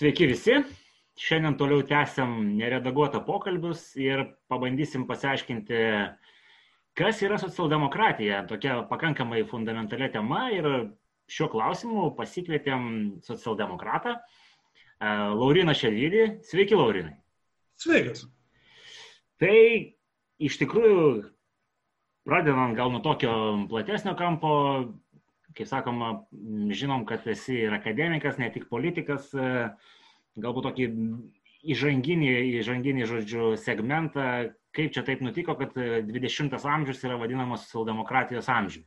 Sveiki visi. Šiandien toliau tęsiam neredaguotą pokalbius ir pabandysim pasiaiškinti, kas yra socialdemokratija. Tokia pakankamai fundamentalia tema ir šiuo klausimu pasikvietėm socialdemokratą e, Lauriną Ševydį. Sveiki, Laurinai. Sveikas. Tai iš tikrųjų, pradedant gal nuo tokio platesnio kampo, kaip sakoma, žinom, kad esi ir akademikas, ne tik politikas, e, galbūt tokį įžanginį, įžanginį žodžiu, segmentą, kaip čia taip nutiko, kad 20 amžius yra vadinamas socialdemokratijos amžiumi.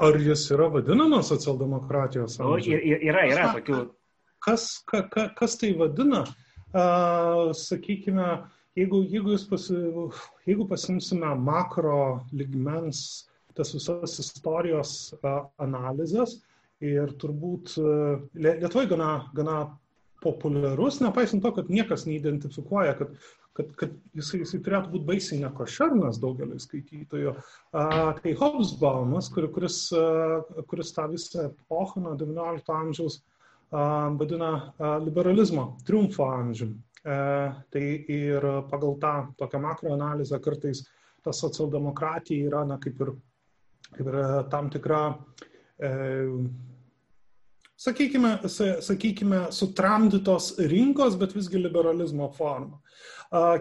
Ar jis yra vadinamas socialdemokratijos amžiumi? O, yra, yra tokių. Kas, ka, ka, kas tai vadina? Uh, sakykime, jeigu, jeigu, pasi, jeigu pasimsime makro ligmens tas visas istorijos analizės ir turbūt Lietuvoje gana, gana populiarus, nepaisant to, kad niekas neidentifikuoja, kad, kad, kad jisai, jisai turėtų būti baisiai nekošernas daugeliu skaitytojų. Tai Hobsbaumas, kur, kuris, kuris tą visą epochą nuo XIX amžiaus vadina liberalizmo triumfo amžiumi. Tai ir pagal tą tokią makroanalizę kartais ta socialdemokratija yra, na, kaip ir kaip yra tam tikra, e, sakykime, sakykime, sutramdytos rinkos, bet visgi liberalizmo forma.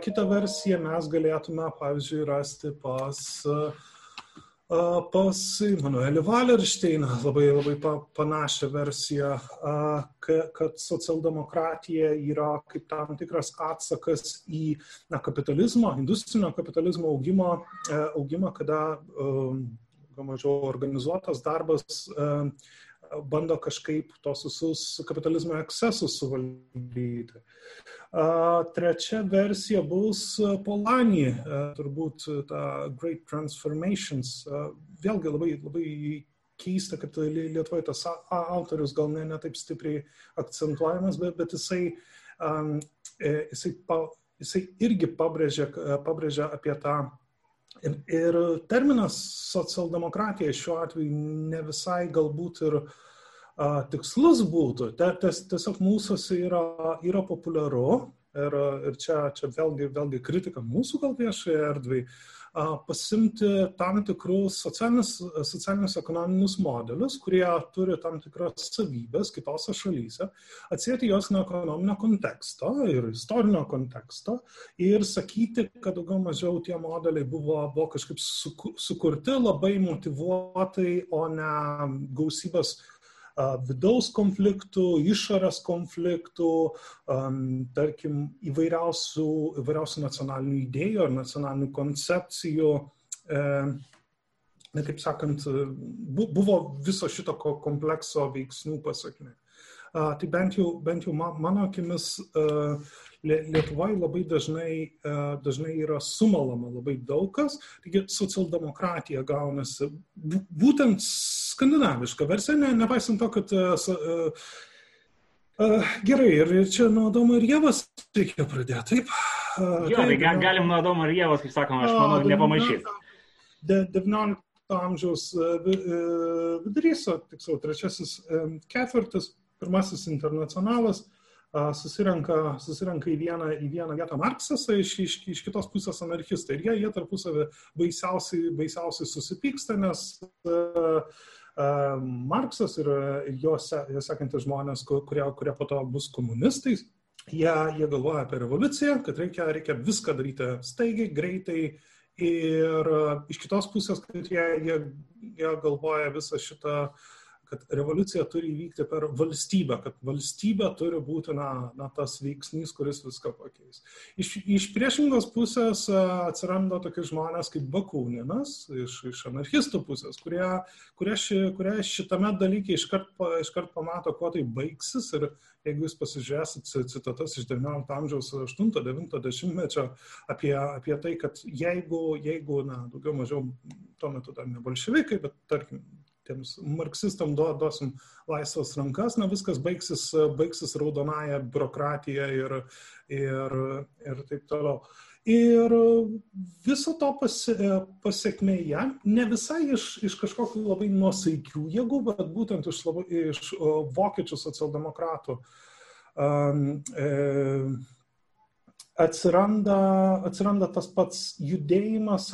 Kita versija mes galėtume, pavyzdžiui, rasti pas, pas Manuelį Valeršteiną, labai, labai panašią versiją, kad socialdemokratija yra kaip tam tikras atsakas į na, kapitalizmo, industrinio kapitalizmo augimą, e, augimą kada um, mažiau organizuotas darbas e, bando kažkaip tos visus kapitalizmo ekscesus suvaldyti. Trečia versija bus Polanį, e, turbūt ta Great Transformations. Vėlgi labai, labai keista, kad Lietuvoje tas autorius gal ne, ne taip stipriai akcentuojamas, bet, bet jisai, um, jisai, jisai irgi pabrėžia, pabrėžia apie tą Ir, ir terminas socialdemokratija šiuo atveju ne visai galbūt ir a, tikslus būtų. Tiesiog mūsųse yra, yra populiaru ir, ir čia, čia vėlgi, vėlgi kritika mūsų gal viešai erdvai pasimti tam tikrus socialinius, socialinius ekonominius modelius, kurie turi tam tikras savybės kitose šalyse, atsėti jos nuo ekonominio konteksto ir istorinio konteksto ir sakyti, kad daugiau mažiau tie modeliai buvo, buvo kažkaip sukurti labai motivuotai, o ne gausybės vidaus konfliktų, išorės konfliktų, tarkim, įvairiausių, įvairiausių nacionalinių idėjų ar nacionalinių koncepcijų. E, na, kaip sakant, buvo viso šito komplekso veiksmų pasakmė. Tai bent jau, bent jau mano akimis Lietuvoje labai dažnai, dažnai yra sumalama labai daug kas, taigi socialdemokratija gaunasi būtent skandinaviška versija, ne, nepaisant to, kad uh, uh, gerai, ir, čia nuo Adomo ir Jėvas reikia pradėti, taip? Uh, jo, tai gal, galim nuo Adomo ir Jėvas, kaip sakoma, aš manau, nepamaišys. 19 amžiaus vidurys, tiksliau, trečiasis ketvirtis, pirmasis internacionalas, susirenka, susirenka į, vieną, į vieną vietą Marksas, iš, iš, iš kitos pusės anarchistai. Ir jie, jie tarpusavį baisiausiai, baisiausiai susipyksta, nes uh, Marksas ir, ir jo, se, jo sekantis žmonės, kurie, kurie po to bus komunistais, jie, jie galvoja apie revoliuciją, kad reikia, reikia viską daryti staigiai, greitai. Ir iš kitos pusės, kad jie, jie, jie galvoja visą šitą uh, kad revoliucija turi įvykti per valstybę, kad valstybė turi būti na, na, tas veiksnys, kuris viską pakeis. Iš, iš priešingos pusės atsiranda tokie žmonės kaip Bakūninas, iš, iš anarchistų pusės, kurie, kurie, ši, kurie šitame dalyke iškart, iškart pamato, kuo tai baigsis. Ir jeigu jūs pasižiūrėsit citatas iš XIX amžiaus 8-90 mečio apie, apie tai, kad jeigu, jeigu na, daugiau mažiau tuo metu dar ne bolševikai, bet tarkim tiems marksistam duosim laisvas rankas, na viskas baigsis, baigsis raudonąją biurokratiją ir, ir, ir taip toliau. Ir viso to pasi, pasiekmėje, ne visai iš, iš kažkokių labai nuosaikių jėgų, bet būtent iš, labai, iš vokiečių socialdemokratų atsiranda, atsiranda tas pats judėjimas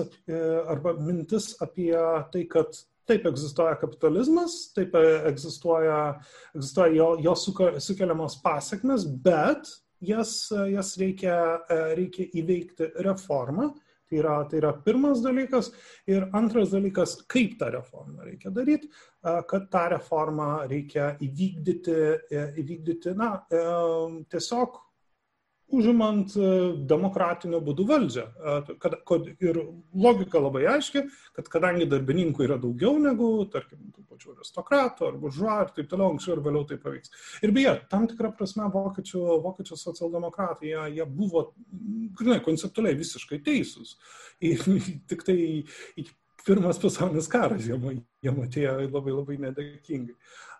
arba mintis apie tai, kad taip egzistuoja kapitalizmas, taip egzistuoja, egzistuoja jo, jo sukeliamos pasiekmes, bet jas, jas reikia, reikia įveikti reformą. Tai yra, tai yra pirmas dalykas. Ir antras dalykas, kaip tą reformą reikia daryti, kad tą reformą reikia įvykdyti, įvykdyti na, tiesiog užimant e, demokratiniu būdu valdžią. Kad, kad, ir logika labai aiški, kad kadangi darbininkų yra daugiau negu, tarkim, tų pačių aristokratų ar buržuo ir taip toliau, anksčiau ir vėliau tai pavyks. Ir beje, tam tikrą prasme vokiečių, vokiečių socialdemokratai, jie, jie buvo, grinai, konceptualiai visiškai teisūs. Ir tik tai iki pirmas pasaulinis karas jiem, jiem atėjo labai labai nedėkingai.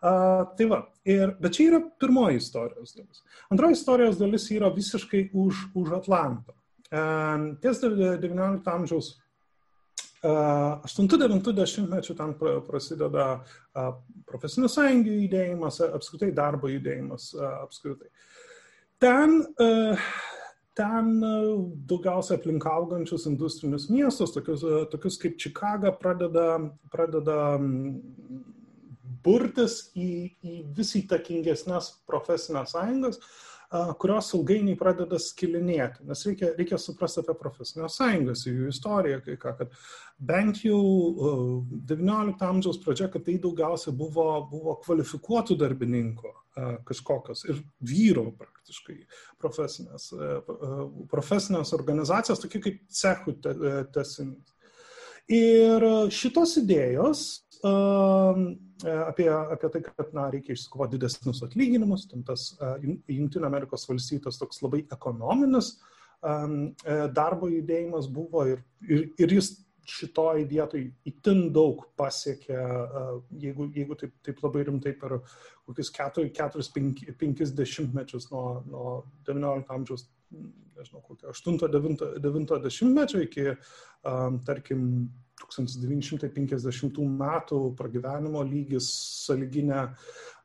Uh, tai va, ir, bet čia yra pirmoji istorijos dalis. Antroji istorijos dalis yra visiškai už, už Atlanto. Uh, ties 19 amžiaus uh, 8-90 mečių ten prasideda uh, profesinių sąjungų judėjimas, apskritai darbo judėjimas apskritai. Ten ten daugiausia aplink augančius industrinius miestus, tokius, tokius kaip Čikaga, pradeda, pradeda burtis į, į vis įtakingesnės profesinės sąjungas, kurios ilgainiui pradeda skilinėti. Nes reikia, reikia suprasti apie profesinės sąjungas, jų istoriją, kai ką, kad bent jau XIX amžiaus pradžia, kad tai daugiausia buvo, buvo kvalifikuotų darbininkų kažkokios ir vyro praktiškai profesinės, profesinės organizacijos, tokie kaip cechų tesinys. Ir šitos idėjos apie, apie tai, kad na, reikia išsikovoti didesnius atlyginimus, tam tas Junktinio Amerikos valstytos toks labai ekonominis darbo judėjimas buvo ir, ir, ir jis šitoj vietoj itin daug pasiekė, jeigu, jeigu taip, taip labai rimtai per kokius 4-5 dešimtmečius nuo, nuo 19 amžiaus, nežinau, kokio 8-9 mečio iki, um, tarkim, 1950 metų pragyvenimo lygis, saliginė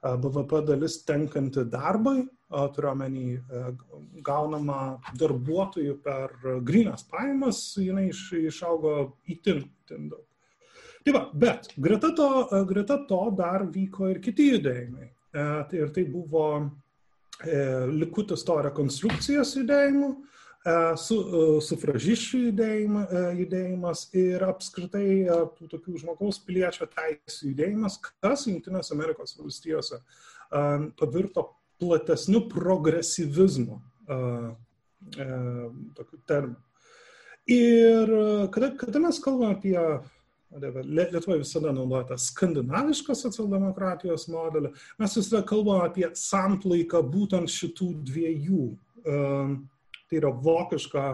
BVP dalis tenkanti darbai, turiuomenį gaunama darbuotojų per grinas pajamas, jinai išaugo įtin, įtin daug. Tai va, bet greta to, greta to dar vyko ir kiti judėjimai. Tai ir tai buvo e, likutis to rekonstrukcijos judėjimų, E, su, e, sufražiščių judėjima, e, judėjimas ir apskritai tų tokių žmogaus piliečio teisų judėjimas, kas Junktinės Amerikos valstijose pavirto platesniu progresyvizmu tokiu terminu. Ir kada, kada mes kalbame apie Lietuvoje visada naudoja tą skandinavišką socialdemokratijos modelį. Mes visada kalbame apie samplaiką būtent šitų dviejų tai yra vokiška,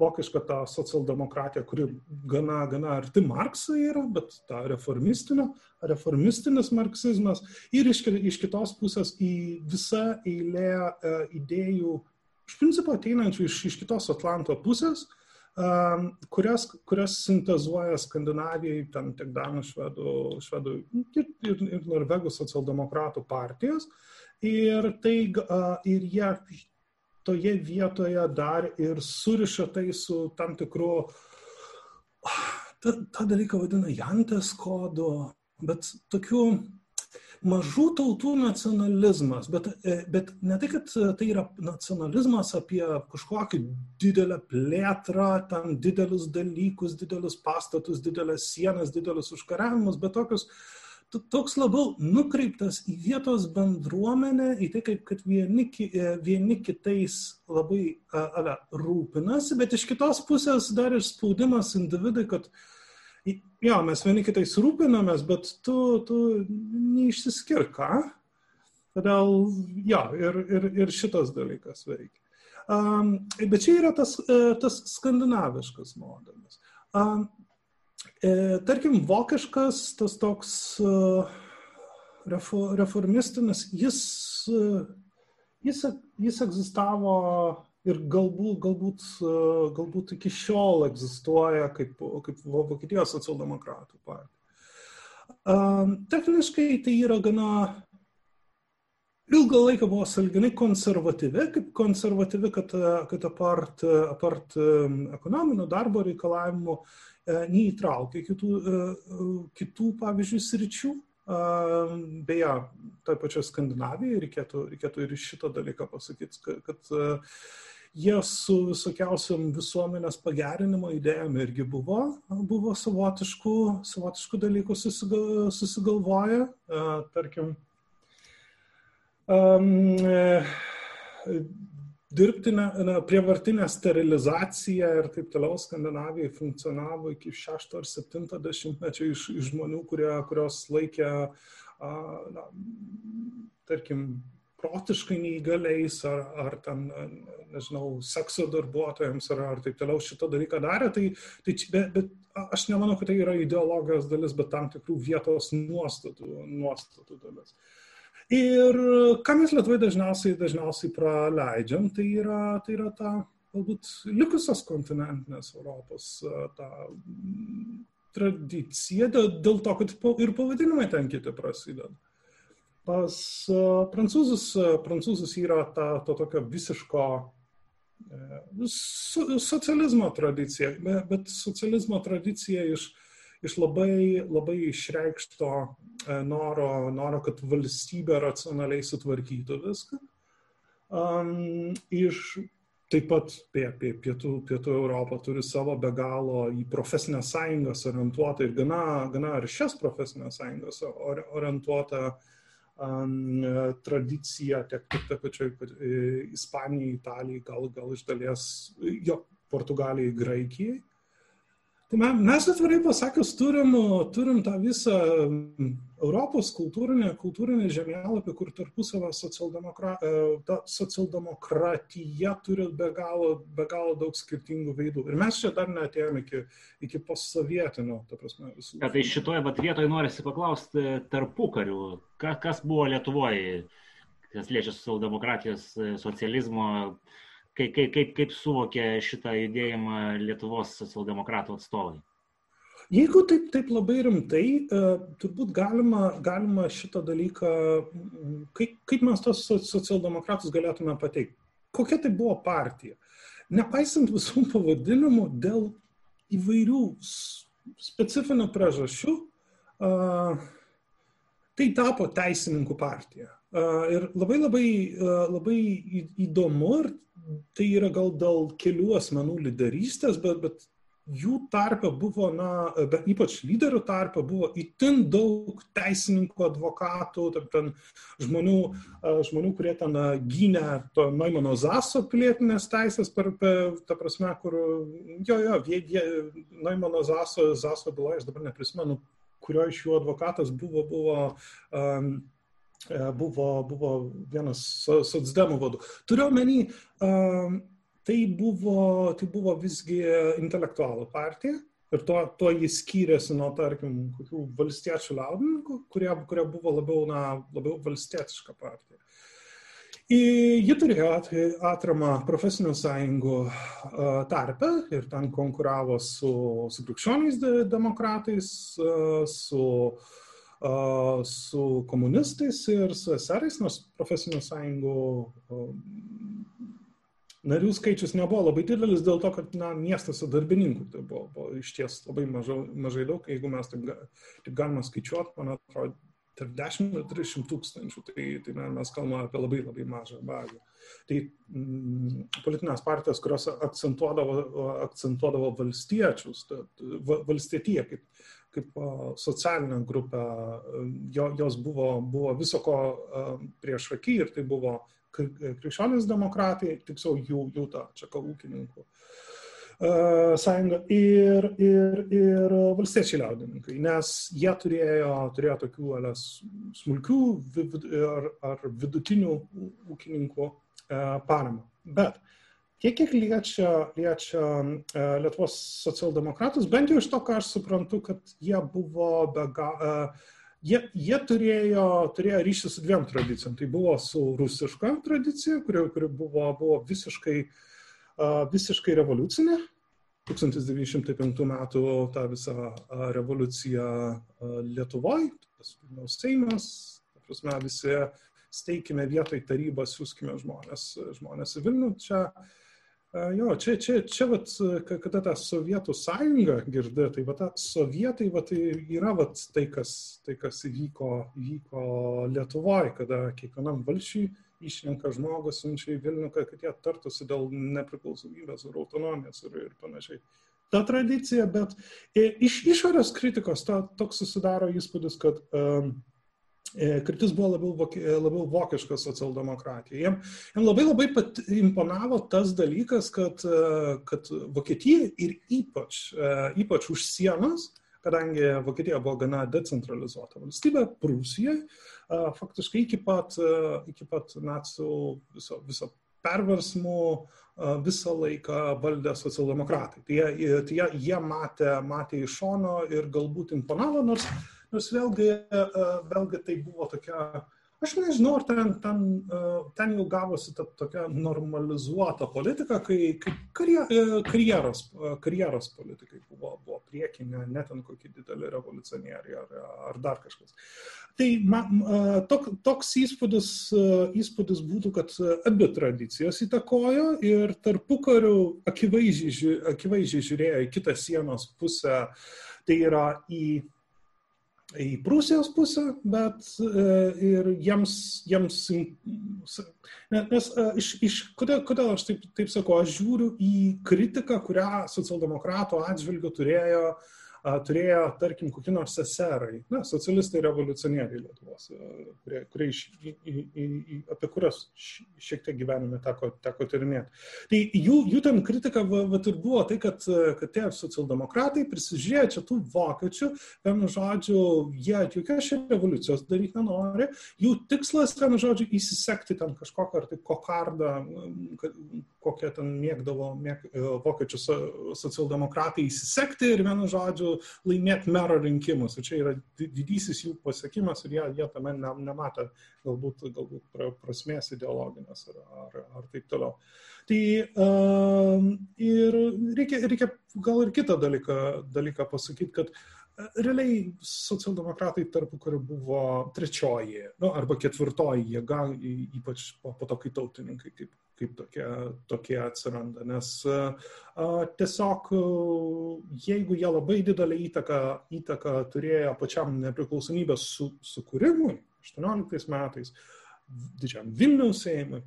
vokiška ta socialdemokratija, kuri gana, gana arti Marksui yra, bet ta reformistinio, reformistinis marksizmas ir iš, iš kitos pusės į visą eilę e, idėjų, iš principo ateinančių iš, iš kitos Atlanto pusės, um, kurias, kurias sintezuoja Skandinavijai, ten tiek Danų, švedų, švedų ir, ir, ir norvegų socialdemokratų partijos. Ir, tai, uh, ir jie toje vietoje dar ir suriša tai su tam tikru, tą, tą dalyką vadina Jantės kodu, bet tokiu mažų tautų nacionalizmas, bet, e, bet ne tai, kad tai yra nacionalizmas apie kažkokį didelę plėtrą, tam didelius dalykus, didelius pastatus, didelės sienas, didelius užkariavimus, bet tokius uh, toks labiau nukreiptas į vietos bendruomenę, į tai, kaip, kad vieni, e, vieni kitais labai ale, rūpinasi, bet iš kitos pusės dar ir spaudimas individai, kad jo, mes vieni kitais rūpinamės, bet tu, tu neišsiskirk, ką? Todėl, jo, ir, ir, ir šitas dalykas veikia. Um, bet čia yra tas, e, tas skandinaviškas modelis. Um, tarkim, vokiškas tas toks e, reformistinis, jis, e, jis, jis egzistavo ir galbūt, galbūt, galbūt iki šiol egzistuoja kaip, kaip Vokietijos socialdemokratų partija. Techniškai tai yra gana, ilgą laiką buvo salginai konservatyvi, kaip konservatyvi, kad, kad apart, apart ekonominio darbo reikalavimų neįtraukė kitų, kitų pavyzdžiui, sričių. Beje, toje pačioje Skandinavijoje reikėtų, reikėtų ir šitą dalyką pasakyti, kad, kad jie su visokiausiam visuomenės pagerinimo idėjom irgi buvo, buvo savotiškų, savotiškų dalykų susigal, susigalvoję. Tarkim, um, dirbtinė, na, prievartinė sterilizacija ir taip toliau Skandinavijai funkcionavo iki 6 ar 7 dešimtmečio iš, iš žmonių, kurie, kurios laikė, a, na, tarkim, protiškai neįgaliais ar, ar ten, nežinau, sekso darbuotojams ar, ar taip toliau šitą dalyką darė, tai, tai bet, bet aš nemanau, kad tai yra ideologijos dalis, bet tam tikrų vietos nuostatų, nuostatų dalis. Ir ką mes Lietuvai dažniausiai, dažniausiai praleidžiam, tai yra, tai yra ta galbūt likusios kontinentinės Europos ta tradicija, dėl, to, kad ir pavadinimai ten kiti prasideda. Pas prancūzus, prancūzus yra ta, ta tokia visiško socializmo tradicija, bet socializmo tradicija iš, iš labai, labai išreikšto noro, noro, kad valstybė racionaliai sutvarkytų viską. Um, iš taip pat apie, pietų, pietų Europą turi savo be galo į profesinės sąjungas orientuotą ir gana, gana ar šias profesinės sąjungas orientuotą um, tradiciją, tiek taip pačioj Ispanijai, Italijai, gal, gal iš dalies, jo, Portugalijai, Graikijai. Tai mes atvirai pasakius turim, turim tą visą Europos kultūrinę, kultūrinę žemėlapį, kur tarpusavę socialdemokra, ta socialdemokratija turi be galo, be galo daug skirtingų veidų. Ir mes čia dar neatėjome iki, iki postsovietinio, ta prasme, visų. Ja, tai šitoje vat, vietoje norisi paklausti tarpu karių, Ka, kas buvo Lietuvoje, kas liečia socialdemokratijos, socializmo kaip, kaip, kaip, kaip suvokė šitą judėjimą Lietuvos socialdemokratų atstovai? Jeigu taip, taip labai rimtai, turbūt galima, galima šitą dalyką, kaip, kaip mes tos socialdemokratus galėtume pateikti. Kokia tai buvo partija? Nepaisant visų pavadinimų, dėl įvairių specifinių priežasčių, tai tapo teisininkų partija. Ir labai labai, labai įdomu ir tai yra gal dėl kelių asmenų lyderystės, bet, bet jų tarpe buvo, na, bet ypač lyderių tarpe buvo itin daug teisininkų, advokatų, ten žmonių, žmonių kurie ten gynė to Naimano Zaso pilietinės teisės, per, per, ta prasme, kur, jo, jo, jie, jie, Naimano Zaso, Zaso byloje, aš dabar neprisimenu, kurio iš jų advokatas buvo, buvo um, buvo, buvo vienas socdemų vadų. Turiu omeny, tai buvo, tai buvo visgi intelektualų partija ir tuo, tuo jis skyrėsi nuo, tarkim, kokių valstiečių liaudininkų, kurie, kurie buvo labiau, na, labiau valstietiška partija. Ji turėjo atramą profesinių sąjungų tarpę ir ten konkuravo su, su krikščioniais demokratais, su uh, su komunistais ir su eserais, nors profesinių sąjungų narių skaičius nebuvo labai didelis dėl to, kad na, miestuose darbininkų tai buvo, buvo iš ties labai mažai, mažai daug, jeigu mes taip, taip galime skaičiuoti, man atrodo, tarp 10 ir 300 tūkstančių, tai, tai na, mes kalbame apie labai labai mažą bazę. Tai mm, politinės partijos, kurios akcentuodavo, akcentuodavo valstiečius, valstietiją kaip, kaip socialinę grupę, jo, jos buvo, buvo viso ko prieš akį ir tai buvo krikščionys demokratai, tiksliau jų, jų ta čia ūkininkų sąjunga ir, ir, ir valstiečiai liaudininkai, nes jie turėjo, turėjo tokių alės smulkių ar, ar vidutinių ūkininkų paramą. Bet Tiek, kiek liečia, liečia e, Lietuvos socialdemokratus, bent jau iš to, ką aš suprantu, kad jie buvo be galo, e, jie, jie turėjo, turėjo ryšį su dviem tradicijom. Tai buvo su rusiška tradicija, kuri, kuri buvo, buvo visiškai, e, visiškai revoliucinė. 1905 metų ta visa revoliucija Lietuvoje, tas Vilniaus Seimas, prasme, visi, steikime vietoj tarybą, siūskime žmonės, žmonės į Vilnių. Čia, jo, čia, čia, čia vat, kada ta Sovietų sąjunga girdė, tai va ta sovietai va, tai yra va, tai, kas, tai, kas įvyko, įvyko Lietuvoje, kada kiekvienam valšiui išrenka žmogų, siunčia į Vilnių, kad jie tartusi dėl nepriklausomybės ir autonomijos ir, ir panašiai. Ta tradicija, bet iš išorės kritikos ta, toks susidaro įspūdis, kad um, Kritis buvo labiau, labiau vokiška socialdemokratija. Jiem, jiem labai labai pat, imponavo tas dalykas, kad, kad Vokietija ir ypač, ypač už sienos, kadangi Vokietija buvo gana decentralizuota valstybė, Prūsijoje, faktiškai iki pat, iki pat nacijų viso, viso perversmų visą laiką valdė socialdemokratai. Tai jie, tai jie, jie matė, matė iš šono ir galbūt imponavo, nors, nors vėlgi, vėlgi tai buvo tokia Aš nežinau, ar ten, ten, ten jau gavosi ta tokia normalizuota politika, kai, kai karjeros, karjeros politikai buvo, buvo priekinė, net ten kokie dideli revoliucionieriai ar, ar dar kažkas. Tai man, tok, toks įspūdis, įspūdis būtų, kad abi tradicijos įtakojo ir tarpu kariu akivaizdžiai, akivaizdžiai žiūrėjo į kitą sienos pusę, tai yra į į Prūsijos pusę, bet e, ir jiems, jiems nes e, iš, iš, kodėl, kodėl aš taip, taip sakau, aš žiūriu į kritiką, kurią socialdemokratų atžvilgių turėjo uh, turėjo, tarkim, kokie nors seserai, na, socialistai revoliucionieriai Lietuvos, kurie, kurie iš, į, į, į, apie kurias šiek tiek gyvenime teko, teko tyrinėti. Tai jų, jų ten kritika va, va, ir buvo tai, kad, kad tie socialdemokratai prisižiūrėjo čia tų vokiečių, vienu žodžiu, jie jokios čia revoliucijos daryti nenori, jų tikslas, vienu žodžiu, įsisekti ten kažkokią ar tai kokardą, kokią ten mėgdavo mėg, vokiečių socialdemokratai įsisekti ir vienu žodžiu laimėti mero rinkimus. Ir čia yra didysis jų pasiekimas ir jie, jie tame ne, nematė galbūt, galbūt prasmės ideologinės ar, ar, ar taip toliau. Tai uh, ir reikia, reikia gal ir kitą dalyką, dalyką pasakyti, kad realiai socialdemokratai tarpu, kuri buvo trečioji nu, arba ketvirtoji jėga, ypač po, po to, kai tautininkai kaip kaip tokie, tokie atsiranda. Nes a, tiesiog, jeigu jie labai didelį įtaką, įtaką turėjo pačiam nepriklausomybės su, sukūrimui 18 metais, didžiam Vilniaus Seimui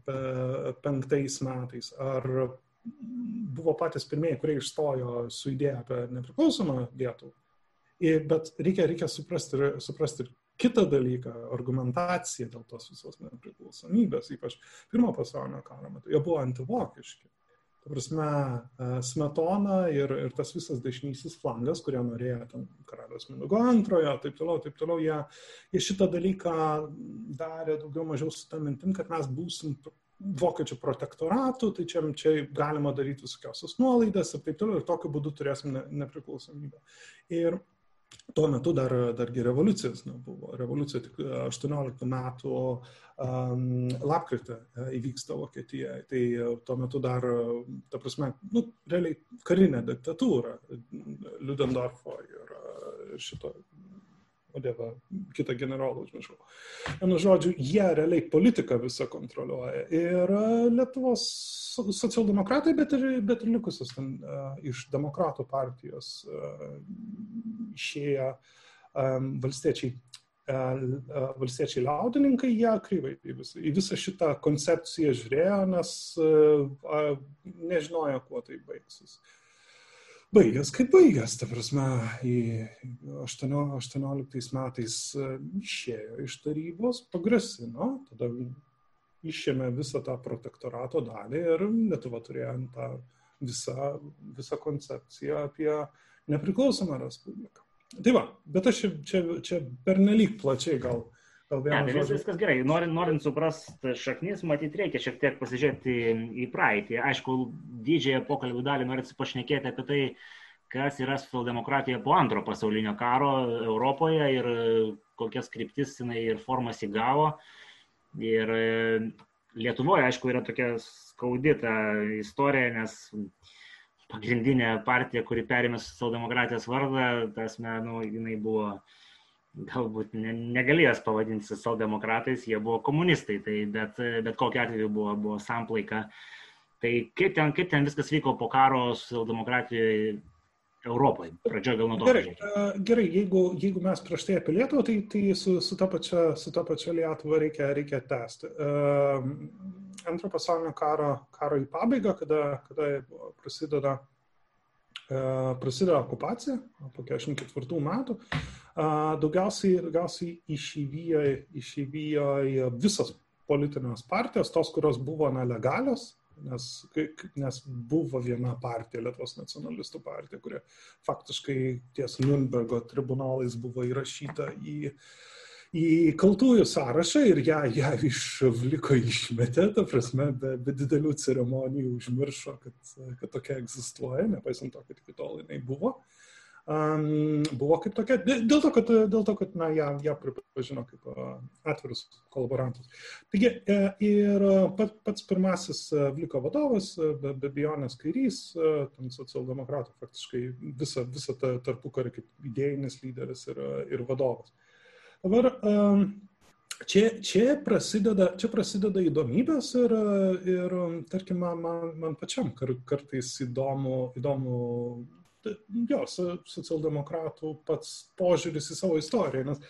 penktais metais, ar buvo patys pirmieji, kurie išstojo su idėja apie nepriklausomą Lietuvą. Bet reikia, reikia suprasti, suprasti ir kitą dalyką, argumentaciją dėl tos visos nepriklausomybės, ypač pirmo pasaulinio karo metu, jie buvo antivokiški. Ta prasme, e, Smetona ir, ir tas visas dešinysis flangas, kurie norėjo ten karalius Minugo antrojo, taip toliau, taip toliau, jie, jie šitą dalyką darė daugiau mažiau su tą mintim, kad mes būsim vokiečių protektoratų, tai čia, čia galima daryti visokiausias nuolaidas ir taip toliau, ir tokiu būdu turėsim ne, nepriklausomybę. Ir tuo metu dar, dargi revoliucijos nebuvo. Revoliucija tik 18 metų um, lapkritį e, įvyksta Vokietijoje. Tai e, tuo metu dar, ta prasme, nu, realiai karinė diktatūra Ludendorfo ir šito o dieve, kitą generolą užmiršau. Vienu žodžiu, jie realiai politiką visą kontroliuoja. Ir e, Lietuvos socialdemokratai, bet ir, bet ir likusios ten uh, iš demokratų partijos uh, išėję valstiečiai. Valstiečiai liaudininkai, jie kryvai į visą, į visą šitą koncepciją žiūrėjo, nes nežinojo, kuo tai baigsis. Uh, baigęs kaip baigęs, ta prasme, į 18 metais e, išėjo iš tarybos, pagrasino, tada išėmė visą tą protektorato dalį ir Lietuva turėjo tą visą, visą koncepciją apie nepriklausomą respubliką. Tai va, bet aš čia, čia, čia pernelyg plačiai gal Ne, tai vis, viskas gerai. Norint, norint suprasti šaknis, matyt, reikia šiek tiek pasižiūrėti į praeitį. Aišku, didžiąją pokalbių dalį norit pašnekėti apie tai, kas yra socialdemokratija po antro pasaulinio karo Europoje ir kokias kryptis jinai ir formas įgavo. Ir e, Lietuvoje, aišku, yra tokia skaudita istorija, nes pagrindinė partija, kuri perėmė socialdemokratijos vardą, tas, nu, jinai buvo galbūt ne, negalėjęs pavadinti socialdemokratais, jie buvo komunistai, tai bet, bet kokiu atveju buvo, buvo samplaika. Tai kaip ten, kaip ten viskas vyko po karo socialdemokratijoje Europoje? Pradžioje gal nuo to. Gerai, gerai jeigu, jeigu mes prieš tai apie Lietuvą, tai, tai su, su ta pačia, su ta pačia Lietuva reikia, reikia tęsti. Antro pasaulinio karo, karo į pabaigą, kada, kada prasideda, prasideda okupacija po 44 metų, daugiausiai, daugiausiai išįvyjo, išįvyjo visas politinės partijos, tos, kurios buvo nelegalios, nes, nes buvo viena partija, Lietuvos nacionalistų partija, kurie faktiškai ties Nürnbergo tribunalais buvo įrašyta į, į kaltųjų sąrašą ir ją, ją išvliko išmetė, ta prasme, be, be didelių ceremonijų užmiršo, kad, kad tokia egzistuoja, nepaisant to, kad iki tol jinai buvo. Uh, um, buvo kaip tokia, dėl to, kad, dėl to, kad na, ją, ją pripažino kaip uh, atvirus kolaborantus. Taigi e, ir pat, pats pirmasis Vliko vadovas, be, be Bijonės kairys, ten socialdemokratų faktiškai visą, visą tą tarpukarį kaip idėjinis lyderis ir, ir vadovas. Dabar um, Čia, čia, prasideda, čia prasideda įdomybės ir, ir tarkim, man, man pačiam kar, kartais įdomu, įdomu jo, socialdemokratų pats požiūris į savo istoriją. Nes,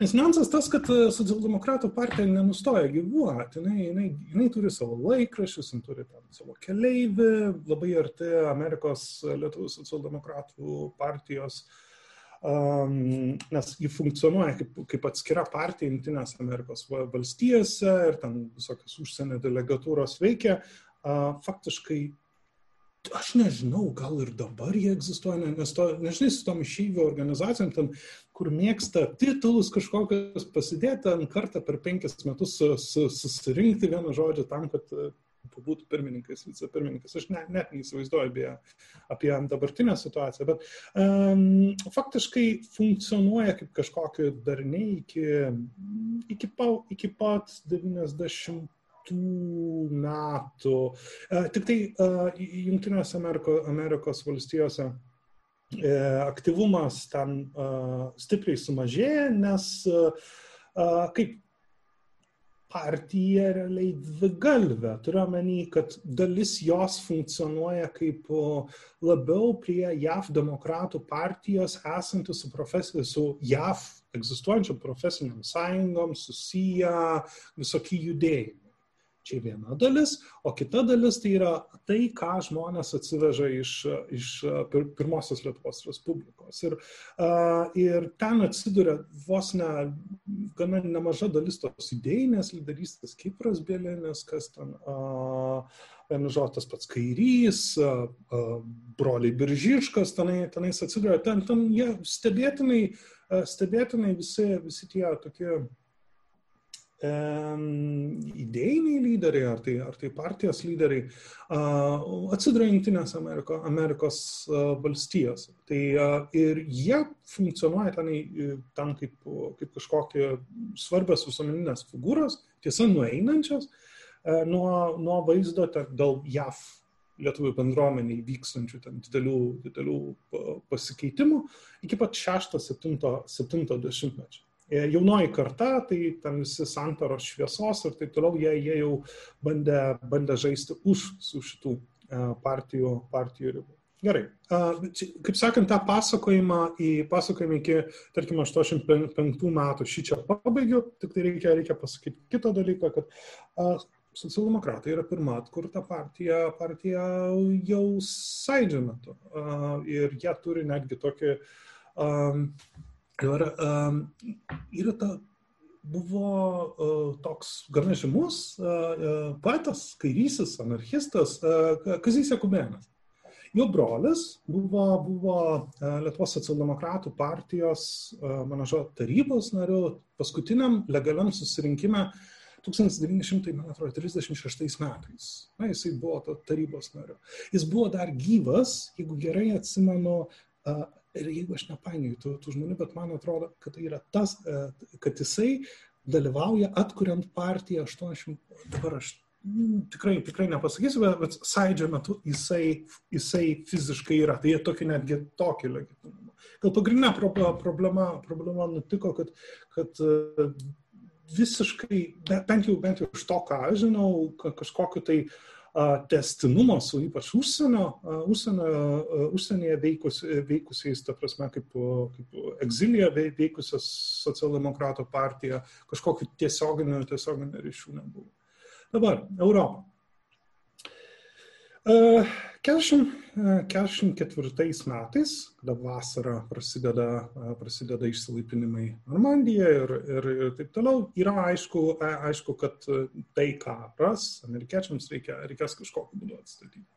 nes niuansas tas, kad e, socialdemokratų partija nenustoja gyvuoti, jinai, jinai, jinai turi savo laikraščius, jinai turi tam savo keleivį, labai arti Amerikos Lietuvos socialdemokratų partijos. Um, nes ji funkcionuoja kaip, kaip atskira partija Junktinės Amerikos valstijose ir ten visokios užsienio delegatūros veikia. Uh, faktiškai aš nežinau, gal ir dabar jie egzistuoja, nes to, nežinai, su tom išeivio organizacijom, ten, kur mėgsta titulus kažkokius pasidėti ant kartą per penkis metus susirinkti vieną žodžią tam, kad būtų pirmininkas, vicepirmininkas. Aš ne, net neįsivaizduoju apie, apie dabartinę situaciją, bet um, faktiškai funkcionuoja kaip kažkokie darniai iki, iki, pa, iki pat 90 metų. E, tik tai e, Junktinėse Ameriko, Amerikos valstijose e, aktyvumas ten stipriai sumažėja, nes kaip partija realiai dvigalvė. Turiu omeny, kad dalis jos funkcionuoja kaip labiau prie JAV demokratų partijos esanti su, profesi, su JAV egzistuojančiam profesiniam sąjungom susiję visokie judėjimai. Čia viena dalis, o kita dalis tai yra tai, ką žmonės atsiveža iš, iš pirmosios Lietuvos Respublikos. Ir, uh, ir ten atsiduria vos ne gana nemaža dalis tos idėjinės lyderystės, Kipras Bėlėnis, kas ten, uh, vienu žodžiu, tas pats kairys, broliai Biržiškas, tenai, tenais atsiduria, ten, ten jie stebėtinai, stebėtinai visi, visi tie tokie idėjiniai lyderiai, ar tai, ar tai partijos lyderiai, atsiduria Junktinės Ameriko, Amerikos valstijos. Tai ir jie funkcionuoja ten, ten kaip, kaip kažkokie svarbios visuomeninės figūros, tiesa, nueinančios nuo, nuo vaizdo dėl JAF lietuvių bendruomeniai vykstančių ten didelių, didelių pasikeitimų iki pat 6-7 dešimtmečio. E, jaunoji karta, tai ten visi santaros šviesos ir taip toliau, jie, jie jau bandė, bandė žaisti už su šitų e, partijų, partijų ribų. Gerai. Kaip sakant, tą pasakojimą, į pasakojimą iki, tarkim, 85 metų šį čia pabaigiu, tik tai reikia, reikia pasakyti kitą dalyką, kad socialdemokratai yra pirma atkurta partija, partija jau saidžio metu. Ir jie turi netgi tokį Ir um, yra ta, buvo uh, toks gana žymus uh, poetas, kairysis, anarchistas Kazys Jakubėnas. Jo brolis buvo, buvo Lietuvos socialdemokratų partijos, mano žodžio, tarybos nariu paskutiniam legaliam susirinkime 1936 metais. Na, jisai buvo tarybos nariu. Jis buvo dar gyvas, jeigu gerai atsimenu, Ir jeigu aš nepainioju tų, tų žmonių, bet man atrodo, kad tai yra tas, e, kad jisai dalyvauja atkuriant partiją 80, dabar aš mm, tikrai, tikrai nepasakysiu, bet, bet sąidžio metu jisai, jisai fiziškai yra. Tai jie tokį netgi tokį legitimumą. gal pagrindinė problema, problema nutiko, kad, kad visiškai, bent jau, bent jau iš to, ką aš žinau, kažkokiu tai testinumo su ypač užsienio, užsienio, užsienyje veikus, veikusiais, ta prasme, kaip, kaip egzilija veikusios socialdemokratų partija, kažkokiu tiesioginiu, tiesioginiu ryšių nebuvo. Dabar Europa. 1944 metais, kada vasarą prasideda, prasideda išsilaipinimai Normandijoje ir, ir, ir taip toliau, yra aišku, aišku, kad tai karas, amerikiečiams reikia, reikės kažkokiu būdu atstatyti.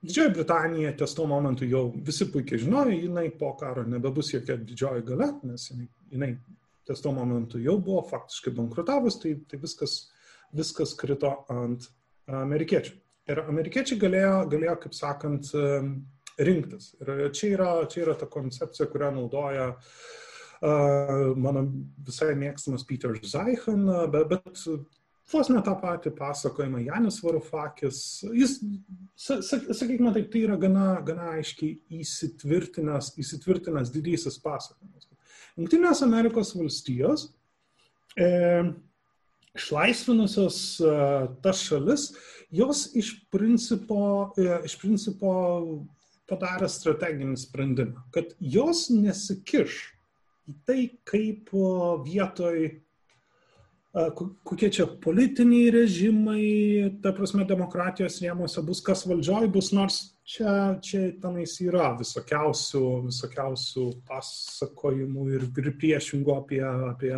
Didžioji Britanija ties tuo momentu jau visi puikiai žinojo, jinai po karo nebebus jokia didžioji gale, nes jinai, jinai ties tuo momentu jau buvo faktiškai bankrutavus, tai, tai viskas, viskas krito ant amerikiečių. Ir amerikiečiai galėjo, galėjo kaip sakant, rinktis. Ir čia yra, čia yra ta koncepcija, kurią naudoja uh, mano visai mėgstamas Peter Zeichen, bet, bet vos ne tą patį pasakojimą Janis Varufakis. Jis, sakykime taip, tai yra gana, gana aiškiai įsitvirtinęs, įsitvirtinęs didysis pasakojimas. Junktinės Amerikos valstijos e, išlaisvinusios e, tas šalis, jos iš principo, e, iš principo padarė strateginį sprendimą, kad jos nesikiš į tai, kaip vietoj kokie čia politiniai režimai, ta prasme, demokratijos rėmose bus, kas valdžioj bus, nors čia, čia tenais yra visokiausių, visokiausių pasakojimų ir, ir priešingų apie, apie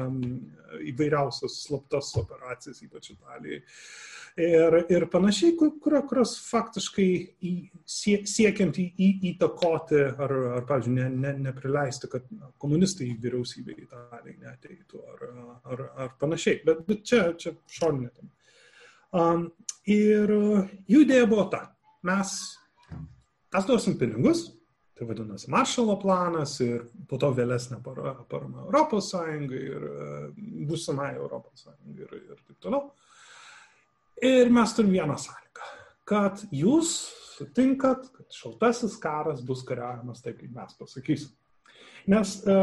įvairiausias slaptas operacijas, ypač Italijai ir, ir panašiai, kur, kurios faktiškai į, sie, siekiant į, į, įtakoti ar, ar pavyzdžiui, ne, ne, neprileisti, kad komunistai į vyriausybę Italijai neteitų ar, ar, ar panašiai. Bet, bet čia, čia šoninė tema. Um, ir jų idėja buvo ta, mes mes duosim pinigus, tai vadinasi maršalo planas ir po to vėlesnė parama Europos Sąjungai ir būsimai Europos Sąjungai ir, ir taip toliau. Ir mes turim vieną sąlygą, kad jūs sutinkat, kad šaltasis karas bus kariavimas taip, kaip mes pasakysim. Nes e,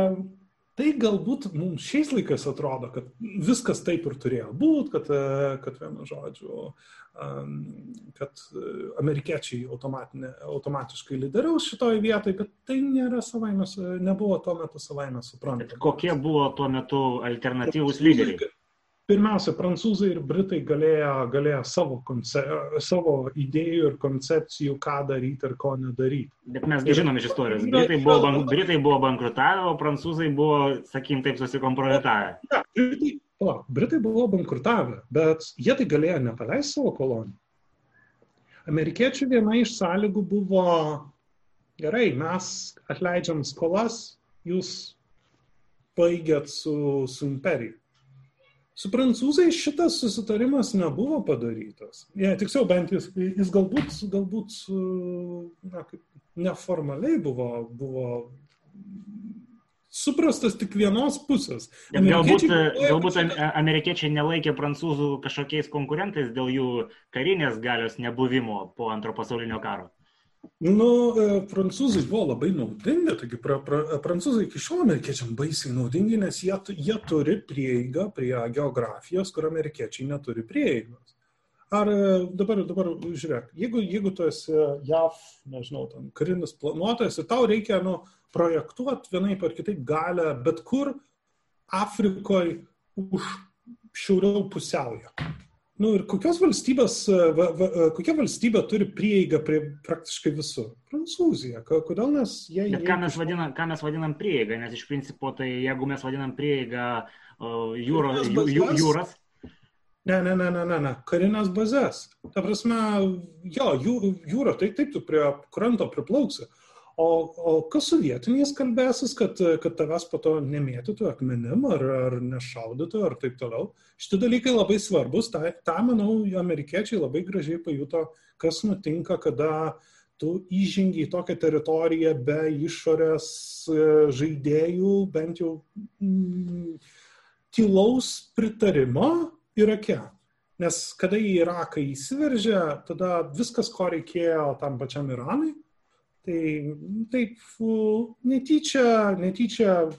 tai galbūt mums šiais laikais atrodo, kad viskas taip ir turėjo būti, kad, e, kad vienu žodžiu, e, kad amerikiečiai automatiškai lyderiaus šitoje vietoje, bet tai nėra savaime, nebuvo tuo metu savaime suprantama. Kokie buvo tuo metu alternatyvūs lyderiai? Pirmiausia, prancūzai ir britai galėjo, galėjo savo, konce, savo idėjų ir koncepcijų, ką daryti ir ko nedaryti. Bet mes žinom iš istorijos. Britai buvo, bank, britai buvo bankrutavę, o prancūzai buvo, sakykim, taip susikompromitavę. Ja, britai, o, britai buvo bankrutavę, bet jie tai galėjo nepaleisti savo kolonijų. Amerikiečių viena iš sąlygų buvo, gerai, mes atleidžiam skolas, jūs baigėt su, su imperija. Su prancūzais šitas susitarimas nebuvo padarytas. Ja, tiksliau, bent jis, jis galbūt, galbūt na, kaip, neformaliai buvo, buvo suprastas tik vienos pusės. Galbūt, galbūt amerikiečiai nelaikė prancūzų kažkokiais konkurentais dėl jų karinės galios nebuvimo po antro pasaulinio karo. Nu, e, prancūzai buvo labai naudingi, taigi pra, pra, prancūzai iki šiol amerikiečiam baisiai naudingi, nes jie, jie turi prieigą prie geografijos, kur amerikiečiai neturi prieigos. Ar e, dabar, dabar žiūrėk, jeigu, jeigu tu esi JAV, nežinau, ten karinis planuotojas ir tau reikia nu, projektuoti vienaip ar kitaip galę bet kur Afrikoje už šiauriau pusiaujo. Nu, ir kokios valstybės, e, va, va, e, kokia valstybė turi prieigą prie praktiškai visur? Prancūzija. Kodėl mes jie... Bet ką mes, vadinam, ką mes vadinam prieigą, nes iš principo tai jeigu mes vadinam prieigą uh, jūro, jū, jū, jūras. Ne, ne, ne, ne, ne, ne, karinės bazės. Ta prasme, jo, jū, jūra, tai taip tu prie kranto priplauksi. O, o kas su vietiniais kalbėsis, kad, kad tavęs po to nemėtytų akmenim ar, ar nešaudytų ar taip toliau. Šitie dalykai labai svarbus. Ta, tą, manau, amerikiečiai labai gražiai pajuto, kas nutinka, kada tu įžengi į tokią teritoriją be išorės e, žaidėjų, bent jau mm, tylaus pritarimo Irake. Nes kada į Iraką įsiveržė, tada viskas, ko reikėjo tam pačiam Iranui, Tai taip netyčia, netyčia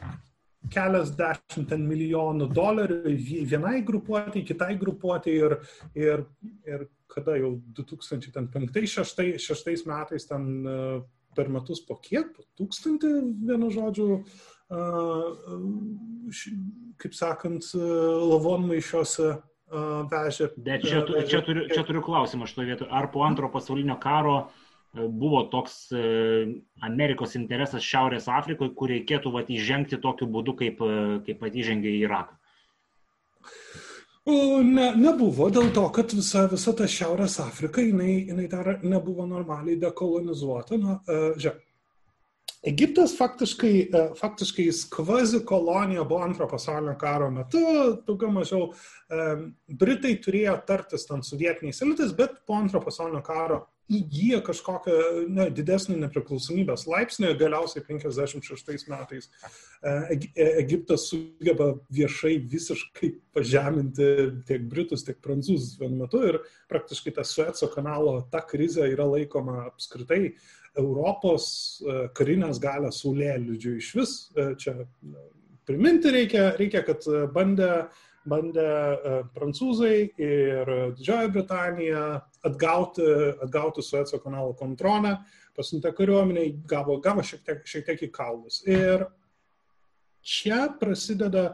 keliasdešimt milijonų dolerių vienai grupuotėjai, kitai grupuotėjai ir, ir, ir kada jau 2005-2006 metais ten e, per metus po kiek, po tūkstantį, vienu žodžiu, kaip sakant, lavonmaišiuose vežė. Bet čia, čia, turiu, čia turiu klausimą šitoje vietoje. Ar po antro pasaulinio karo e, buvo toks e, Amerikos interesas Šiaurės Afrikoje, kur reikėtų vat, įžengti tokiu būdu, kaip, e, kaip pat įžengė į Iraką? Ne, nebuvo dėl to, kad visa, visa ta Šiaurės Afrika, jinai, jinai dar nebuvo normaliai dekolonizuota. Na, žiūrėk, Egiptas faktiškai, e, faktiškai kvazi kolonija buvo antro pasaulinio karo metu, daugiau mažiau Britai turėjo tartis ten su vietiniais elitais, bet po antro pasaulinio karo įgyja kažkokią ne, didesnį nepriklausomybės laipsnį, galiausiai 56 metais e, e, Egiptas sugeba viešai visiškai pažeminti tiek Britus, tiek Prancūzus vienu metu ir praktiškai tas Sueco kanalo ta krizė yra laikoma apskritai uh, Europos e, karinės galės saulėlydžių iš vis. Čia priminti reikia, reikia kad bandė, bandė e, prancūzai ir Didžioji Britanija atgauti, atgauti Sueco kanalo kontrolę, pasiuntė kariuomenę, gavo, gavo šiek tiek, šiek tiek į kalnus. Ir čia prasideda,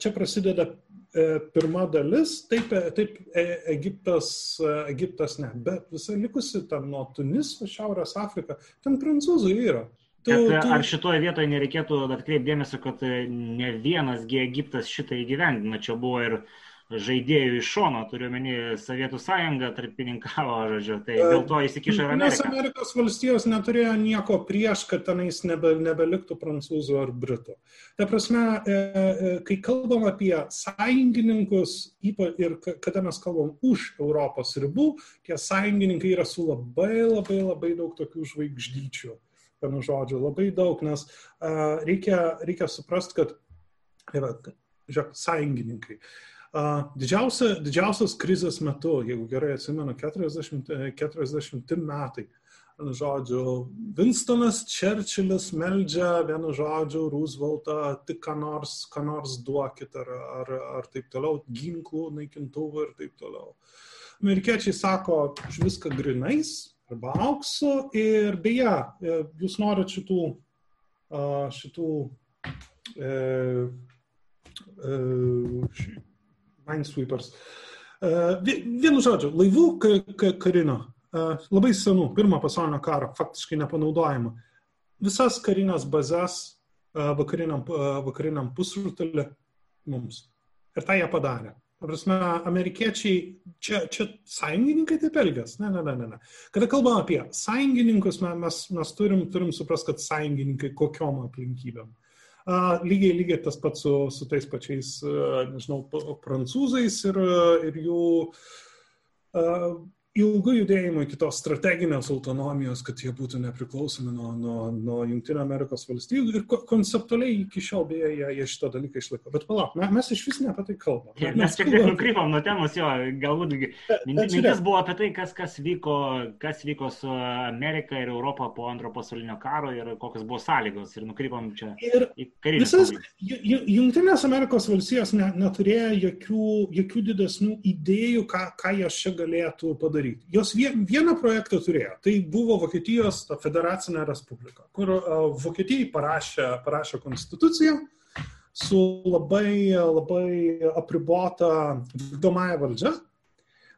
čia prasideda E, pirma dalis, taip, e, taip e, Egiptas, Egiptas ne, bet visa likusi ten nuo Tuniso, Šiaurės Afrika, ten prancūzai yra. Tu, tu... Ar šitoje vietoje nereikėtų atkreipdėmėsio, kad ne vienasgi Egiptas šitą įgyvendino, čia buvo ir žaidėjų iš šono, turiu menį Sovietų sąjungą tarpininkavo, žodžiu, tai dėl to įsikišo ir Amerika. Nes Amerikos valstijos neturėjo nieko prieš, kad tenais nebe, nebeliktų prancūzų ar britų. Ta prasme, e, e, kai kalbam apie sąjungininkus ir kada mes kalbam už Europos ribų, tie sąjungininkai yra su labai labai labai daug tokių žvaigždyčių. Vienu žodžiu, labai daug, nes uh, reikia, reikia suprasti, kad, yra, žiūrėk, sąjungininkai. Uh, Didžiausia, didžiausios krizės metu, jeigu gerai atsimenu, 40, 40 metai, žodžiu, Winstonas Churchillis meldžia vienu žodžiu Rooseveltą, tik ką nors, ką nors duokit, ar, ar, ar taip toliau, ginklų, naikintuvų ir taip toliau. Amerikiečiai sako, už viską grinais arba auksu ir beje, e, jūs norit šitų, šitų e, e, Minesweepers. E, vienu žodžiu, laivų karino, e, labai senų, pirmo pasaulinio karo, faktiškai nepanaudojama. Visas karinės bazės vakariniam, vakariniam pusrutulį mums. Ir tą jie padarė. Prasme, amerikiečiai, čia, čia sąjungininkai taip elgės. Ne, ne, ne, ne. Kada kalbame apie sąjungininkus, mes, mes turim, turim suprasti, kad sąjungininkai kokiom aplinkybėm. Lygiai, lygiai tas pats su, su tais pačiais, nežinau, prancūzais ir, ir jų ilgų judėjimų iki tos strateginės autonomijos, kad jie būtų nepriklausomi nuo, nuo, nuo Junktinio Amerikos valstybių ir konceptualiai iki šiol beje jie, jie šitą dalyką išlaiko. Bet palauk, mes, mes iš vis ne apie tai kalbame. Mes, mes šiek tiek nukrypom nuo temos, jo, galbūt mintis, mintis buvo apie tai, kas, kas, vyko, kas vyko su Amerika ir Europa po antro pasaulinio karo ir kokios buvo sąlygos ir nukrypom čia ir į karinę. Visas Junktinės Amerikos valstijos ne, neturėjo jokių, jokių didesnių idėjų, ką, ką jos čia galėtų padaryti daryti. Jos vieną projektą turėjo. Tai buvo Vokietijos federacinė respublika, kur Vokietijai parašė, parašė konstituciją su labai, labai apribota vykdomąją valdžią,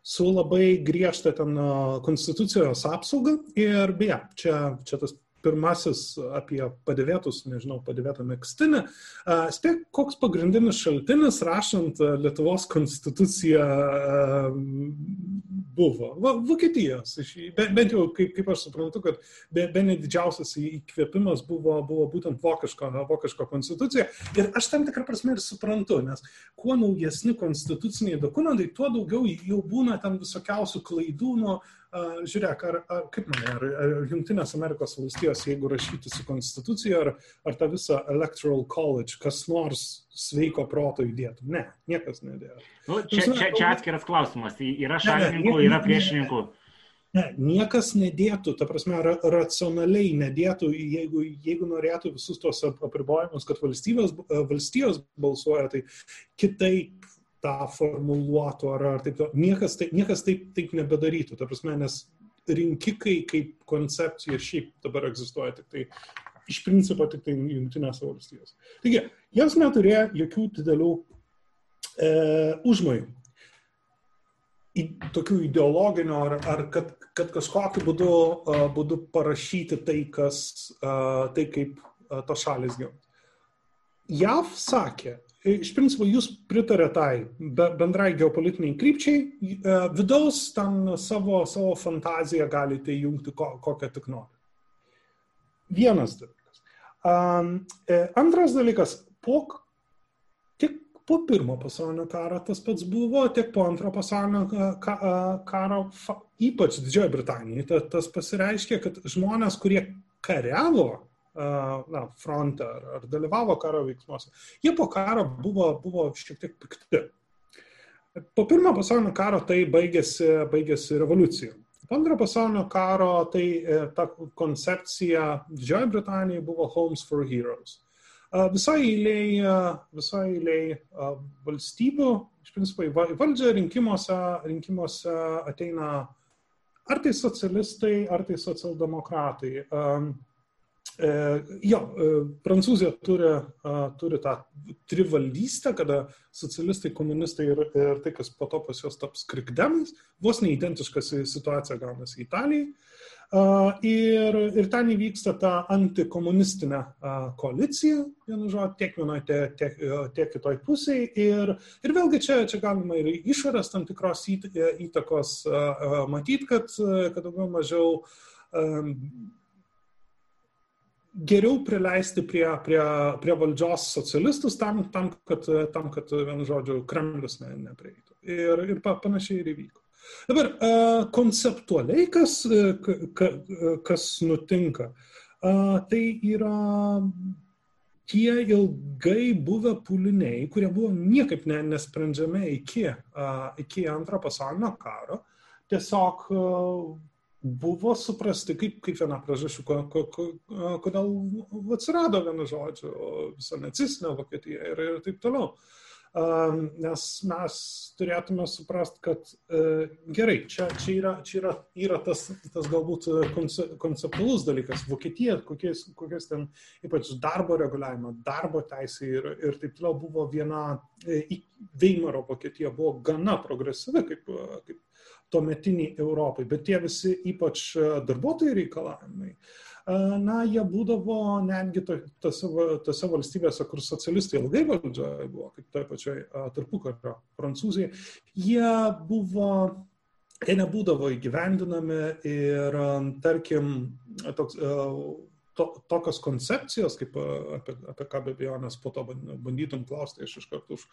su labai griežta ten konstitucijos apsauga. Ir beje, čia, čia tas pirmasis apie padėvėtus, nežinau, padėvėtą mėgstinį. Spėk, koks pagrindinis šaltinis rašant Lietuvos konstituciją buvo? Va, Vokietijos. Bent jau, kaip, kaip aš suprantu, kad be, be didžiausias įkvėpimas buvo, buvo būtent vokiško, vokiško konstitucija. Ir aš tam tikrą prasme ir suprantu, nes kuo naujesni konstituciniai dokumentai, tuo daugiau jau būna ten visokiausių klaidų nuo Žiūrėk, ar, ar kaip manai, ar, ar Junktinės Amerikos valstijos, jeigu rašytųsi konstituciją, ar, ar tą visą Electoral College kas nors sveiko proto įdėtų? Ne, niekas nedėjo. Nu, čia, čia, čia atskiras klausimas. Yra šalininkų, yra priešininkų. Ne, niekas nedėtų, ta prasme, ra, racionaliai nedėtų, jeigu, jeigu norėtų visus tos apribojimus, kad valstijos balsuoja, tai kitaip tą formuluotų ar, ar taip, niekas, taip, niekas taip, taip nebedarytų, ta prasme, nes rinkikai kaip koncepcija šiaip dabar egzistuoja tik tai iš principo tik tai jungtinėse valstijose. Taigi, jiems neturėjo jokių didelių e, užmojų tokių ideologinių, ar, ar kad, kad kažkokiu būdu, uh, būdu parašyti tai, kas, uh, tai kaip uh, tos šalis gyvena. JAV sakė, iš principo jūs pritarė tai be, bendrai geopolitiniai krypčiai, uh, vidaus ten savo, savo fantaziją galite įjungti ko, kokią tik nori. Vienas dalykas. Um, antras dalykas, po po pirmo pasaulinio karo tas pats buvo, tiek po antro pasaulinio karo, ypač Didžiojo Britanijoje, tas pasireiškia, kad žmonės, kurie kariavo na, fronte ar, ar dalyvavo karo veiksmuose, jie po karo buvo, buvo šiek tiek pikti. Po pirmo pasaulinio karo tai baigėsi, baigėsi revoliucija. Po antro pasaulinio karo tai e, ta koncepcija Didžiojo Britanijoje buvo Homes for Heroes visai eiliai, visai eiliai valstybių, iš principo į valdžią rinkimuose, rinkimuose ateina ar tai socialistai, ar tai socialdemokratai. E, jo, e, Prancūzija turi, turi tą trivaldystę, kada socialistai, komunistai ir, ir tai, kas po to pas juos taps krikdemais, vos neidentiška situacija gaunasi Italijai. Ir, ir ten įvyksta ta antikomunistinė koalicija, vienu žodžiu, tiek vienoje, tiek, tiek, tiek kitoj pusėje. Ir, ir vėlgi čia, čia galima ir išorės tam tikros įtakos matyti, kad, kad daugiau mažiau geriau prileisti prie, prie, prie valdžios socialistus tam, tam, kad, tam, kad vienu žodžiu, Kremlius ne, neprieitų. Ir, ir panašiai ir įvyko. Dabar konceptualiai, kas, kas nutinka, tai yra tie ilgai buvę pūliniai, kurie buvo niekaip ne, nesprendžiami iki, iki antro pasaulinio karo, tiesiog buvo suprasti kaip, kaip viena priežasčių, ko, ko, ko, kodėl atsirado vienu žodžiu visa nacistinė Vokietija ir, ir taip toliau. Nes mes turėtume suprasti, kad e, gerai, čia, čia, yra, čia yra, yra tas, tas galbūt konceptualus dalykas. Vokietija, kokiais, kokiais ten ypač darbo reguliavimo, darbo teisė ir, ir taip toliau buvo viena, e, Veimaro Vokietija buvo gana progresyvi kaip, kaip tuometiniai Europai, bet tie visi ypač darbuotojų reikalavimai na, jie būdavo netgi tose, tose valstybėse, kur socialistai ilgai valdžioje buvo, kaip toje pačioje tarpukario Prancūzijai, jie buvo, jie nebūdavo įgyvendinami ir, tarkim, toks, to, tokios koncepcijos, kaip apie, apie ką be abejonės po to bandytum klausti, aš iš karto už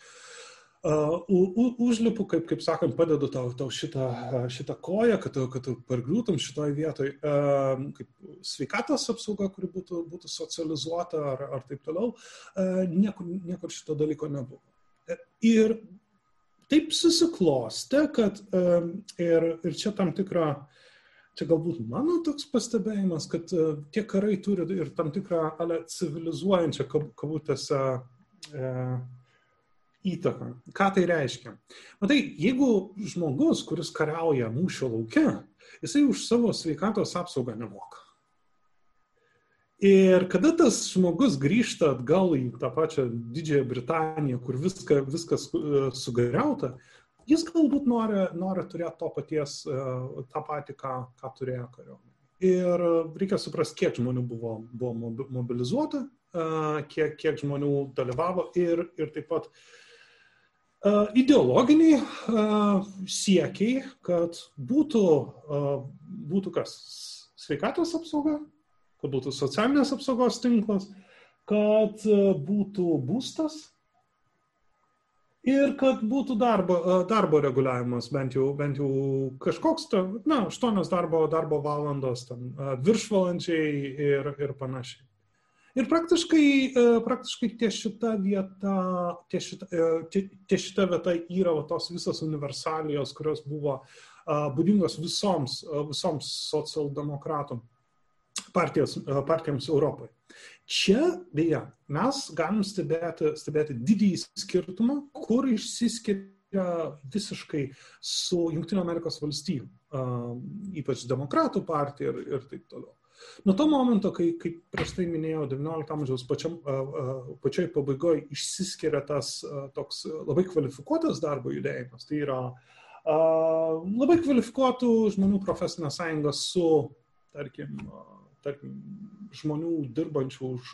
užlipu, kaip, kaip sakant, padedu tau, tau šitą, šitą koją, kad, kad tu pargriūtum šitoje vietoje, kaip sveikatos apsauga, kuri būtų, būtų socializuota ar, ar taip toliau, niekur, niekur šito dalyko nebuvo. Ir taip susiklostė, kad ir, ir čia tam tikra, čia galbūt mano toks pastebėjimas, kad tie karai turi ir tam tikrą ale, civilizuojančią kabutėse įtaką. Ką tai reiškia? Matai, jeigu žmogus, kuris kariauja mūšio laukia, jisai už savo sveikatos apsaugą nemoka. Ir kada tas žmogus grįžta atgal į tą pačią Didžiąją Britaniją, kur viską, viskas e, sugariauta, jis galbūt nori, nori turėti to paties, e, tą patį, ką, ką turėjo kariuomenė. Ir reikia suprasti, kiek žmonių buvo, buvo mobilizuota, e, kiek, kiek žmonių dalyvavo ir, ir taip pat uh, ideologiniai siekiai, kad būtų, būtų kas? Sveikatos apsauga, kad būtų socialinės apsaugos tinklas, kad būtų būstas ir kad būtų darbo, darbo reguliavimas, bent jau, bent jau kažkoks, na, 8 darbo, darbo valandos, ten, viršvalandžiai ir, ir panašiai. Ir praktiškai, e, praktiškai ties šita vieta, ties šita, e, ties šita vieta yra tos visos universalijos, kurios buvo būdingos visoms, visoms socialdemokratų partijos, partijoms Europoje. Čia, beje, mes galim stebėti, stebėti didįjį skirtumą, kur išsiskiria visiškai su Junktinio Amerikos valstybių, ypač demokratų partija ir, ir taip toliau. Nuo to momento, kai, kaip prieš tai minėjau, XIX amžiaus pačiam, pačioj pabaigoje išsiskiria tas toks labai kvalifikuotas darbo judėjimas. Tai yra labai kvalifikuotų žmonių profesinės sąjungos su, tarkim, tarkim, žmonių dirbančių už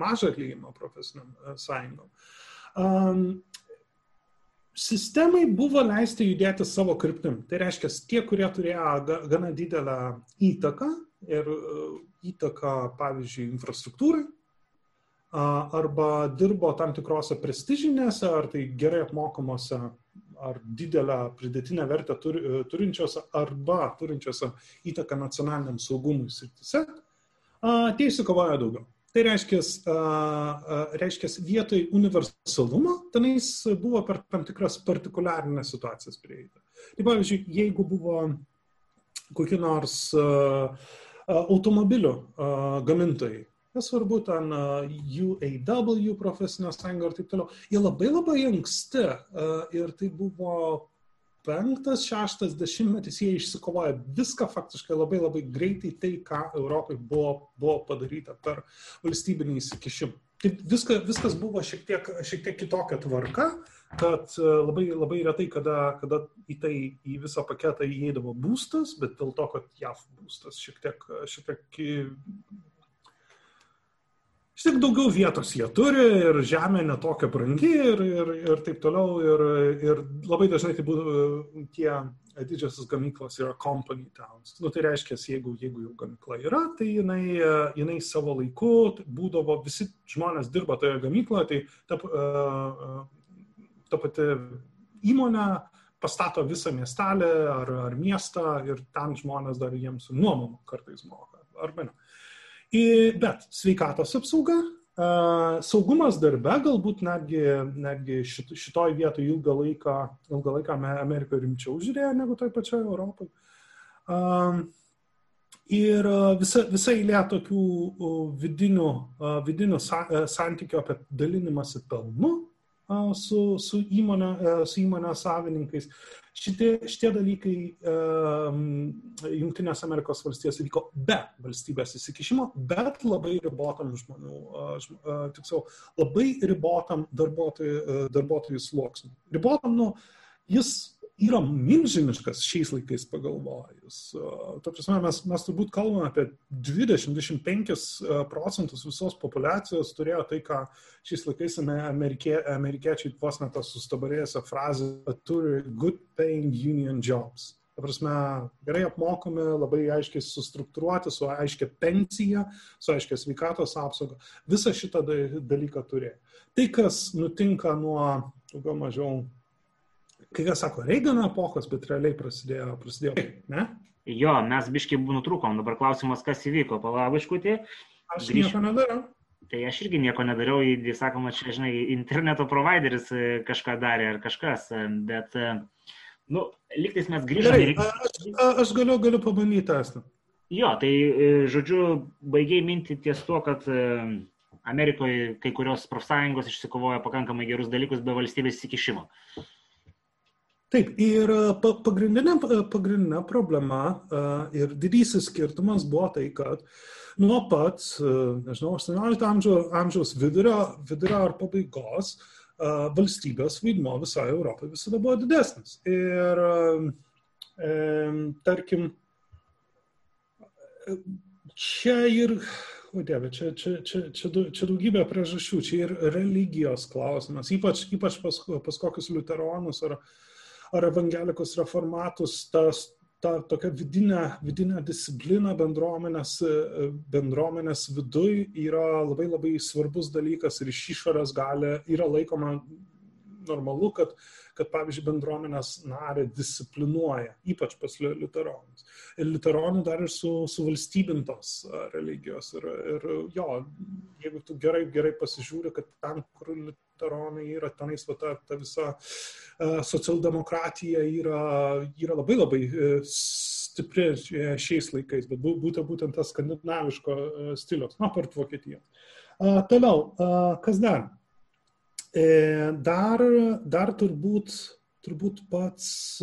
mažą atlyginimą profesiniam sąjungom. Sistemai buvo leisti judėti savo kryptim. Tai reiškia, tie, kurie turėjo gana didelę įtaką ir e, įtaką, pavyzdžiui, infrastruktūrai, arba dirbo tam tikrose prestižinėse, ar tai gerai apmokamose, ar didelę pridėtinę vertę e, turinčiose, arba turinčiose įtaką nacionaliniam saugumui srityse, tie įsikovojo daugiau. Tai reiškia, reiškia vietoj universalumo, tenais buvo per tam tikras partikuliarinės situacijas prieita. Tai pavyzdžiui, jeigu buvo kokie nors uh, automobilių gamintojai. Nesvarbu, ten UAW profesinė sąjunga ir taip toliau. Jie labai labai anksti ir tai buvo penktas, šeštas dešimtmetis, jie išsikovoja viską faktiškai labai labai greitai tai, ką Europai buvo, buvo padaryta per valstybinį įsikišimą. Tai viska, viskas buvo šiek tiek, šiek tiek kitokia tvarka, kad e, labai, labai retai, kada, kada į tai į visą paketą įeidavo būstas, bet dėl to, kad JAV būstas šiek tiek, šiek tiek Šiek tiek daugiau vietos jie turi ir žemė netokia brangi ir, ir, ir taip toliau. Ir, ir labai dažnai tai būtų tie didžiosios gamyklos yra company towns. Nu, tai reiškia, jeigu, jeigu jau gamykla yra, tai jinai, jinai savo laiku būdavo, visi žmonės dirba toje gamykloje, tai ta, ta pati įmonė pastato visą miestelį ar, ar miestą ir ten žmonės dar jiems nuomą kartais moka. Arba ne. Ir, bet sveikatos apsauga, saugumas darbe galbūt netgi, netgi šit, šitoj vietoje ilgą laiką, ilgą laiką Amerikoje rimčiau žiūrėjo negu toj pačioje Europoje. Ir visa, visa eilė tokių vidinių, vidinių santykių apie dalinimąsi pelnu su, su, įmonė, e, su įmonės savininkais. Šitie, šitie dalykai um, Junktinės Amerikos valstijose vyko be valstybės įsikišimo, bet labai ribotam žmonių, uh, tiksliau, labai ribotam darbuotojų, darbuotojų sluoksniui. Ribotam, nu, jis yra milžiniškas šiais laikais pagalvojus. Ta prasme, mes, mes turbūt kalbame apie 20-25 procentus visos populacijos turėjo tai, ką šiais laikais amerikie, amerikiečiai vos net sustabarėjusią frazę turi good paying union jobs. Ta prasme, gerai apmokomi, labai aiškiai sustruktūruoti, su aiškia pensija, su aiškia sveikatos apsauga. Visą šitą dalyką turėjo. Tai, kas nutinka nuo daugiau mažiau kai kas sako Reigano epochos, bet realiai prasidėjo, prasidėjo, ne? Jo, mes biškai nutrūkom, dabar klausimas, kas įvyko, palaviškutį. Aš Grįž... nieko nedariau. Tai aš irgi nieko nedariau, įdį, sakoma, čia, žinai, interneto provideris e, kažką darė ar kažkas, e, bet, e, nu, liktais mes grįžtame. Gerai, aš, aš galiu, galiu pabandyti tęsti. Jo, tai, žodžiu, baigiai minti ties to, kad Amerikoje kai kurios profsąjungos išsikovojo pakankamai gerus dalykus be valstybės įsikišimo. Taip, ir e, pagrindinė, e, pagrindinė problema e, ir didysis skirtumas buvo tai, kad nuo pat, nežinau, 18 amžiaus, amžiaus vidurio, vidurio ar pabaigos valstybės vaidmo visoje Europoje visada buvo didesnis. Ir tarkim, čia ir, o dieve, čia, čia, čia, čia, čia daugybė priežasčių, čia ir religijos klausimas, ypač, ypač pas, pas kokius liuteronus ar, ar evangelikus reformatus, tas, ta tokia vidinė, vidinė disciplina bendruomenės, bendruomenės viduj yra labai labai svarbus dalykas ir iš išorės gali, yra laikoma normalu, kad, kad pavyzdžiui, bendruomenės narė disciplinuoja, ypač pas liuteronus. Ir liuteronų dar ir su, suvalstybintos religijos. Ir, ir jo, jeigu tu gerai, gerai pasižiūri, kad ten, kur liuteronai yra, tenais va, ta, ta visa socialdemokratija yra, yra labai labai uh, stipri šiais laikais, bet būtent, būtent tas skandinaviško stiliaus, na, part Vokietijos. Toliau, kas dar? E, dar, dar turbūt, turbūt pats,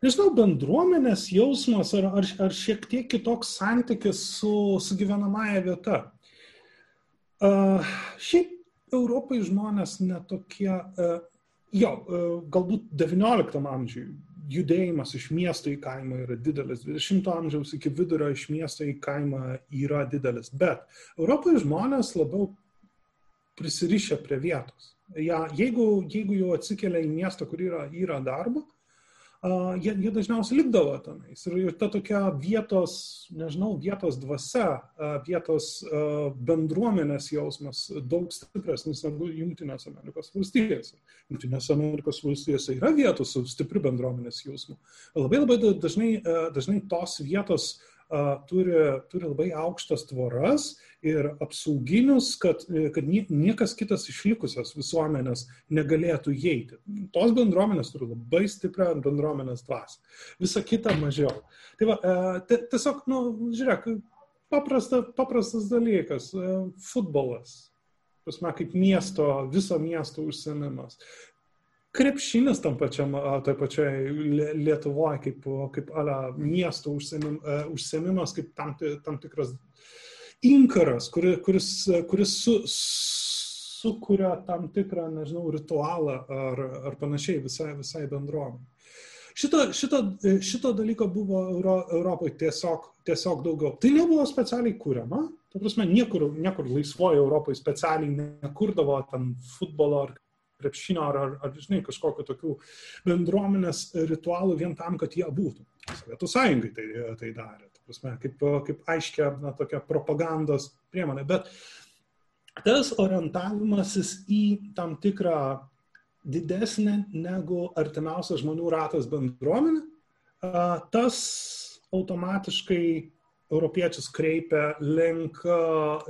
nežinau, bendruomenės jausmas ar, ar, ar šiek tiek kitoks santykis su, su gyvenamąją vieta. Šiaip Europai žmonės netokie, jo, galbūt XIX amžiui judėjimas iš miesto į kaimą yra didelis, 20-ojo amžiaus iki vidurio iš miesto į kaimą yra didelis, bet Europoje žmonės labiau prisirišę prie vietos. Ja, jeigu, jeigu jau atsikelia į miestą, kur yra, yra darbo, uh, jie, jie dažniausiai likdavo tenais. Ir, ir ta tokia vietos, nežinau, vietos dvasia, uh, vietos uh, bendruomenės jausmas daug stipresnis negu Junktinės Amerikos valstijose. Junktinės Amerikos valstijose yra vietos su stipri bendruomenės jausmu. Labai labai dažnai, uh, dažnai tos vietos uh, turi, turi labai aukštas tvoras ir apsauginius, kad, kad niekas kitas išlikusios visuomenės negalėtų įeiti. Tos bendruomenės turi labai stiprią bendruomenės dvasę. Visa kita mažiau. Tai va, tiesiog, nu, žiūrėk, paprasta, paprastas dalykas - futbolas. Pasme, kaip miesto, viso miesto užsienimas krepšinis tam pačiam, toj pačioj Lietuvoje, kaip, kaip ala, miesto užsiemim, užsiemimas, kaip tam, tam tikras inkaras, kuri, kuris, kuris su, sukuria tam tikrą, nežinau, ritualą ar, ar panašiai visai, visai bendruomenė. Šito, šito, šito dalyko buvo Euro, Europoje tiesiog, tiesiog daugiau. Tai nebuvo specialiai kūriama, ta prasme, niekur, niekur laisvoje Europoje specialiai nekurdavo ten futbolo ar krepšinio ar, ar, ar žinai, kažkokio tokių bendruomenės ritualų vien tam, kad jie būtų. Sovietų sąjungai tai, tai darė, prasme, kaip, kaip aiškia na, tokia propagandos priemonė. Bet tas orientavimasis į tam tikrą didesnę negu artimiausias žmonių ratas bendruomenė, tas automatiškai europiečius kreipia link,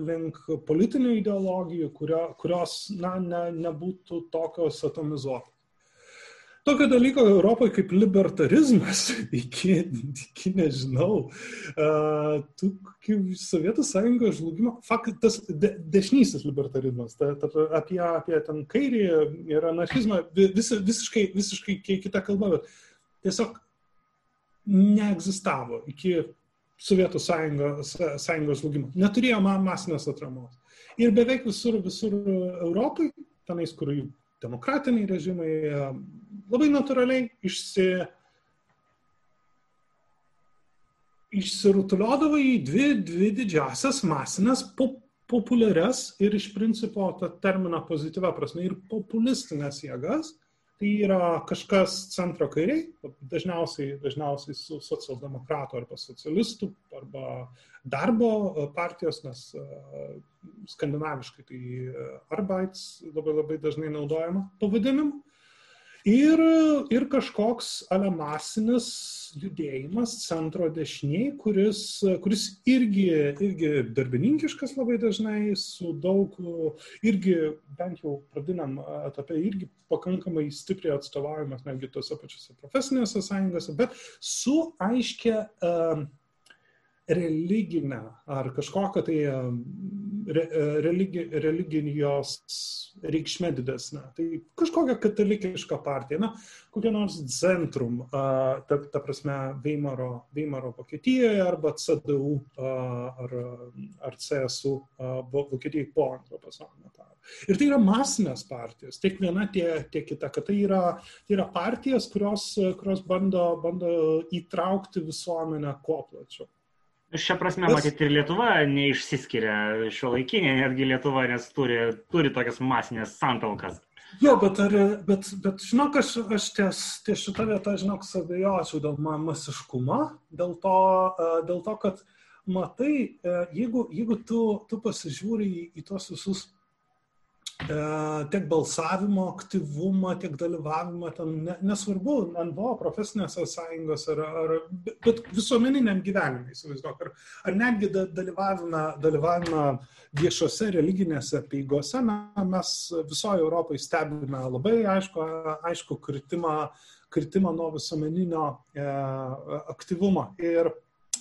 link politinių ideologijų, kurio, kurios na, ne, nebūtų tokios atomizuotos. Tokio dalyko Europoje kaip libertarizmas, iki, iki nežinau, tų, Sovietų sąjungos žlugimo, fakt, tas de, dešinysis libertarizmas, ta, ta, apie, apie ten kairį ir anarchizmą, vis, visiškai, visiškai kita kalba, bet tiesiog neegzistavo iki Sovietų sąjungos, sąjungos žlugimo. Neturėjo masinės atramos. Ir beveik visur, visur Europai, tenais, kur jų demokratiniai režimai labai natūraliai išsi, išsirutuliodavo į dvi, dvi didžiasias masinės pop, populiarias ir iš principo tą terminą pozityvę prasme ir populistinės jėgas tai yra kažkas centro kairiai, dažniausiai, dažniausiai su socialdemokratų arba socialistų arba darbo partijos, nes skandinaviškai tai Arbeits labai labai dažnai naudojama pavadinimu. Ir, ir kažkoks alemasinis judėjimas centro dešiniai, kuris, kuris irgi, irgi darbininkiškas labai dažnai, su daug, irgi bent jau pradiniam etape, irgi pakankamai stipriai atstovaujamas netgi tose pačiose profesinėse sąjungose, bet su aiškia uh, religinę ar kažkokią tai re, religi, religijos reikšmė didesnė. Tai kažkokia katalikiška partija, na, kokia nors centrum, ta, ta prasme, Veimaro, Veimaro Vokietijoje arba CDU ar, ar CSU Vokietijoje po antrojo pasaulinio karo. Ir tai yra masinės partijos, tiek viena, tiek, tiek kita, kad tai yra, tai yra partijos, kurios, kurios bando, bando įtraukti visuomenę kuo plačiau. Šia prasme, Tas... matyt, ir Lietuva neišsiskiria šio laikinė, netgi Lietuva, nes turi, turi tokias masinės santalkas. Jo, bet, ar, bet, bet žinok, aš, aš ties, ties šitą vietą, žinok, savijočiau dėl masiškumo, dėl to, dėl to kad matai, jeigu, jeigu tu, tu pasižiūri į, į tos visus tiek balsavimo aktyvumą, tiek dalyvavimą, ten ne, nesvarbu, NVO, profesinėse sąjungose, ar, ar, bet visuomeniniam gyvenimui, įsivaizduok, ar, ar netgi dalyvavimą, dalyvavimą viešose religinėse peigose, na, mes visoje Europoje stebime labai aišku, aišku kritimą, kritimą nuo visuomeninio e, aktyvumo. Ir,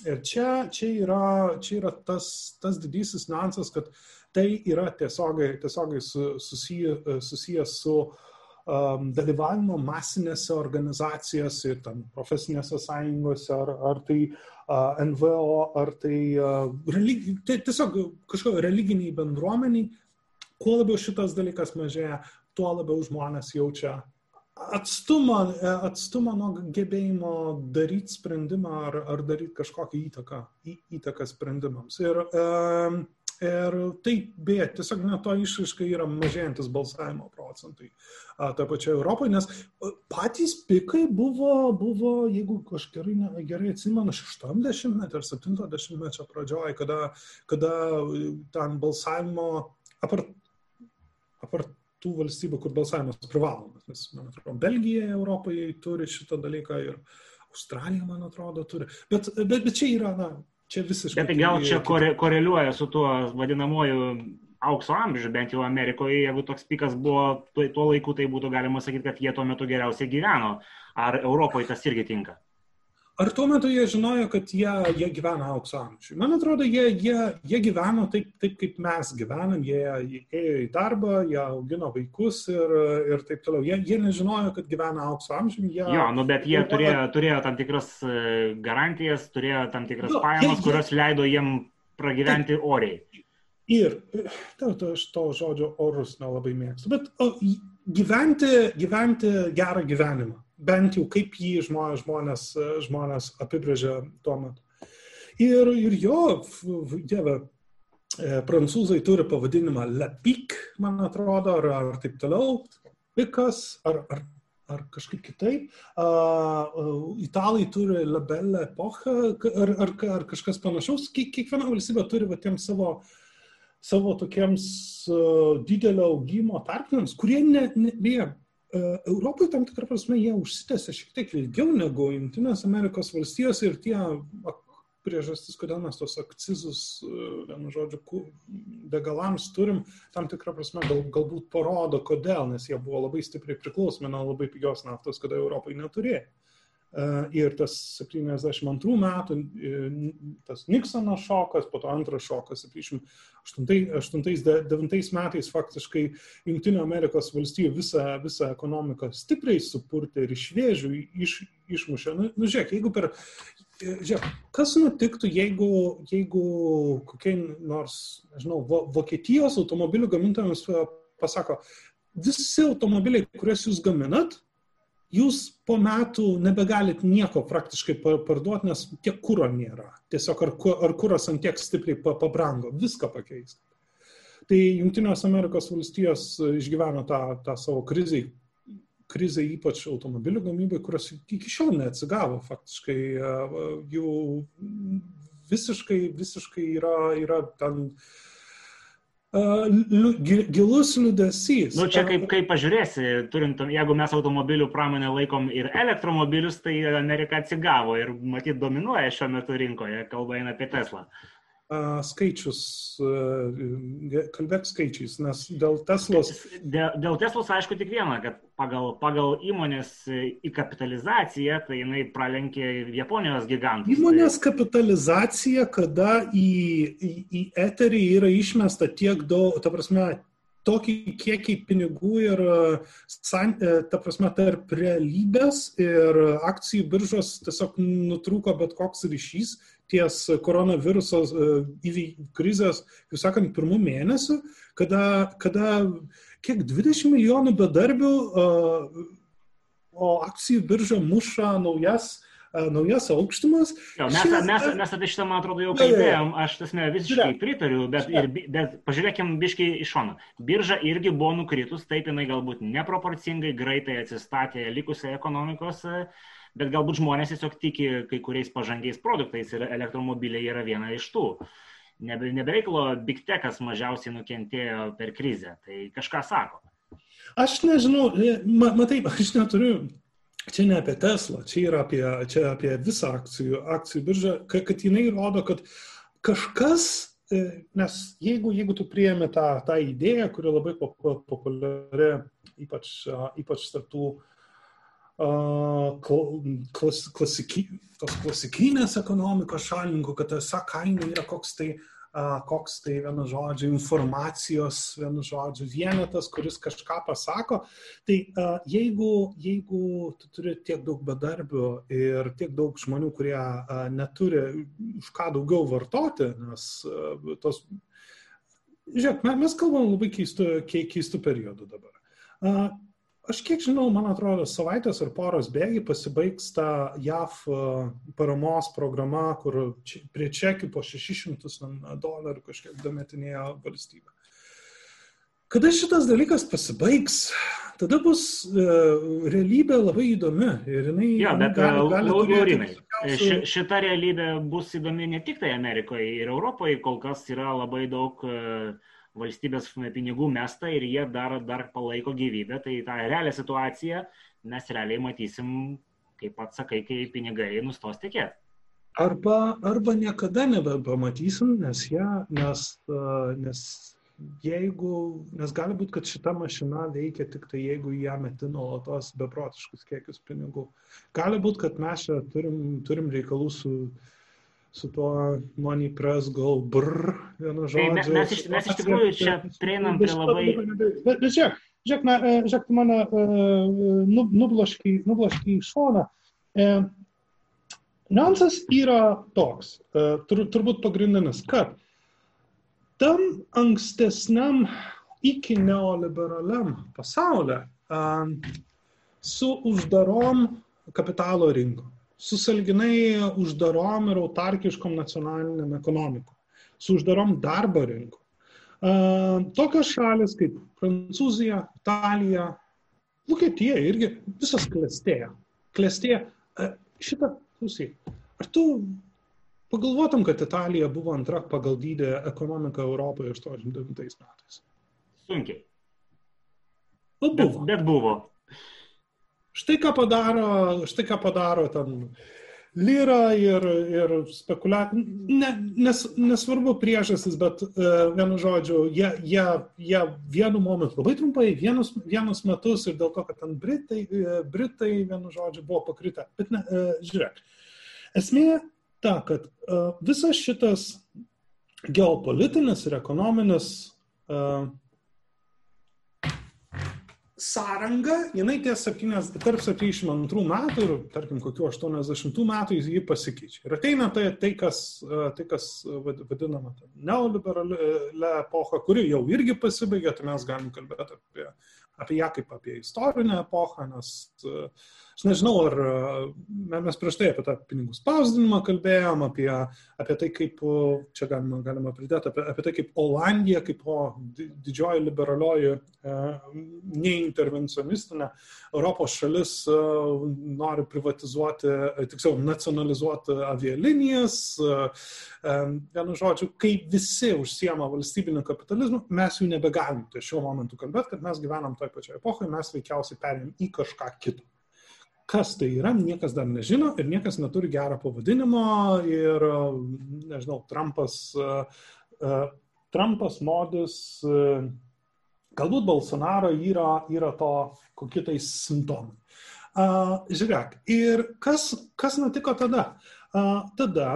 ir čia, čia, yra, čia yra tas, tas didysis niuansas, kad tai yra tiesiogiai, tiesiogiai susiję, susijęs su um, dalyvavimo masinėse organizacijose ir tam profesinėse sąjungose, ar, ar tai uh, NVO, ar tai, uh, religi, tai tiesiog kažkokio religiniai bendruomeniai, kuo labiau šitas dalykas mažėja, tuo labiau žmonės jaučia atstumą, atstumą nuo gebėjimo daryti sprendimą ar, ar daryti kažkokią įtaką, į, įtaką sprendimams. Ir um, Ir tai, beje, tiesiog na, to išaiškai yra mažėjantis balsavimo procentai toje pačioje Europoje, nes patys pikai buvo, buvo jeigu aš gerai, ne, gerai atsimenu, 60-metį ar 70-mečio pradžioje, kada, kada ten balsavimo, apart, apart tų valstybių, kur balsavimas privalomas, nes, man atrodo, Belgija Europoje turi šitą dalyką ir Australija, man atrodo, turi. Bet, bet, bet čia yra, na, Čia visiškai. Bet tai gal čia kore, koreliuoja su tuo vadinamoju aukso amžiu, bent jau Amerikoje, jeigu toks pikas buvo tuo, tuo laiku, tai būtų galima sakyti, kad jie tuo metu geriausiai gyveno. Ar Europoje tas irgi tinka? Ar tuo metu jie žinojo, kad jie, jie gyvena aukso amžiui? Man atrodo, jie, jie, jie gyveno taip, taip, kaip mes gyvenam, jie, jie ėjo į darbą, jie augino vaikus ir, ir taip toliau. Jie, jie nežinojo, kad gyvena aukso amžiui. Jie, jo, nu, bet jie turėjo, turėjo tam tikras e, garantijas, turėjo tam tikras jo, pajamas, jie, kurios leido jiem pragyventi taip, oriai. Ir, tau, to, aš to žodžio orus nelabai mėgstu, bet o, gyventi, gyventi gerą gyvenimą bent jau kaip jį žmonės, žmonės, žmonės apibrėžia tuo metu. Ir, ir jo, dieve, e, prancūzai turi pavadinimą Lepik, man atrodo, ar, ar taip toliau, pikas, ar, ar, ar kažkaip kitaip. Uh, italai turi labelę epochą, ar, ar, ar kažkas panašaus. Kiekviena valstybė turi va, tiem savo, savo tokiems uh, didelio augimo tarpiniams, kurie ne, ne, beje, E, Europoje tam tikrą prasme jie užsitęsė šiek tiek ilgiau negu Junktinės Amerikos valstijos ir tie priežastis, kodėl mes tos akcizus, e, vienu žodžiu, degalams turim, tam tikrą prasme gal, galbūt parodo, kodėl, nes jie buvo labai stipriai priklausomi nuo labai pigios naftos, kada Europai neturėjo. E, ir tas 72 metų, e, tas Nixono šokas, po to antras šokas 78-79 metais faktiškai Junktinio Amerikos valstybių visą, visą ekonomiką stipriai supurtė ir iš vėžių iš, išmušė. Nu, nu žiūrėk, jeigu per... Žiūrėk, kas nutiktų, jeigu, jeigu kokie nors, nežinau, Vokietijos automobilių gamintojams pasako, visi automobiliai, kuriuos jūs gaminat, jūs po metų nebegalit nieko praktiškai parduoti, nes tiek kūro nėra. Tiesiog ar, ar kūras ant tiek stipriai pabrango, viską pakeisti. Tai Junktinės Amerikos valstijos išgyveno tą, tą savo krizę, krizę ypač automobilių gamybai, kurios iki šiol neatsigavo faktiškai. Jų visiškai, visiškai yra, yra ten uh, gilus liudesys. Nu, čia kaip, kaip pažiūrėsi, turint, jeigu mes automobilių pramonę laikom ir elektromobilius, tai Amerika atsigavo ir matyt dominuoja šiuo metu rinkoje, kalba eina apie Teslą. Skaičius, kalbėk skaičiais, nes dėl Teslos. Dėl, dėl Teslos aišku tik viena, kad pagal, pagal įmonės įkapitalizaciją, tai jinai pralenkė Japonijos gigantus. Įmonės kapitalizacija, kada į, į, į eterį yra išmesta tiek daug, ta prasme, tokį kiekį pinigų ir, ta prasme, tarp realybės ir akcijų biržos tiesiog nutrūko bet koks ryšys ties koronaviruso e, krizės, kaip sakant, pirmų mėnesių, kada, kada kiek 20 milijonų bedarbių, o akcijų birža muša naujas naujas aukštumas. Jo, mes, Šies... mes, mes apie šitą, man atrodo, jau kalbėjom, aš tasme visiškai Žiūrėk. pritariu, bet, ir, bet pažiūrėkim biškai iš šono. Birža irgi buvo nukritus, taip jinai galbūt neproporcingai greitai atsistatė likusiai ekonomikos bet galbūt žmonės tiesiog tiki kai kuriais pažangiais produktais ir elektromobiliai yra viena iš tų. nebe, nebereikalo Big Techas mažiausiai nukentėjo per krizę. Tai kažką sako. Aš nežinau, ma, matai, aš neturiu čia ne apie Tesla, čia yra apie, čia apie visą akcijų, akcijų biržą, kad, kad jinai rodo, kad kažkas, e, nes jeigu, jeigu tu priemi tą, tą idėją, kuri labai populiari, ypač, ypač tarptų klas, klasiki, tos klasikinės ekonomikos šalininkų, kad tiesiog kaina yra koks tai koks tai vienu žodžiu informacijos, vienu žodžiu vienetas, kuris kažką pasako. Tai jeigu, jeigu tu turi tiek daug bedarbių ir tiek daug žmonių, kurie neturi už ką daugiau vartoti, nes tos... Žiūrėk, mes kalbam labai keistų, keistų periodų dabar. Aš kiek žinau, man atrodo, savaitės ar poros bėgi pasibaigs ta JAF e, paramos programa, kur prie čekių po 600 dolerių kažkiek dametinėjo valstybė. Kada šitas dalykas pasibaigs, tada bus e, realybė labai įdomi. Ir jinai, jo, bet gali, gali Laurinai, ši, šita realybė bus įdomi ne tik tai Amerikoje ir Europoje, kol kas yra labai daug uh, valstybės pinigų mesta ir jie dar, dar palaiko gyvybę, tai tą realią situaciją mes realiai matysim, kaip pats sakai, kai pinigai nustos tikėti. Arba, arba niekada nebepamatysim, nes, ja, nes, nes jeigu, nes gali būti, kad šita mašina veikia tik tai, jeigu ją meti nuolatos beprotiškus kiekius pinigų. Gali būti, kad mes čia turim, turim reikalų su uh, su tuo money press gal brr, vienu žodžiu. Tai mes, mes, iš, mes iš tikrųjų čia prieinam prie labai... Bet, bet žiūrėk, žiūrėk, na, e, žiūrėk, tu mane uh, nublaškai, nublaškai į šoną. Uh, Niuansas yra toks, tur, turbūt pagrindinis, kad tam ankstesniam iki neoliberaliam pasaulyje uh, su uždarom kapitalo rinkom su salginai uždarom ir autarkiškom nacionaliniam ekonomikom, su uždarom darbo rinkom. Tokios šalis kaip Prancūzija, Italija, Vokietija irgi visas klestėja. Klestėja. Šitą, klausyk, ar tu pagalvotum, kad Italija buvo antra pagal dydį ekonomika Europoje 89 metais? Sunkiai. Bet buvo. Bet, bet buvo. Štai ką padaro, štai ką padaro ten lyra ir, ir spekuliacija. Ne, nes, nesvarbu priežastis, bet uh, vienu žodžiu, jie, jie, jie vienu momentu, labai trumpai, vienus, vienus metus ir dėl to, kad ten Britai, uh, Britai vienu žodžiu buvo pakritę. Bet ne, uh, žiūrėk, esmė ta, kad uh, visas šitas geopolitinis ir ekonominis uh, sąranga, jinai ties 7, tarp 72 metų ir, tarkim, kokiu 80 metų jį pasikeičia. Ir ateina tai, tai, kas, tai, kas vadinama neoliberalią epochą, kuri jau irgi pasibaigė, tai mes galim kalbėti apie, apie ją kaip apie istorinę epochą, nes uh, Aš nežinau, ar mes prieš tai apie tą pinigų spausdinimą kalbėjom, apie, apie tai, kaip, čia galima, galima pridėti, apie, apie tai, kaip Olandija, kaip o didžioji liberalioji e, neintervencionistinė Europos šalis e, nori privatizuoti, e, tiksliau, nacionalizuoti avialinijas. Vienu žodžiu, kai visi užsiema valstybiniu kapitalizmu, mes jų nebegalim tai šiuo momentu kalbėti, kad mes gyvenam toje pačioje epochoje, mes veikiausiai perėm į kažką kitą kas tai yra, niekas dar nežino ir niekas neturi gero pavadinimo ir, nežinau, Trumpas, uh, Trumpas modus, uh, galbūt Bolsonaro yra, yra to kokie tai simptomai. Žiūrėk, ir kas, kas nutiko tada? Tada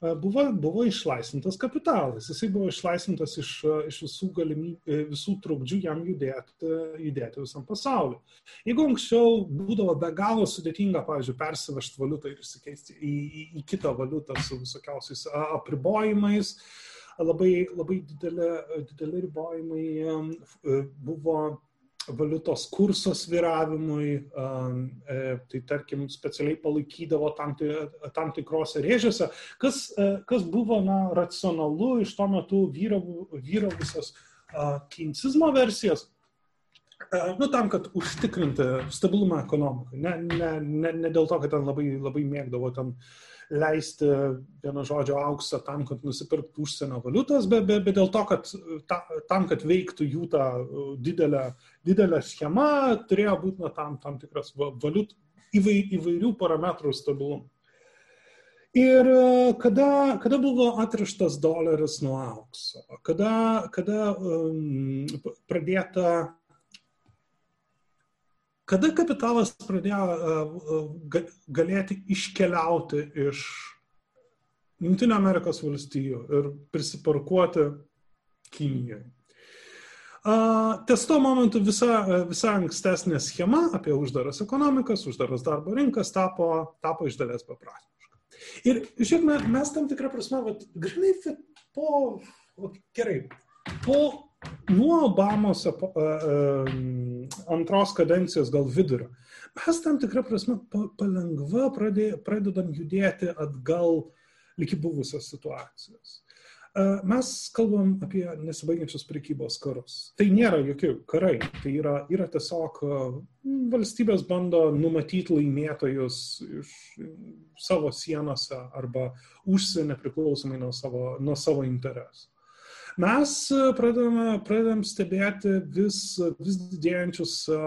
buvo, buvo išlaisvintas kapitalas. Jisai buvo išlaisvintas iš, iš visų, galimybių, visų trukdžių jam judėti, judėti visam pasauliu. Jeigu anksčiau būdavo be galo sudėtinga, pavyzdžiui, persivežti valiutą ir įsikeisti į, į, į kitą valiutą su visokiausiais apribojimais, labai, labai dideli, dideli ribojimai buvo valiutos kurso sviravimui, e, tai tarkim specialiai palaikydavo tam, tam tikrose rėžiuose, kas, e, kas buvo na, racionalu iš tuo metu vyravusios keinsizmo versijos. nu, tam, kad užtikrinti stabilumą ekonomikai. Ne, ne, ne, ne dėl to, kad ten labai, labai mėgdavo ten leisti vieno žodžio auksą tam, kad nusipirktų užsienio valiutas, bet, bet, bet dėl to, kad ta, tam, kad veiktų jų ta didelė, didelė schema, turėjo būti na, tam, tam tikras valiut, įvairių parametrų stabilumą. Ir kada, kada buvo atrištas doleris nuo aukso, kada, kada um, pradėta Kada kapitalas pradėjo e, e, galėti iškeliauti iš Junktinio Amerikos valstijų ir prisiparkuoti Kinijoje? Ties tuo momentu visa, e, visa ankstesnė schema apie uždaras ekonomikas, uždaras darbo rinkas tapo, tapo iš dalies beprasmiška. Ir žiūrėkime, mes tam tikrą prasme, vat, grinai po, gerai, po nuo Obamos antros kadencijos gal vidurio, mes tam tikrą prasme palengva pradedam judėti atgal lygi buvusios situacijos. Mes kalbam apie nesibaigiančius prekybos karus. Tai nėra jokie karai, tai yra, yra tiesiog valstybės bando numatyti laimėtojus iš savo sienose arba užsienio priklausomai nuo savo, nuo savo interesų mes e, pradedame, pradedam stebėti vis, vis didėjančius e,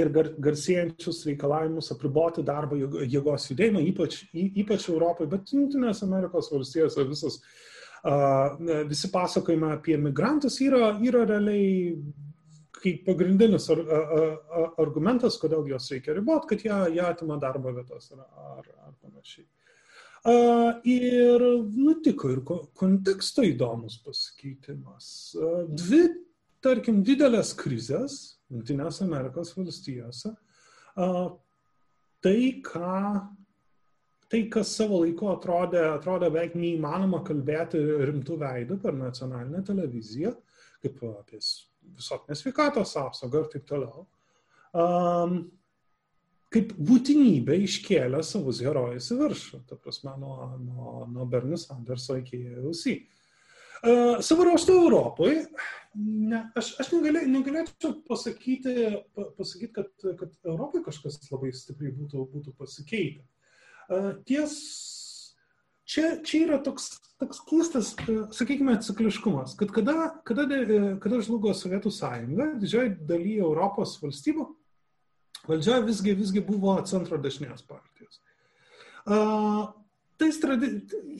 ir gar, garsėjančius reikalavimus apriboti darbo jėgos judėjimą, ypač, ypač Europoje, bet Junktinės Amerikos valstijose visas, visi pasakojimai apie migrantus yra, yra realiai kaip pagrindinis ar, ar, argumentas, kodėl juos reikia riboti, kad jie, jie atima darbo vietas ar, ar, ar panašiai. Ir nutiko ir konteksto įdomus pasikeitimas. Dvi, tarkim, didelės krizės Junktinės Amerikos valstijose. Tai, ką, tai, kas savo laiku atrodė, atrodė beveik neįmanoma kalbėti rimtų veidų per nacionalinę televiziją, kaip apie visuotinės sveikatos apsaugą ir taip toliau. Um, kaip būtinybę iškėlė savus herojus į viršų, ta prasme, nuo, nuo, nuo Bernie Sanderso iki AUC. Uh, savo ruoštų Europoje, ne, aš, aš negalė, negalėčiau pasakyti, pasakyti kad, kad Europoje kažkas labai stipriai būtų, būtų pasikeitę. Uh, ties, čia, čia yra toks, toks keistas, sakykime, cikliškumas, kad kada, kada, kada žlugo Sovietų sąjunga, didžioji daly Europos valstybių valdžia visgi, visgi buvo centro dešinės partijos. Uh, tais tradi...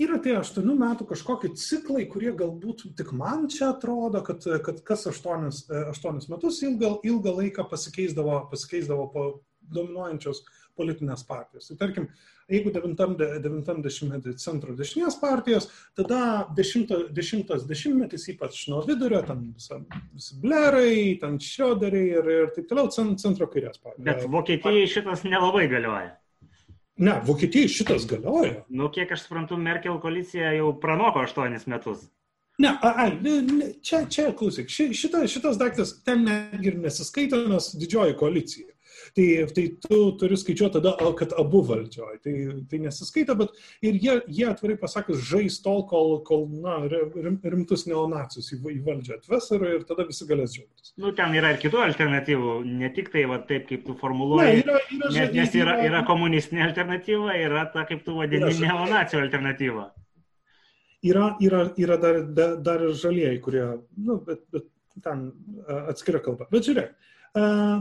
yra tie aštuonių metų kažkokie ciklai, kurie galbūt tik man čia atrodo, kad, kad kas aštuonis, aštuonis metus ilgą, ilgą laiką pasikeisdavo, pasikeisdavo po dominuojančios politinės partijos. Tai tarkim, jeigu 90-metį centro dešinės partijos, tada 10-as dešimtmetis, ypač nuo vidurio, ten visa, visi blerai, ten šioderiai ir, ir taip toliau, centro kairės partijos. Bet Vokietijai šitas nelabai galioja. Ne, Vokietijai šitas galioja. Nu, kiek aš suprantu, Merkel koalicija jau pranoko 8 metus. Ne, ai, čia, čia, klausyk, ši, šita, šitas daiktas ten netgi ir nesiskaito, nes didžioji koalicija. Tai, tai tu turi skaičiuoti tada, kad abu valdžioje. Tai, tai nesiskaita, bet ir jie, jie atvirai pasakius žais tol, kol, kol na, rimtus neonacijus į, į valdžią atves ir, ir tada visi galės džiaugtis. Nu, ten yra ir kitų alternatyvų, ne tik tai va, taip, kaip tu formuluoji. Ne, yra, yra, nes, nes yra, yra komunistinė alternatyva, yra ta, kaip tu vadini, neonacijų alternatyva. Yra, yra, yra dar, dar, dar ir žalieji, kurie, nu, bet, bet ten atskira kalba. Bet žiūrėk, uh,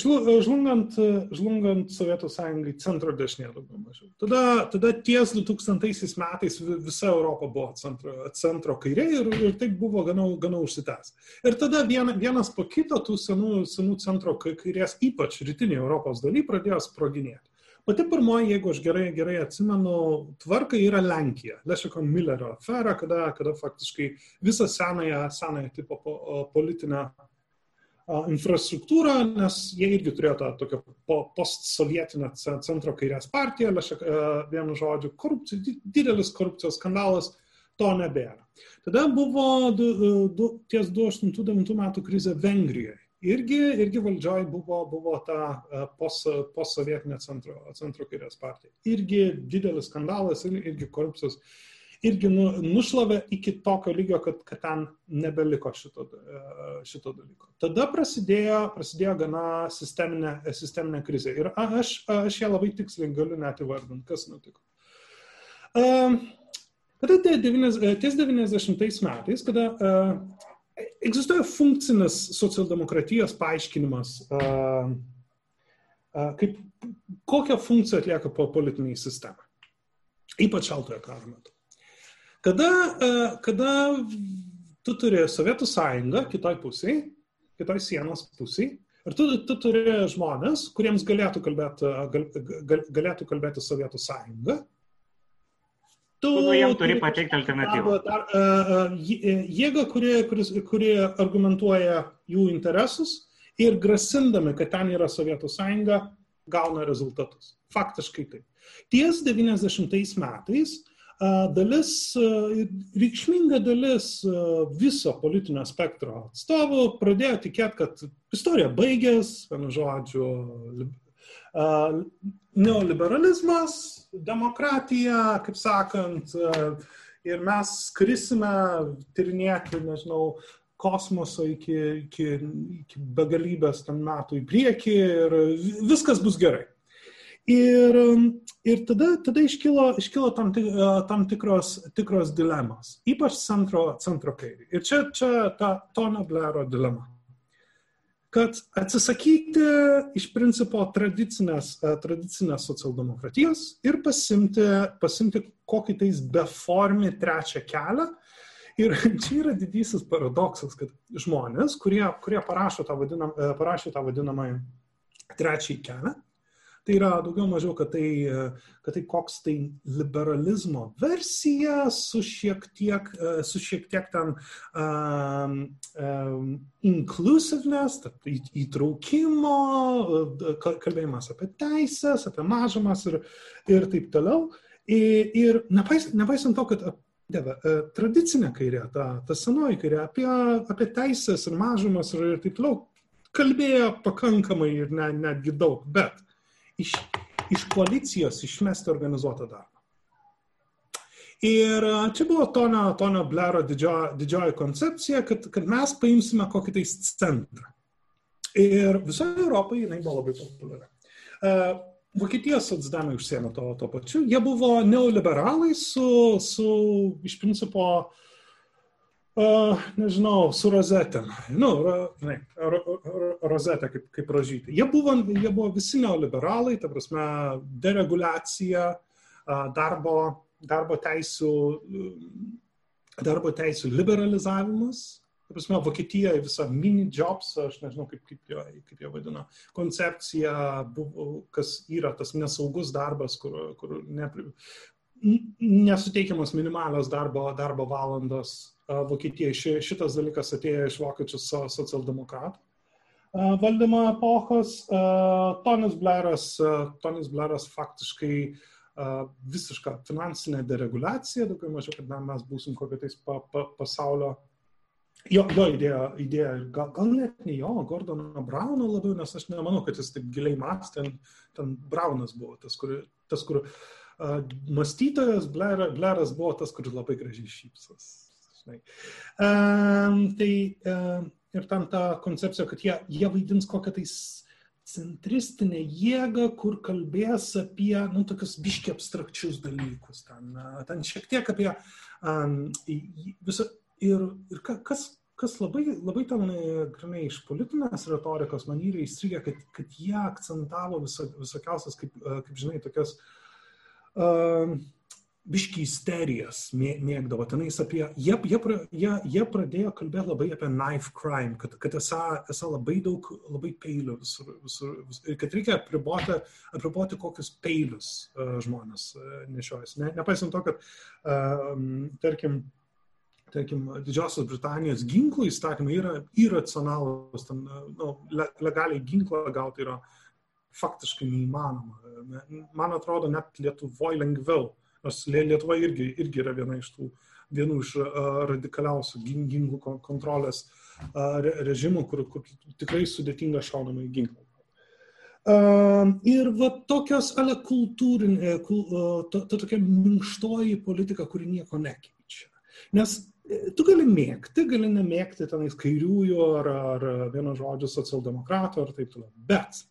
žlungant, žlungant Sovietų sąjungai centro dešinė daugiau mažiau. Tada, tada ties 2000 metais visa Europa buvo centro, centro kairė ir, ir taip buvo gana, gana užsitęs. Ir tada viena, vienas po kito tų senų, senų centro kairės, ypač rytinėje Europos daly, pradėjo sproginėti. Pati pirmoji, jeigu aš gerai, gerai atsimenu, tvarka yra Lenkija. Lešiko Millerio afera, kada, kada faktiškai visą senąją, senąją tipo politinę infrastruktūrą, nes jie irgi turėjo tą tokią postsovietinę centro kairės partiją, vienu žodžiu, korupcija, didelis korupcijos skandalas, to nebėra. Tada buvo du, du, ties 2008-2009 metų krizė Vengrijoje. Irgi, irgi valdžioj buvo, buvo ta postsovietinė pos centro, centro kairės partija. Irgi didelis skandalas, irgi korupcijos irgi nu, nušlavė iki tokio lygio, kad, kad ten nebeliko šito, šito dalyko. Tada prasidėjo, prasidėjo gana sisteminė, sisteminė krizė. Ir aš, aš ją labai tiksliai galiu net įvardinti, kas nutiko. Kada ties 90 metais, kada egzistuoja funkcinis socialdemokratijos paaiškinimas, kaip, kokią funkciją atlieka po politiniai sistemai, ypač šaltojo karo metu. Kada, uh, kada tu turi Sovietų sąjungą kitoj pusėje, kitoj sienos pusėje, ir tu, tu turi žmonės, kuriems galėtų kalbėti, gal, gal, galėtų kalbėti Sovietų sąjunga, Tu jam turi pateikti alternatyvą. Dar, uh, jėga, kuri, kuri, kuri argumentuoja jų interesus ir grasindami, kad ten yra Sovietų sąjunga, gauna rezultatus. Faktiškai taip. Ties 90 metais uh, dalis, reikšminga dalis viso politinio spektro atstovų pradėjo tikėti, kad istorija baigės, vienu žodžiu, neoliberalizmas, demokratija, kaip sakant, ir mes skrisime tyrinėti, nežinau, kosmoso iki, iki, iki begalybės ten metų į priekį ir viskas bus gerai. Ir, ir tada, tada iškilo, iškilo tam, tam tikros, tikros dilemos, ypač centro, centro kairį. Ir čia, čia ta Tono Blero dilema kad atsisakyti iš principo tradicinės, tradicinės socialdemokratijos ir pasimti, pasimti kokį tais beformį trečią kelią. Ir čia yra didysis paradoksas, kad žmonės, kurie, kurie parašo tą vadinam, parašė tą vadinamąjį trečiąjį kelią, Tai yra daugiau mažiau, kad tai, kad tai koks tai liberalizmo versija su šiek tiek, su šiek tiek ten um, um, inclusiveness, įtraukimo, kalbėjimas apie teisės, apie mažumas ir, ir taip toliau. Ir, ir nepaisant, nepaisant to, kad Dėva, tradicinė kairė, ta, ta senoji kairė, apie, apie teisės ir mažumas ir taip toliau, kalbėjo pakankamai ir ne, netgi daug, bet iš, iš koalicijos išmesti organizuotą darbą. Ir čia buvo Tonio, Tonio Blero didžio, didžioji koncepcija, kad, kad mes paimsime kokį tais centrą. Ir visoje Europoje jinai buvo labai populiari. Uh, Vokietijos socdemai užsėmė to, to pačiu. Jie buvo neoliberalai su, su iš principo uh, Uh, nežinau, su rozetė. Nu, žinai, ro, ro, rozetė kaip, kaip rožytė. Jie buvo, jie buvo visi neoliberalai, ta prasme, deregulacija, darbo, darbo, teisų, darbo teisų liberalizavimas. Ta prasme, Vokietijoje visa mini jobs, aš nežinau, kaip, kaip, jo, kaip jie vadina, koncepcija, buvo, kas yra tas nesaugus darbas, kur, kur ne, nesuteikiamas minimalios darbo, darbo valandos Vokietijoje. Šitas dalykas atėjo iš vokiečių socialdemokratų valdymo epochos. Tonis Blairas, Tonis Blairas faktiškai visišką finansinę deregulaciją, daugiau mažiau, kad mes būsim kokio tais pa, pa, pasaulio. Jo, jo idėja, idėja gal, gal net ne jo, Gordono Brauno labiau, nes aš nemanau, kad jis taip giliai mąstė, ten, ten Braunas buvo tas, kur, tas, kur uh, mąstytojas, Blairas, Blairas buvo tas, kuris labai gražiai šypsas žinai. Um, tai um, ir tam ta koncepcija, kad jie, jie vaidins kokią tais centristinę jėgą, kur kalbės apie, nu, tokius biški abstrakčius dalykus. Ten, ten šiek tiek apie um, visą. Ir, ir kas, kas labai, labai ten, grinai, iš politinės retorikos man yra įstrigę, kad, kad jie akcentavo viso, visokiausias, kaip, kaip žinai, tokias uh, biški isterijas mėgdavo. Tenais apie, jie, jie, jie, jie pradėjo kalbėti labai apie knife crime, kad, kad esą, esą labai daug, labai peilių visur, visur, visur ir kad reikia apriboti, apriboti kokius peilius uh, žmonės uh, nešiojasi. Ne, nepaisant to, kad, uh, tarkim, tarkim, Didžiosios Britanijos ginklų įstatymai yra irracionalūs, ten, nu, legaliai ginklą gauti yra faktiškai neįmanoma. Man atrodo, net Lietuvoje lengviau Nors Lietuva irgi, irgi yra viena iš tų vienų iš radikaliausių ginklų kontrolės režimų, kur, kur tikrai sudėtinga šaunama į ginklą. Ir va tokios ale kultūrinė, kul, to, to tokia minkštoji politika, kuri nieko nekeičia. Nes e, tu gali mėgti, gali nemėgti tenais kairiųjų ar, ar vieno žodžio socialdemokratų ar taip toliau. Bet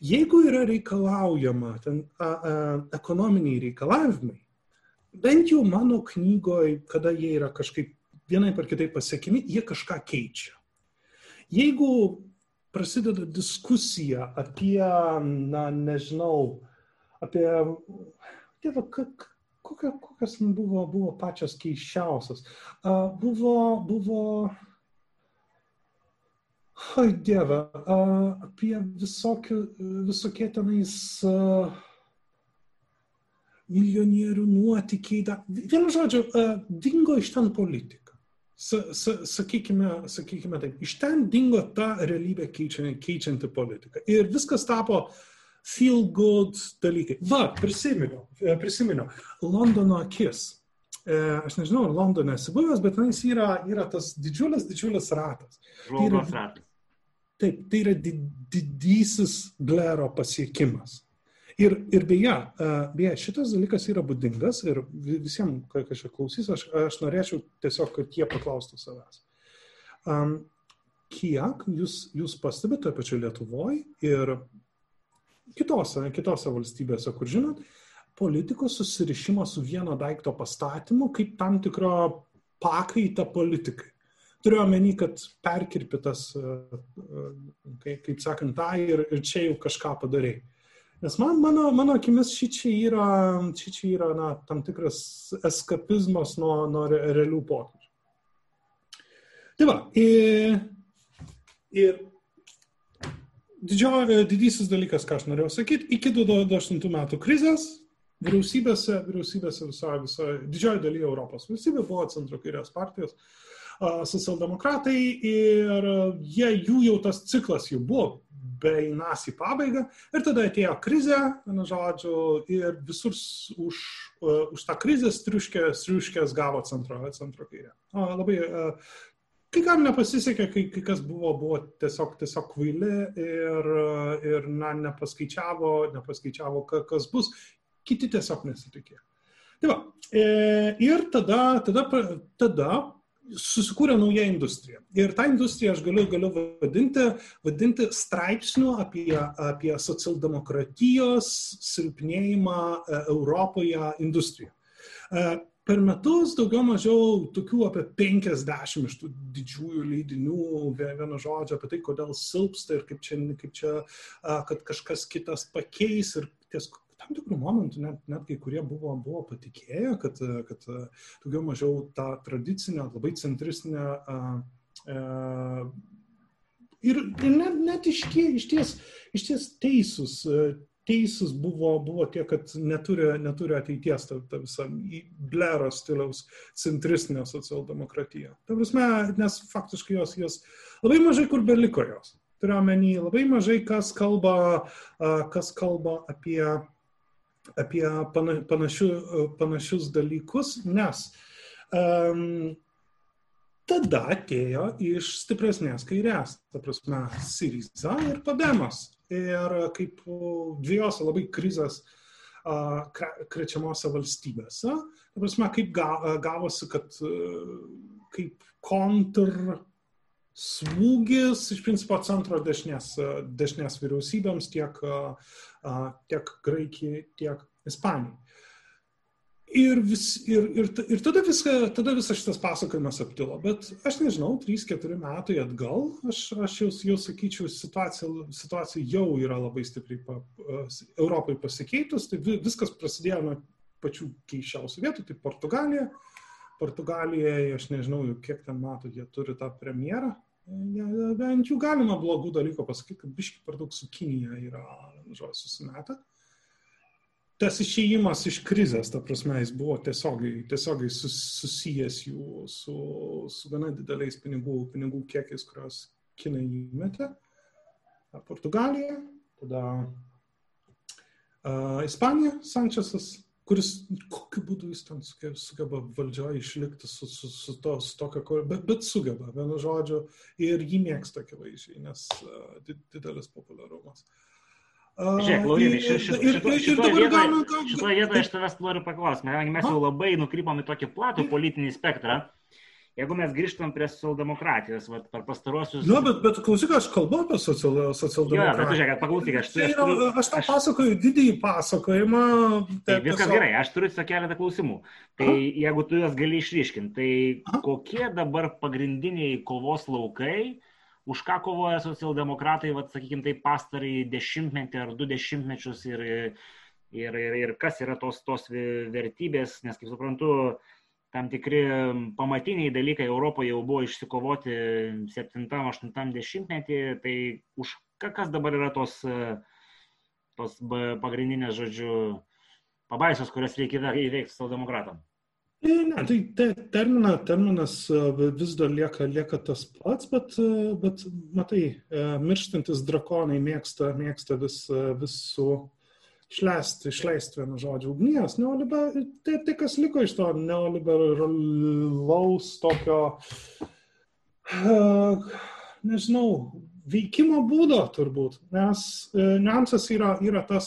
jeigu yra reikalaujama ten a, a, ekonominiai reikalavimai, bent jau mano knygoje, kada jie yra kažkaip vienai par kitaip pasiekimi, jie kažką keičia. Jeigu prasideda diskusija apie, na, nežinau, apie, dieve, kokios buvo, buvo pačios keiščiausios. Buvo, buvo, oi dieve, apie visokių, visokie tenais milijonierių nuotykiai. Vienu žodžiu, dingo iš ten politika sakykime, sakykime taip, iš ten dingo ta realybė keičianti, keičianti politika. Ir viskas tapo feel good dalykai. Va, prisiminiau, prisiminiau, Londono akis. E, aš nežinau, ar Londone esi buvęs, bet jis yra, yra tas didžiulis, didžiulis ratas. Tai yra, ratas. Taip, tai yra didysis Blero pasiekimas. Ir, ir beje, beje, šitas dalykas yra būdingas ir visiems, kas čia klausys, aš, aš norėčiau tiesiog, kad jie paklaustų savęs. Um, kiek jūs, jūs pastebite toje pačioje Lietuvoje ir kitose, kitose valstybėse, kur žinot, politikos susirišimo su vieno daikto pastatymu kaip tam tikro pakaita politikai. Turiu omeny, kad perkirpitas, kaip, kaip sakant, tą ir, ir čia jau kažką padarėjai. Nes man, mano, mano akimis šį čia yra, šį čia yra na, tam tikras eskapizmas nuo, nuo realių pokyčių. Tai va, ir, ir didžio, didysis dalykas, ką aš norėjau sakyti, iki 2008 metų krizės vyriausybėse, vyriausybėse visoje, visoje, didžioji dalyje Europos valstybė buvo centro kairės partijos, socialdemokratai ir jie, jų jau tas ciklas jau buvo beeinas į pabaigą ir tada atėjo krizė, vienu žodžiu, ir visur už, už tą krizę striuškės, striuškės gavo centro, centro kairė. Labai, kai kam nepasisekė, kai, kai kas buvo, buvo tiesiog, tiesiog kvaili ir, ir na, nepaskaičiavo, nepaskaičiavo, kas bus, kiti tiesiog nesitikėjo. Tai va, e, ir tada, tada, tada susikūrė nauja industrija. Ir tą industriją aš galiu, galiu vadinti, vadinti straipsniu apie, apie socialdemokratijos silpnėjimą e, Europoje industriją. E, per metus daugiau mažiau tokių apie 50 iš tų didžiųjų leidinių, vieno žodžio apie tai, kodėl silpsta ir kaip čia, kaip čia kad kažkas kitas pakeis ir ties tam tikrų momentų net, net kai kurie buvo, buvo patikėję, kad, kad daugiau mažiau tą tradicinę, labai centristinę uh, ir, ir net, net iš, iš, ties, iš ties teisūs, teisūs buvo, buvo tie, kad neturi, neturi ateities ta, ta visa Blero stiliaus centristinė socialdemokratija. Ta prasme, nes faktiškai jos, jos labai mažai kur beliko jos. Turiu omeny, labai mažai kas kalba, kas kalba apie apie panašiu, panašius dalykus, nes um, tada atėjo iš stipresnės kairės, ta prasme, Syriza ir Pademas. Ir kaip dviejose labai krizės uh, krečiamose valstybėse, ta prasme, kaip ga, gavosi, kad uh, kaip kontr smūgis iš principo centro dešinės, dešinės vyriausybėms tiek, tiek Graikijai, tiek Ispanijai. Ir, vis, ir, ir, ir tada, viską, tada visas šitas pasakojimas aptilo. Bet aš nežinau, 3-4 metai atgal, aš, aš jau, jau sakyčiau, situacija, situacija jau yra labai stipriai pa, Europai pasikeitus. Tai viskas prasidėjo nuo pačių keiščiausių vietų, tai Portugalija. Portugalijoje, aš nežinau, kiek ten metų jie turi tą premjerą, bent jau galima blogų dalykų pasakyti, kad biški per daug su Kinija yra, žodžiu, susimetę. Tas išėjimas iš krizės, ta prasme, jis buvo tiesiogiai, tiesiogiai sus, susijęs jų su, su gana dideliais pinigų, pinigų kiekiais, kurios Kinai įmetė. Portugalija, tada uh, Ispanija, Sančesas kuris kokiu būdu jis ten sugeba valdžioje išlikti su, su, su, to, su tokio, bet, bet sugeba, vienu žodžiu, ir jį mėgsta akivaizdžiai, nes uh, didelis populiarumas. Žiūrėk, Laurinai, šitoje vietoje aš tavęs noriu paklausti, mes jau labai nukrypom į tokį platų politinį spektrą. Jeigu mes grįžtam prie socialdemokratijos, vat, per pastaruosius... Nu, bet, bet klausyk, aš kalbu apie social, socialdemokratiją. Jo, bet žiūrėk, paklausyk, aš turiu... Aš, turiu, aš tau aš... pasakoju didįjį pasakojimą. Tai viskas tiesiog... gerai, aš turiu tiesiog keletą klausimų. Tai Aha. jeigu tu juos gali išryškinti, tai Aha. kokie dabar pagrindiniai kovos laukai, už ką kovoja socialdemokratai, vat, sakykime, tai pastarąjį dešimtmetį ar du dešimtmečius ir, ir, ir, ir kas yra tos, tos vertybės, nes, kaip suprantu, tam tikri pamatiniai dalykai Europoje jau buvo išsikovoti 7-8 dešimtmetį, tai už kas dabar yra tos, tos pagrindinės, žodžiu, pabaisos, kurias reikia įveikti socialdemokratam? Ne, tai te, termina, terminas vis dar lieka, lieka tas pats, bet, bet matai, mirštantis drakonai mėgsta, mėgsta vis, vis su išleisti, išleisti vienu žodžiu ugnies. Neoliber... Tai, tai kas liko iš to neoliberalaus tokio, uh, nežinau, veikimo būdo turbūt. Nes uh, niuansas yra, yra tas,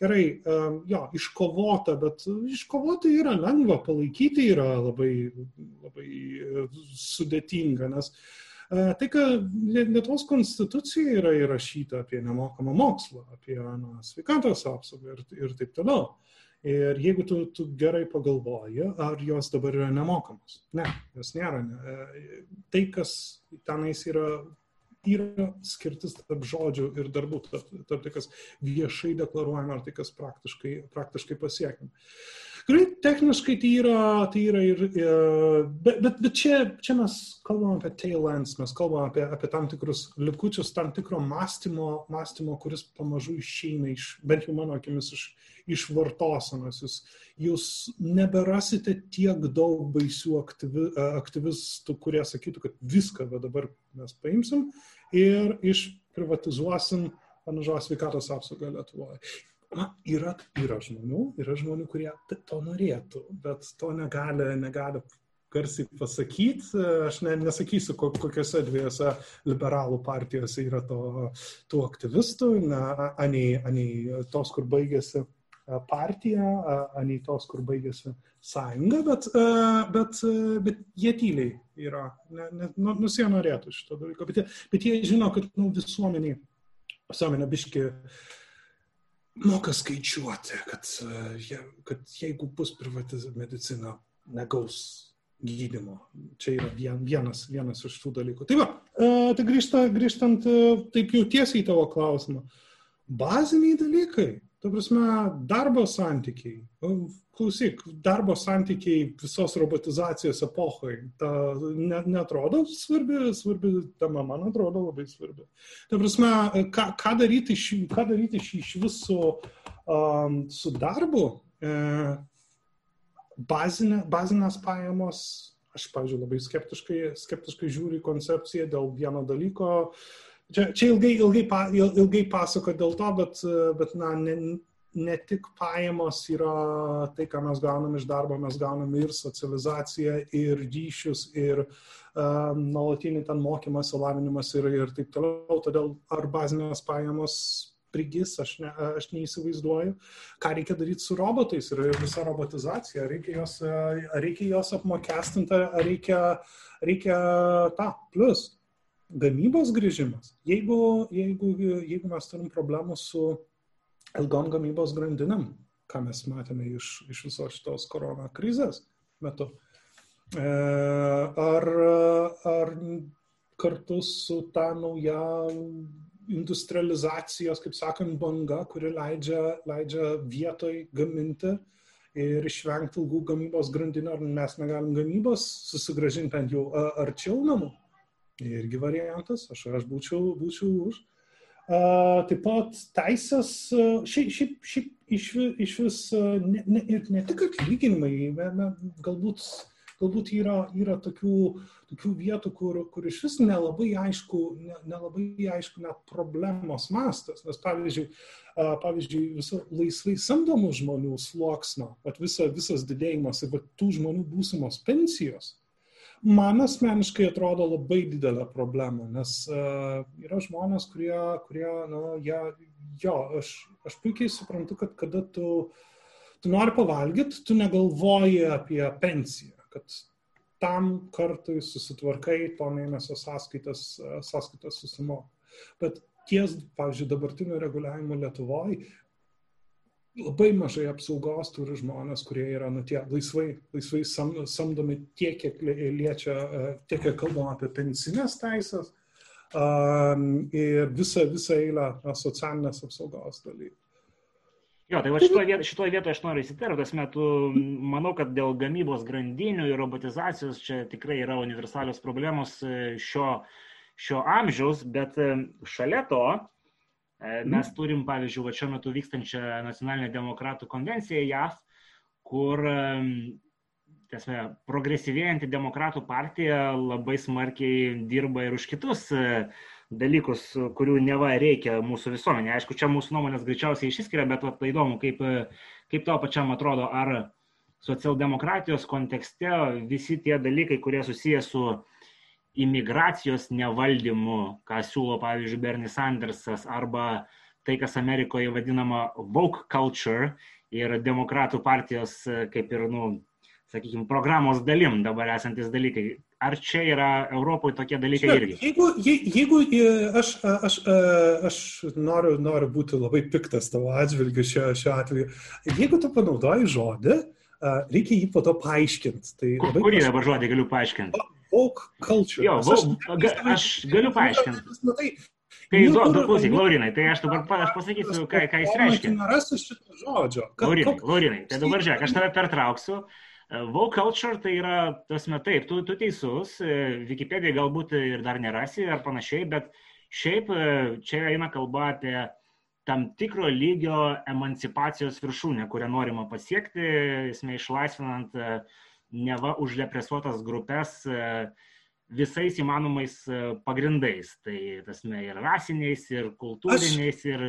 gerai, uh, jo, iškovota, bet iškovoti yra lengva, palaikyti yra labai, labai sudėtinga, nes uh, Tai, kad Lietuvos konstitucija yra įrašyta apie nemokamą mokslą, apie na, sveikatos apsaugą ir, ir taip toliau. Ir jeigu tu, tu gerai pagalvoji, ar jos dabar yra nemokamos. Ne, jos nėra. Ne. Tai, kas tenais yra, yra skirtis tarp žodžių ir darbų, tarp, tarp tai, kas viešai deklaruojama, ar tai, kas praktiškai, praktiškai pasiekiama. Tikrai techniškai tai yra, tai yra ir, bet, bet, bet čia, čia mes kalbam apie tail ends, mes kalbam apie, apie tam tikrus likučius, tam tikro mąstymo, mąstymo, kuris pamažu išeina iš, bent jau mano akimis, iš, iš vartosenos. Jūs, jūs neberasite tiek daug baisių aktyvi, aktyvistų, kurie sakytų, kad viską dabar mes paimsim ir išprivatizuosim panažos sveikatos apsaugą Lietuvoje na, yra, yra žmonių, yra žmonių, kurie to norėtų, bet to negali, negali garsiai pasakyti. Aš ne, nesakysiu, kokiuose dviejose liberalų partijose yra to, tų aktyvistų, na, anei, anei tos, kur baigėsi partija, anei tos, kur baigėsi sąjunga, bet, bet, bet jie tyliai yra, ne, ne, nu, nus jie norėtų šito dalyko, bet bet jie žino, kad nu, visuomeniai, visuomenė biški uh, moka skaičiuoti, kad, e, kad jeigu bus privati medicina, negaus gydimo. Čia yra vien, vienas, vienas iš tų dalykų. Tai va, e, tai grįžta, grįžtant e, taip jau tiesiai į tavo klausimą. Baziniai dalykai, ta prasme, darbo santykiai, klausyk, darbo santykiai visos robotizacijos epochai, ta ne, netrodo svarbi, svarbi tema, man atrodo labai svarbi. Ta prasme, ką, ką daryti, iš, ką daryti iš, iš viso um, su darbu, e, bazinė, bazinės pajamos, aš, pavyzdžiui, labai skeptiškai, skeptiškai žiūriu į koncepciją dėl vieno dalyko, Čia, čia ilgai, ilgai, ilgai pasako dėl to, bet, bet na, ne, ne tik pajamos yra tai, ką mes gaunam iš darbo, mes gaunam ir socializaciją, ir ryšius, ir um, nuolatinį ten mokymas, lavinimas ir, ir taip toliau. Todėl ar bazinės pajamos prigis, aš, ne, aš neįsivaizduoju, ką reikia daryti su robotais? Ir visa robotizacija, reikia jos, reikia jos apmokestinti, ar reikia, reikia tą, plus gamybos grįžimas. Jeigu, jeigu, jeigu mes turim problemų su ilgom gamybos grandinėm, ką mes matėme iš, iš visos šitos korona krizės metu. E, ar, ar kartu su ta nauja industrializacijos, kaip sakant, banga, kuri leidžia, leidžia vietoj gaminti ir išvengti ilgų gamybos grandinių, ar mes negalim gamybos susigražinti bent jau arčiau namų. Irgi variantas, aš, aš būčiau, būčiau už. Taip pat teisės, šiaip, šiaip, šiaip iš, iš vis, ne, ne, ir ne tik atlyginimai, galbūt, galbūt yra, yra tokių, tokių vietų, kur, kur iš vis nelabai aišku, nelabai aišku net problemos mastas. Nes pavyzdžiui, pavyzdžiui viso laisvai samdomų žmonių sluoksno, visa, visas didėjimas ir tų žmonių būsimos pensijos man asmeniškai atrodo labai didelė problema, nes uh, yra žmonės, kurie, kurie nu, jie, jo, aš, aš puikiai suprantu, kad kada tu, tu nori pavalgyti, tu negalvoji apie pensiją, kad tam kartui susitvarkai to mėnesio sąskaitas, sąskaitas susimoka. Bet ties, pavyzdžiui, dabartiniu reguliavimu Lietuvoje labai mažai apsaugos turi žmonės, kurie yra nu, tie laisvai, laisvai sam, samdomi tiek, kiek liečia, e, tiek, kiek kalbam apie pensinės teisės ir visą, visą eilę socialinės apsaugos dalykų. Jo, tai va šitoje vietoje, šitoje vietoje aš noriu įsiterpti, tas metu manau, kad dėl gamybos grandinių ir robotizacijos čia tikrai yra universalios problemos e, šio, šio amžiaus, bet e, šalia to. Mes turim, pavyzdžiui, va šiuo metu vykstančią nacionalinę demokratų konvenciją JAV, kur tiesme, progresyvėjanti demokratų partija labai smarkiai dirba ir už kitus e, dalykus, kurių neva reikia mūsų visuomenė. Aišku, čia mūsų nuomonės greičiausiai išsiskiria, bet va, tai įdomu, kaip, kaip tau pačiam atrodo, ar socialdemokratijos kontekste visi tie dalykai, kurie susijęs su imigracijos nevaldymu, ką siūlo, pavyzdžiui, Bernie Sandersas, arba tai, kas Amerikoje vadinama woke culture ir demokratų partijos, kaip ir, nu, sakykime, programos dalim dabar esantis dalykai. Ar čia yra Europoje tokie dalykai irgi? Jeigu, je, jeigu aš, aš, aš noriu, noriu būti labai piktas tavo atžvilgiu šiuo, šiuo atveju, jeigu tu panaudoji žodį, reikia jį po to paaiškinti. Tai Kur, kurį dabar žodį galiu paaiškinti? Woke culture. Jo, aš, aš galiu paaiškinti. Nu, tai, du klausyk, Laurinai, tai aš dabar aš pasakysiu, ką, ką jis reiškia. Nerasiu šito žodžio. Laurinai, Laurinai, tai dabar žiūrėk, aš tave pertrauksiu. Woke culture tai yra, tasme, taip, tu, tu teisus, Wikipedija galbūt ir dar nerasi ar panašiai, bet šiaip čia eina kalba apie tam tikro lygio emancipacijos viršūnę, kurią norima pasiekti, esmė išlaisvinant uh, neva už represuotas grupės e, visais įmanomais e, pagrindais. Tai tasme ir rasiniais, ir kultūriniais, ir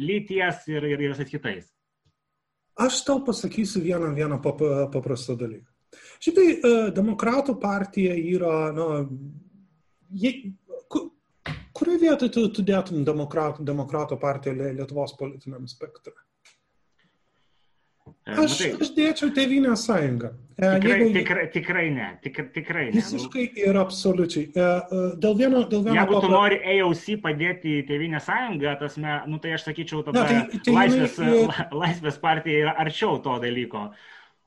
lyties, ir, ir, ir visais kitais. Aš tau pasakysiu vieną, vieną pap, paprastą dalyką. Šitai uh, demokratų partija yra, na, ku, kurioje vietoje tu, tu dėtum demokratų, demokratų partiją Lietuvos politiniam spektrui? E, aš, aš dėčiau Tevinę sąjungą. E, tikrai, Jeigu... tikrai, tikrai ne, tik, tikrai ne. Visiškai ir absoliučiai. E, dėl vieno, dėl vieno Jeigu tu nori AOC padėti Tevinę sąjungą, tasme, nu, tai aš sakyčiau, tada Na, tai, tai laisvės, jinai... laisvės partija yra arčiau to dalyko.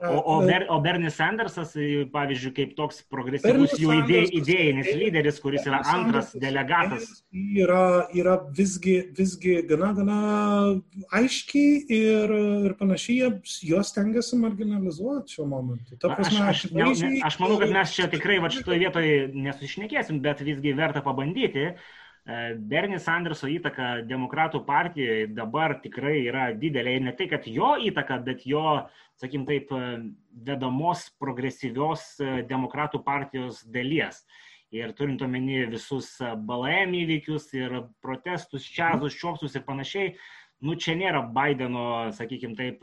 O, o, Ber, o Bernie Sandersas, pavyzdžiui, kaip toks progresyvus jų idėj, idėjinis lyderis, kuris yra antras delegatas. Yra, yra visgi, visgi gana, gana aiškiai ir, ir panašiai, jos tengiasi marginalizuoti šiuo momentu. Ta prasme, aš, aš, ne, ne, aš manau, kad mes čia tikrai va šitoje vietoje nesušnekėsim, bet visgi verta pabandyti. Bernie Sanderso įtaka demokratų partijoje dabar tikrai yra didelė ir ne tai, kad jo įtaka, bet jo uh, sakykim taip, e, vedamos progresyvios e, demokratų partijos dalies. Ir turint omeny visus e, BLM įvykius ir protestus, čiazus, čiopsus ir panašiai, nu čia nėra Bideno, sakykim taip,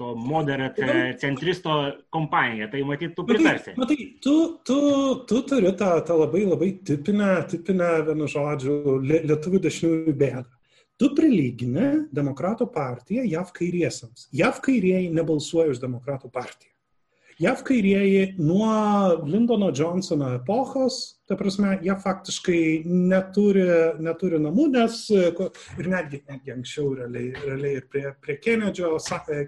to moderate centristo kompanija. Tai matyt, tu pritarsi. Matai, matai tu, tu, tu turi tą, tą labai labai tipinę, tipinę vienu žodžiu, lietuvių dešiniųjų bėdą tu prilygini demokratų partiją JAV kairiesiams. JAV kairieji nebalsuoja už demokratų partiją. JAV kairieji nuo Lindono Johnsono epochos, ta prasme, jie faktiškai neturi, neturi namų, nes ir netgi, netgi anksčiau realiai, realiai ir prie, prie Kenedžio,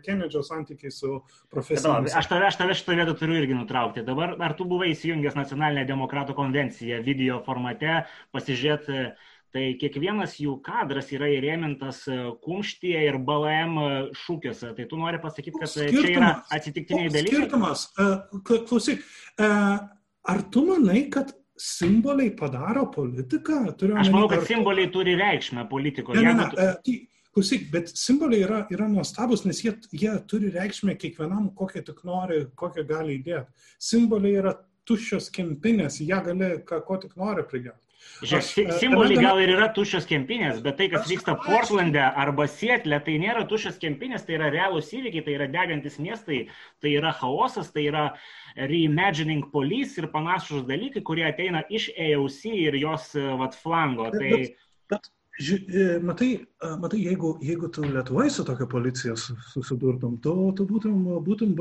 Kenedžio santykiai su profesoriumi. Aš tave, aš tave šitą vietą turiu irgi nutraukti. Dabar, ar tu buvai įsijungęs nacionalinę demokratų konvenciją video formate, pasižiūrėti tai kiekvienas jų kadras yra įrėmintas e, kumštyje ir BLM e, šūkiuose. Tai tu nori pasakyti, kad skirtumas, e, čia yra atsitiktiniai dalykai? Skirtumas. Klausyk, ar tu manai, kad simboliai padaro politiką? Turiu Aš manau, kad simboliai tu... turi reikšmę politikoje. Ne, ne, ne, tu... Klausyk, bet simboliai yra, yra nuostabus, nes jie, jie turi reikšmę kiekvienam, kokią tik nori, kokią gali įdėti. Simboliai yra tuščios kempinės, ją gali, ką, ko tik nori pridėti. Žiūrėk, simboliai gal ir yra tuščios kempinės, bet tai, kas vyksta Portlande arba Sietle, tai nėra tuščios kempinės, tai yra realūs įvykiai, tai yra degantis miestai, tai yra chaosas, tai yra reimagining police ir panašus dalykai, kurie ateina iš AOC ir jos vat, flango. Tai... Bet, bet Ži, e, matai, matai jeigu, jeigu tu Lietuvoje su tokia policija susidurtum, tu, tu būtum, būtum,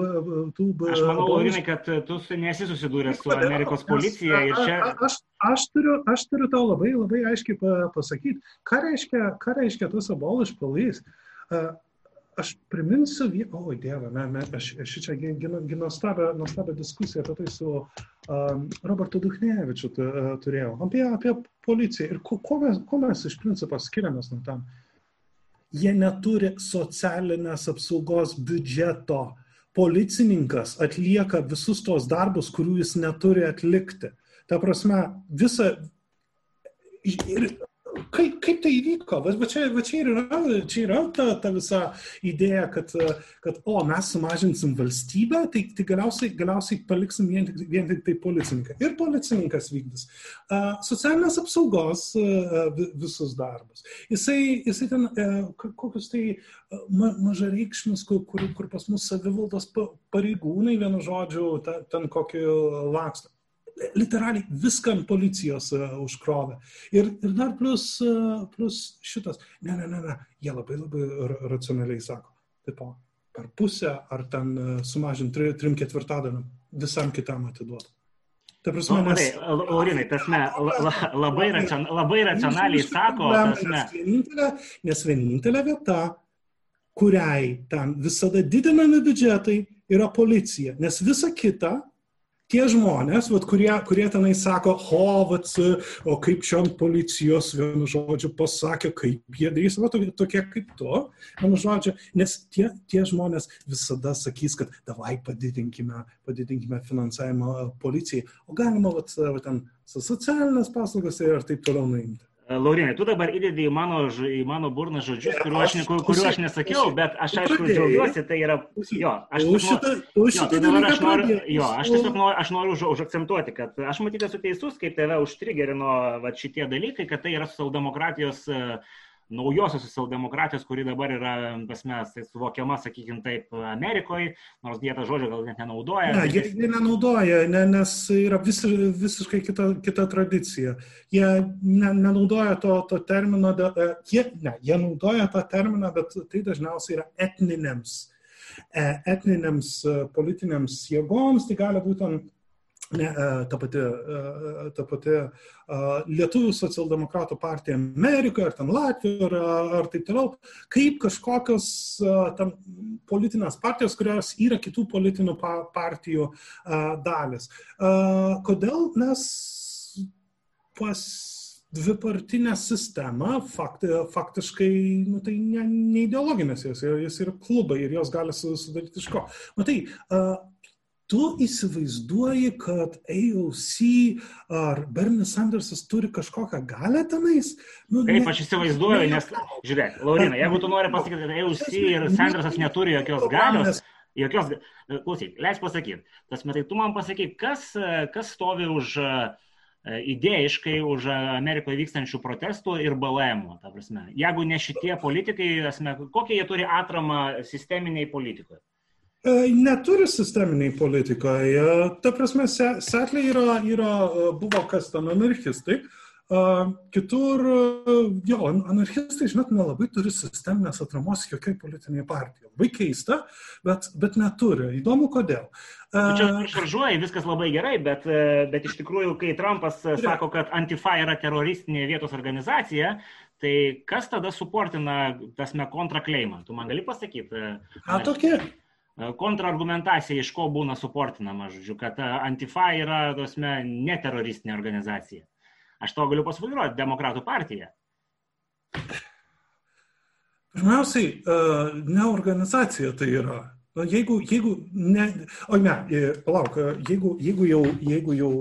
tu... Aš manau, Laurinai, kad tu nesi susidūręs su Amerikos policija ir čia... Aš, aš, turiu, aš turiu tau labai, labai aiškiai pasakyti, ką reiškia, ką reiškia tas abolish police aš priminsiu, oi Dieve, me, me, aš, aš čia nuostabią diskusiją apie tai su um, Robertu Duchnevičiu uh, turėjau, apie, apie policiją ir ko, ko, mes, ko mes iš principo skiriamės nuo tam. Jie neturi socialinės apsaugos biudžeto. Policininkas atlieka visus tos darbus, kurių jis neturi atlikti. Ta prasme, visa. Ir kaip, kaip tai įvyko? Va, va, čia, va čia ir yra, čia yra ta, ta visa idėja, kad, kad o, mes sumažinsim valstybę, tai, tai galiausiai, galiausiai paliksim vien tik, vien tik tai policininką. Ir policininkas vykdys uh, socialinės apsaugos uh, visus darbus. Jisai, jisai ten uh, kokius tai ma, mažareikšmis, kur, kur, kur pas mus savivaldos pareigūnai, vienu žodžiu, ten, ten kokį lakstą literaliai viską ant policijos uh, užkrovė. Ir, ir dar plus, uh, plus šitas, ne, ne, ne, ne, jie labai labai racionaliai sako, taip, per pusę ar ten uh, sumažinti tri, trim ketvirtadaliam visam kitam atiduoti. Ta prasme, nes... Laurinai, tasme, la, labai, racion, labai racionaliai sako, tasme. Nes vienintelė, nes vienintelė vieta, kuriai ten visada didinami biudžetai, yra policija. Nes visa kita tie žmonės, vat, kurie, kurie tenai sako, ho, vat, o kaip čia ant policijos, vienu žodžiu, pasakė, kaip jie darys, va, tokie kaip tu, vienu žodžiu, nes tie, tie žmonės visada sakys, kad davai padidinkime, padidinkime finansavimą policijai, o galima, vat, vat, ten, socialinės paslaugas ir taip toliau nuimti. Laurinai, tu dabar įdedi į mano, į mano burną žodžius, kuriuo aš, kuriuo aš nesakiau, bet aš aišku džiaugiuosi, tai yra, jo, aš, šitą, jo, tai dabar aš noriu, jo, aš tiesiog noriu, aš noriu už, užakcentuoti, kad aš matyti esu teisus, kaip tave užtrigerino va, šitie dalykai, kad tai yra socialdemokratijos uh, naujosios socialdemokratijos, kuri dabar yra, pasmės, tai suvokiama, sakykime, taip, Amerikoje, nors jie tą žodžią gal net nenaudoja. Ne, jie, jie nenaudoja, ne, nes yra vis, visiškai kita, kita tradicija. Jie ne, nenaudoja to, to termino, de, jie, ne, jie naudoja tą terminą, bet tai dažniausiai yra etninėms, e, etninėms e, politinėms jėgoms, tai gali būti ant ne, e, ta pati, e, ta pati e, Lietuvų socialdemokratų partija Amerikoje, ar ten Latvijoje, ar, ar taip toliau, kaip kažkokios tam, politinės partijos, kurios yra kitų politinių partijų dalis. Kodėl mes pas dvipartinę sistemą, fakti, faktiškai, nu, tai ne, ne ideologinės jos, jos yra klubai ir jos gali sudaryti iš ko. Matai, tu įsivaizduoji, kad AOC ar Bernie Sandersas turi kažkokią galę tenais? Nu, Kaip ne... aš įsivaizduoju, nes, žiūrėk, Laurina, jeigu tu nori pasakyti, kad AOC ir Sandersas neturi jokios galios, jokios, klausyk, leis pasakyti, tas metai, tu man pasakyk, kas, kas stovi už idėjiškai už Amerikoje vykstančių protestų ir BLM. Jeigu ne šitie politikai, asme, kokią jie turi atramą sisteminiai politikoje? E, neturi sisteminiai politikai. Ta prasme, Setlė yra, yra, e, buvo kas ten anarchistai. Kitur, e, jo, anarchistai, žinot, nelabai turi sisteminės atramos jokiai politiniai partijai. Labai keista, bet, bet neturi. Įdomu, kodėl. Čia šaržuoji, viskas labai gerai, bet, bet iš tikrųjų, kai Trumpas sako, kad Antifa yra teroristinė vietos organizacija, tai kas tada suportina tasme kontrakleimą? Tu man gali pasakyti? A, tokia. E, kontrargumentacija iš ko būna suportinama, žodžiu, kad e, Antifa yra, tosme, neteroristinė organizacija. Aš to galiu pasvairuoti, demokratų partija. Pirmiausiai, e, ne organizacija tai yra. Jeigu, jeigu, ne, o ne, palauk, jeigu, jeigu jau, jeigu jau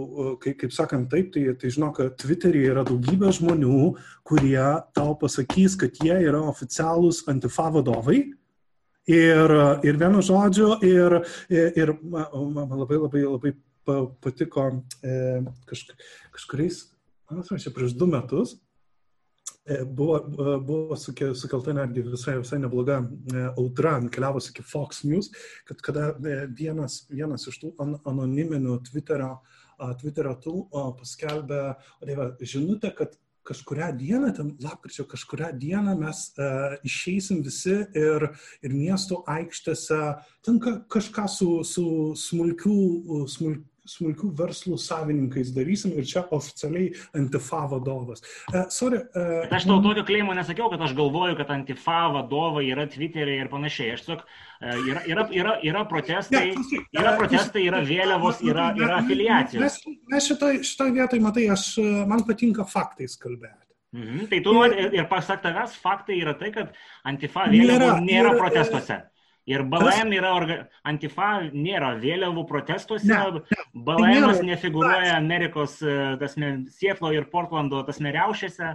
kaip, kaip sakant, taip, tai, tai žinok, Twitter'yje yra daugybė žmonių, kurie tau pasakys, kad jie yra oficialūs antifa vadovai, Ir, ir vienu žodžiu, ir, ir, man labai labai labai patiko e, kaž, kažkuriais, man atrodo, čia prieš du metus e, buvo, e, buvo sukelta netgi visai, visai nebloga audra, keliavus iki Fox News, kad kada vienas, vienas iš tų anoniminių Twitterio, Twitterio tų paskelbė dieve, žinutę, kad kažkuria dieną, ten lapkričio kažkuria dieną mes uh, išeisim visi ir, ir miesto aikštėse, ten ka, kažką su, su smulkių, smulk, smulkių verslų savininkais darysim ir čia oficialiai Antifa vadovas. Uh, sorry, uh, aš tau tokio kleimo nesakiau, kad aš galvoju, kad Antifa vadovai yra Twitter'e ir panašiai. Aš tiesiog yra, yra, yra, yra protestai, yra protestai, yra vėliavos, yra, yra afiliacijos. Mes, mes šitoj, šitoj vietoj, matai, aš, man patinka faktais kalbėti. Mhm. Tai tu nori ir pasak tavęs, faktai yra tai, kad Antifa vėliavų nėra, nėra protestuose. Ir BLM yra, orga... Antifa nėra vėliavų protestuose, ne, ne, BLM tai nefigūruoja Amerikos e, tasme, Sietlo ir Portlando tasme riaušėse.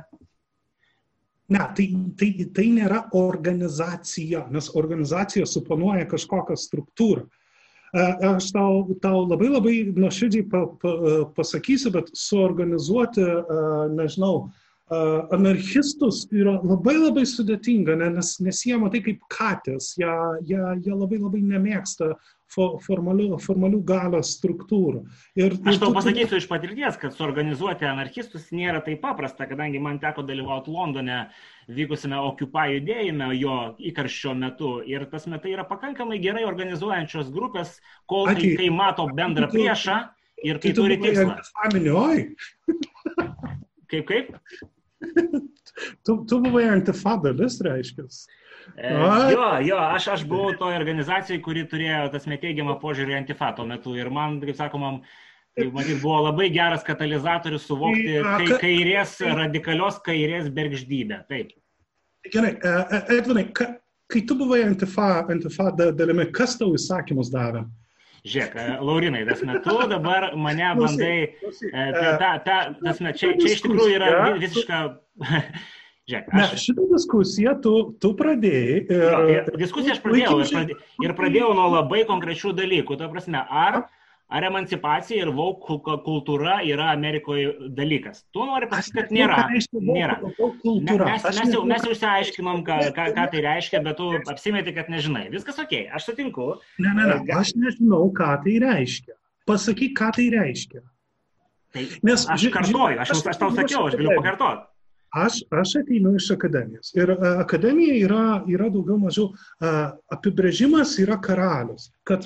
Ne, tai, tai, tai nėra organizacija, nes organizacija suponuoja kažkokią struktūrą. E, aš tau, tau labai labai nuoširdžiai pa, pa, pasakysiu, bet suorganizuoti, e, nežinau, anarchistus yra labai labai sudėtinga, nes, nes jie matai kaip katės, jie, jie, jie labai labai nemėgsta formalių, formalių galios struktūrų. Ir, Aš tau pasakysiu iš patirties, kad suorganizuoti anarchistus nėra taip paprasta, kadangi man teko dalyvauti Londone vykusime Occupy judėjime jo įkarščio metu. Ir tas metai yra pakankamai gerai organizuojančios grupės, kol kai, kai mato bendrą priešą ir kai turi tikslą. Kaip kaip? Tu, tu buvai antifadalis, reiškia. E, jo, jo, aš, aš buvau toje organizacijoje, kuri turėjo tas neteigiamą požiūrį antifa tuo metu ir man, kaip sakoma, tai, matyt, buvo labai geras katalizatorius suvokti kai, kairės, radikalios kairės bergždybę. Taip. Gerai, e, e, Edvinai, kai tu buvai antifa, antifa dalimi, kas tau įsakymus davė? Žiūrėk, e, Laurinai, tas metu dabar mane bandai, e, ta, ta, tas metu, čia, čia iš tikrųjų yra visiška... Žiūrėk, aš... Ne, šitą diskusiją tu, tu pradėjai. Ir... Jo, diskusiją aš pradėjau ir, pradėjau ir pradėjau nuo labai konkrečių dalykų. Ta prasme, ar ar emancipacija ir vauk kultūra yra Amerikoje dalykas. Tu nori pasakyti, kad nėra. nėra. Mes, mes, jau, mes jau išsiaiškinom, ką, ką, ką tai reiškia, bet tu apsimeti, kad nežinai. Viskas ok, aš sutinku. Ne, ne, ne, aš nežinau, ką tai reiškia. Pasakyk, ką tai reiškia. Tai, Nes, aš kartuoju, aš, aš tau sakiau, aš galiu pakartoti. Aš, aš ateinu iš akademijos. Ir uh, akademija yra, yra daugiau mažiau uh, apibrėžimas yra karalius. Kad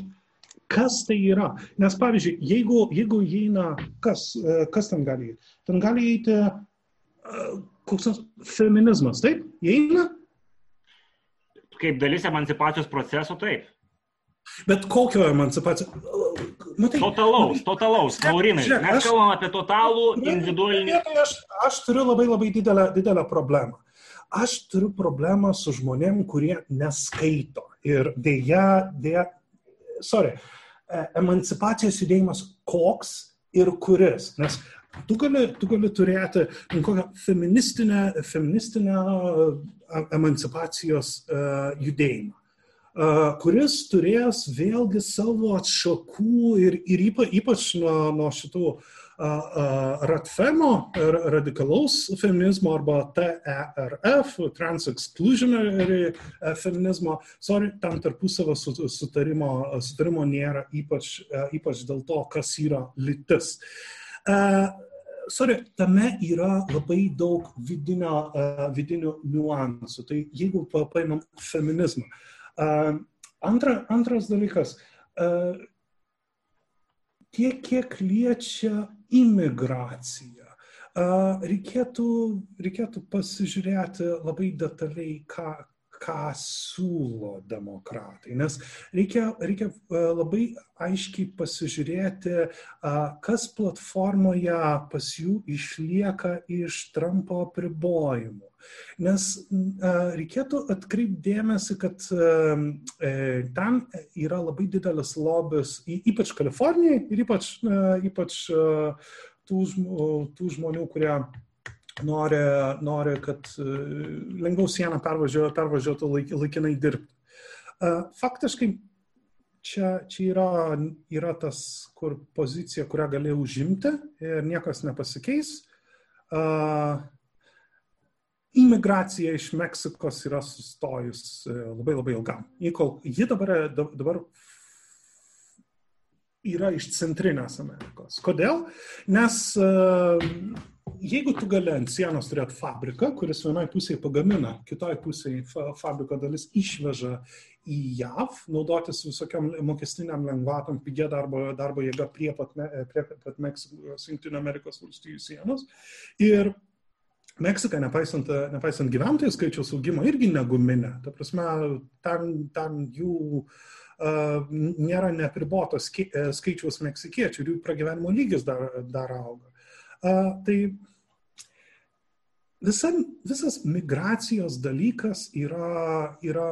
kas tai yra. Nes pavyzdžiui, jeigu, jeigu įeina, kas, e, kas ten gali įeiti? Ten gali įeiti uh, koks nors feminizmas, taip? Įeina? Kaip dalis emancipacijos proceso, taip. Bet kokio emancipacijos? Matai, totalaus, totalaus, Laurinai. Žiūrėk, mes kalbam apie totalų individualinį. Aš, aš turiu labai labai didelę, didelę problemą. Aš turiu problemą su žmonėm, kurie neskaito. Ir dėja, dėja, sorry, uh, E, emancipacijos judėjimas koks ir kuris. Nes tu gali, tu gali turėti nu, kokią feministinę, feministinę e, emancipacijos uh, judėjimą, kuris turės vėlgi savo atšakų ir, ir ypač, ypač nuo, nuo šitų uh, Ratfemo, radikalaus feminizmo arba TERF, Trans-Exclusionary e, feminizmo, sorry, tam tarpusavio sutarimo, sutarimo nėra, ypač, e, ypač dėl to, kas yra lytis. Uh, sorry, tame yra labai daug vidinio, vidinių niuansų. Tai jeigu paimam feminizmą. Antra, antras dalykas, tiek, kiek liečia imigracija. Reikėtų, reikėtų pasižiūrėti labai detaliai, ką, ką siūlo demokratai. Nes reikia, reikia labai aiškiai pasižiūrėti, kas platformoje pas jų išlieka iš Trumpo apribojimų. Nes reikėtų atkreipdėmėsi, kad e, ten yra labai didelis lobis, ypač Kalifornijai ir ypač, ypač tų, tų žmonių, kurie nori, nori kad lengviau sieną pervažiuotų, pervažiuotų laik, laikinai dirbti. Faktiškai čia, čia yra, yra tas, kur pozicija, kurią gali užimti ir niekas nepasikeis uh, imigracija iš Meksikos yra sustojus labai labai ilgam. Ji dabar, dabar yra iš Centrinės Amerikos. Kodėl? Nes uh, jeigu tu gali ant sienos turėti fabriką, kuris vienoje pusėje pagamina, kitoje pusėje fabriko dalis išveža į JAV, naudotis visokiam mokestiniam lengvatom, pigia darbo, darbo jėga prie pat, prie pat Meksikos, Junktinio Amerikos valstybių sienos. Ir Meksika, nepaisant, nepaisant gyventojų skaičiaus augimo, irgi neguminė. Ta prasme, ten, ten jų uh, nėra nepribotos skaičiaus meksikiečių ir jų pragyvenimo lygis dar, dar auga. Uh, tai visa, visas migracijos dalykas yra, yra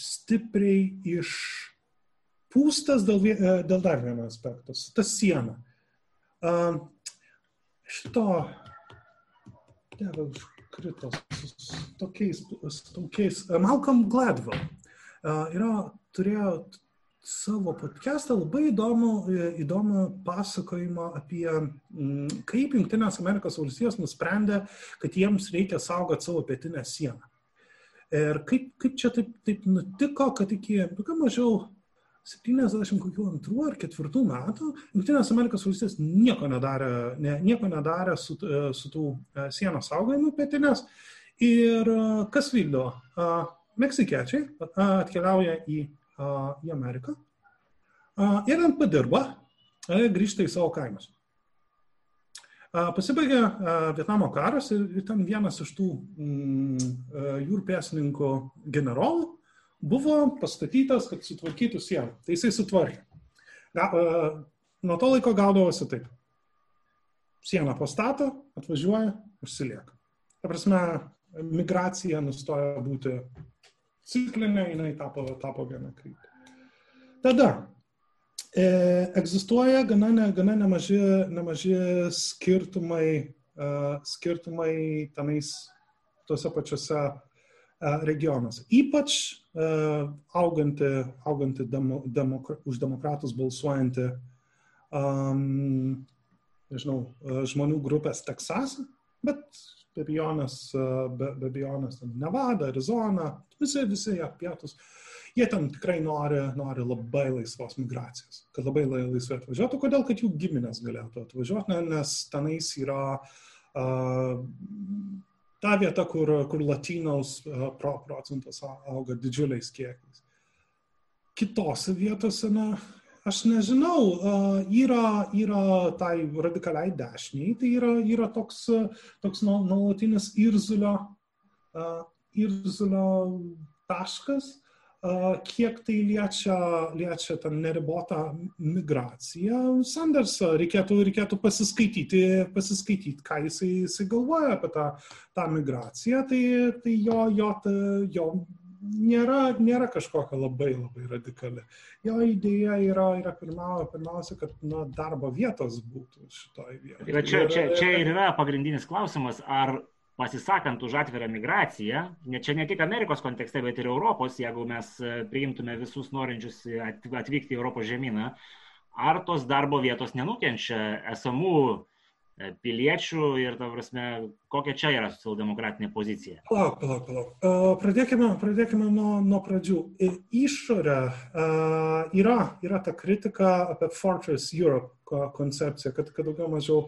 stipriai išpūstas dėl, dėl dar vieno aspekto - ta siena. Uh, šito, dieve, užkrito su tokiais, su tokiais. Malcolm Gladwell uh, yra, turėjo savo podcastą labai įdomų, įdomų pasakojimą apie mm, kaip Junktinės Amerikos valstijos nusprendė, kad jiems reikia saugoti savo pietinę sieną. Ir kaip, kaip čia taip, taip nutiko, kad iki tokio mažiau 72 ar 4 metų Junktinės Amerikos valstijos nieko nedarė, ne, nieko nedarė su, su tų e, sienos saugojimu pietinės. Ir e, kas vykdo? Meksikiečiai atkeliauja į į Ameriką ir ten padirba, grįžta į savo kaimus. Pasibaigė Vietnamo karas ir ten vienas iš tų mm, jūrų pėsininkų generolų buvo pastatytas, kad sutvarkytų sieną. Tai jisai sutvarkė. Ga, nuo to laiko gaudavosi taip. Sieną pastato, atvažiuoja, užsilieka. Ta prasme, migracija nustoja būti ciklinė, jinai tapo, tapo viena kryptė. Tada e, egzistuoja gana, ne, gana nemaži, nemaži skirtumai, e, skirtumai tenais tuose pačiuose e, regionuose. Ypač auganti, auganti demo, demokra, už demokratus balsuojanti um, nežinau, žmonių grupės Teksase, bet be abejonės, be, be abejonės Nevada, Arizona, visi, visi jie pietus, jie ten tikrai nori, nori labai laisvos migracijos, kad labai laisvai atvažiuotų. Kodėl, kad jų giminės galėtų atvažiuoti, nes tenais yra uh, ta vieta, kur, kur latinos pro procentas auga didžiuliais kiekiais. Kitose vietose, na, aš nežinau, yra, yra tai radikaliai dešiniai, tai yra, yra toks, toks nuolatinis irzulio, irzulio taškas, kiek tai liečia, liečia tą neribotą migraciją. Sandersą reikėtų, reikėtų pasiskaityti, pasiskaityti, ką jisai, jisai galvoja apie tą, tą migraciją, tai, tai jo, jo, jo nėra, nėra kažkokia labai labai radikali. Jo idėja yra, yra pirmiausia, pirmiausia, kad na, darbo vietos būtų šitoje vietoje. Tai čia, čia, čia ir yra pagrindinis klausimas, ar pasisakant už atvirą migraciją, ne čia ne tik Amerikos kontekste, bet ir Europos, jeigu mes e, priimtume visus norinčius atvykti į Europos žemyną, ar tos darbo vietos nenukenčia esamų E, piliečių ir, ta prasme, kokia čia yra socialdemokratinė pozicija? Palauk, palauk, palauk. E, pradėkime, pradėkime nuo, nuo pradžių. Išorė e, yra, yra ta kritika apie Fortress Europe koncepciją, kad, kad daugiau mažiau,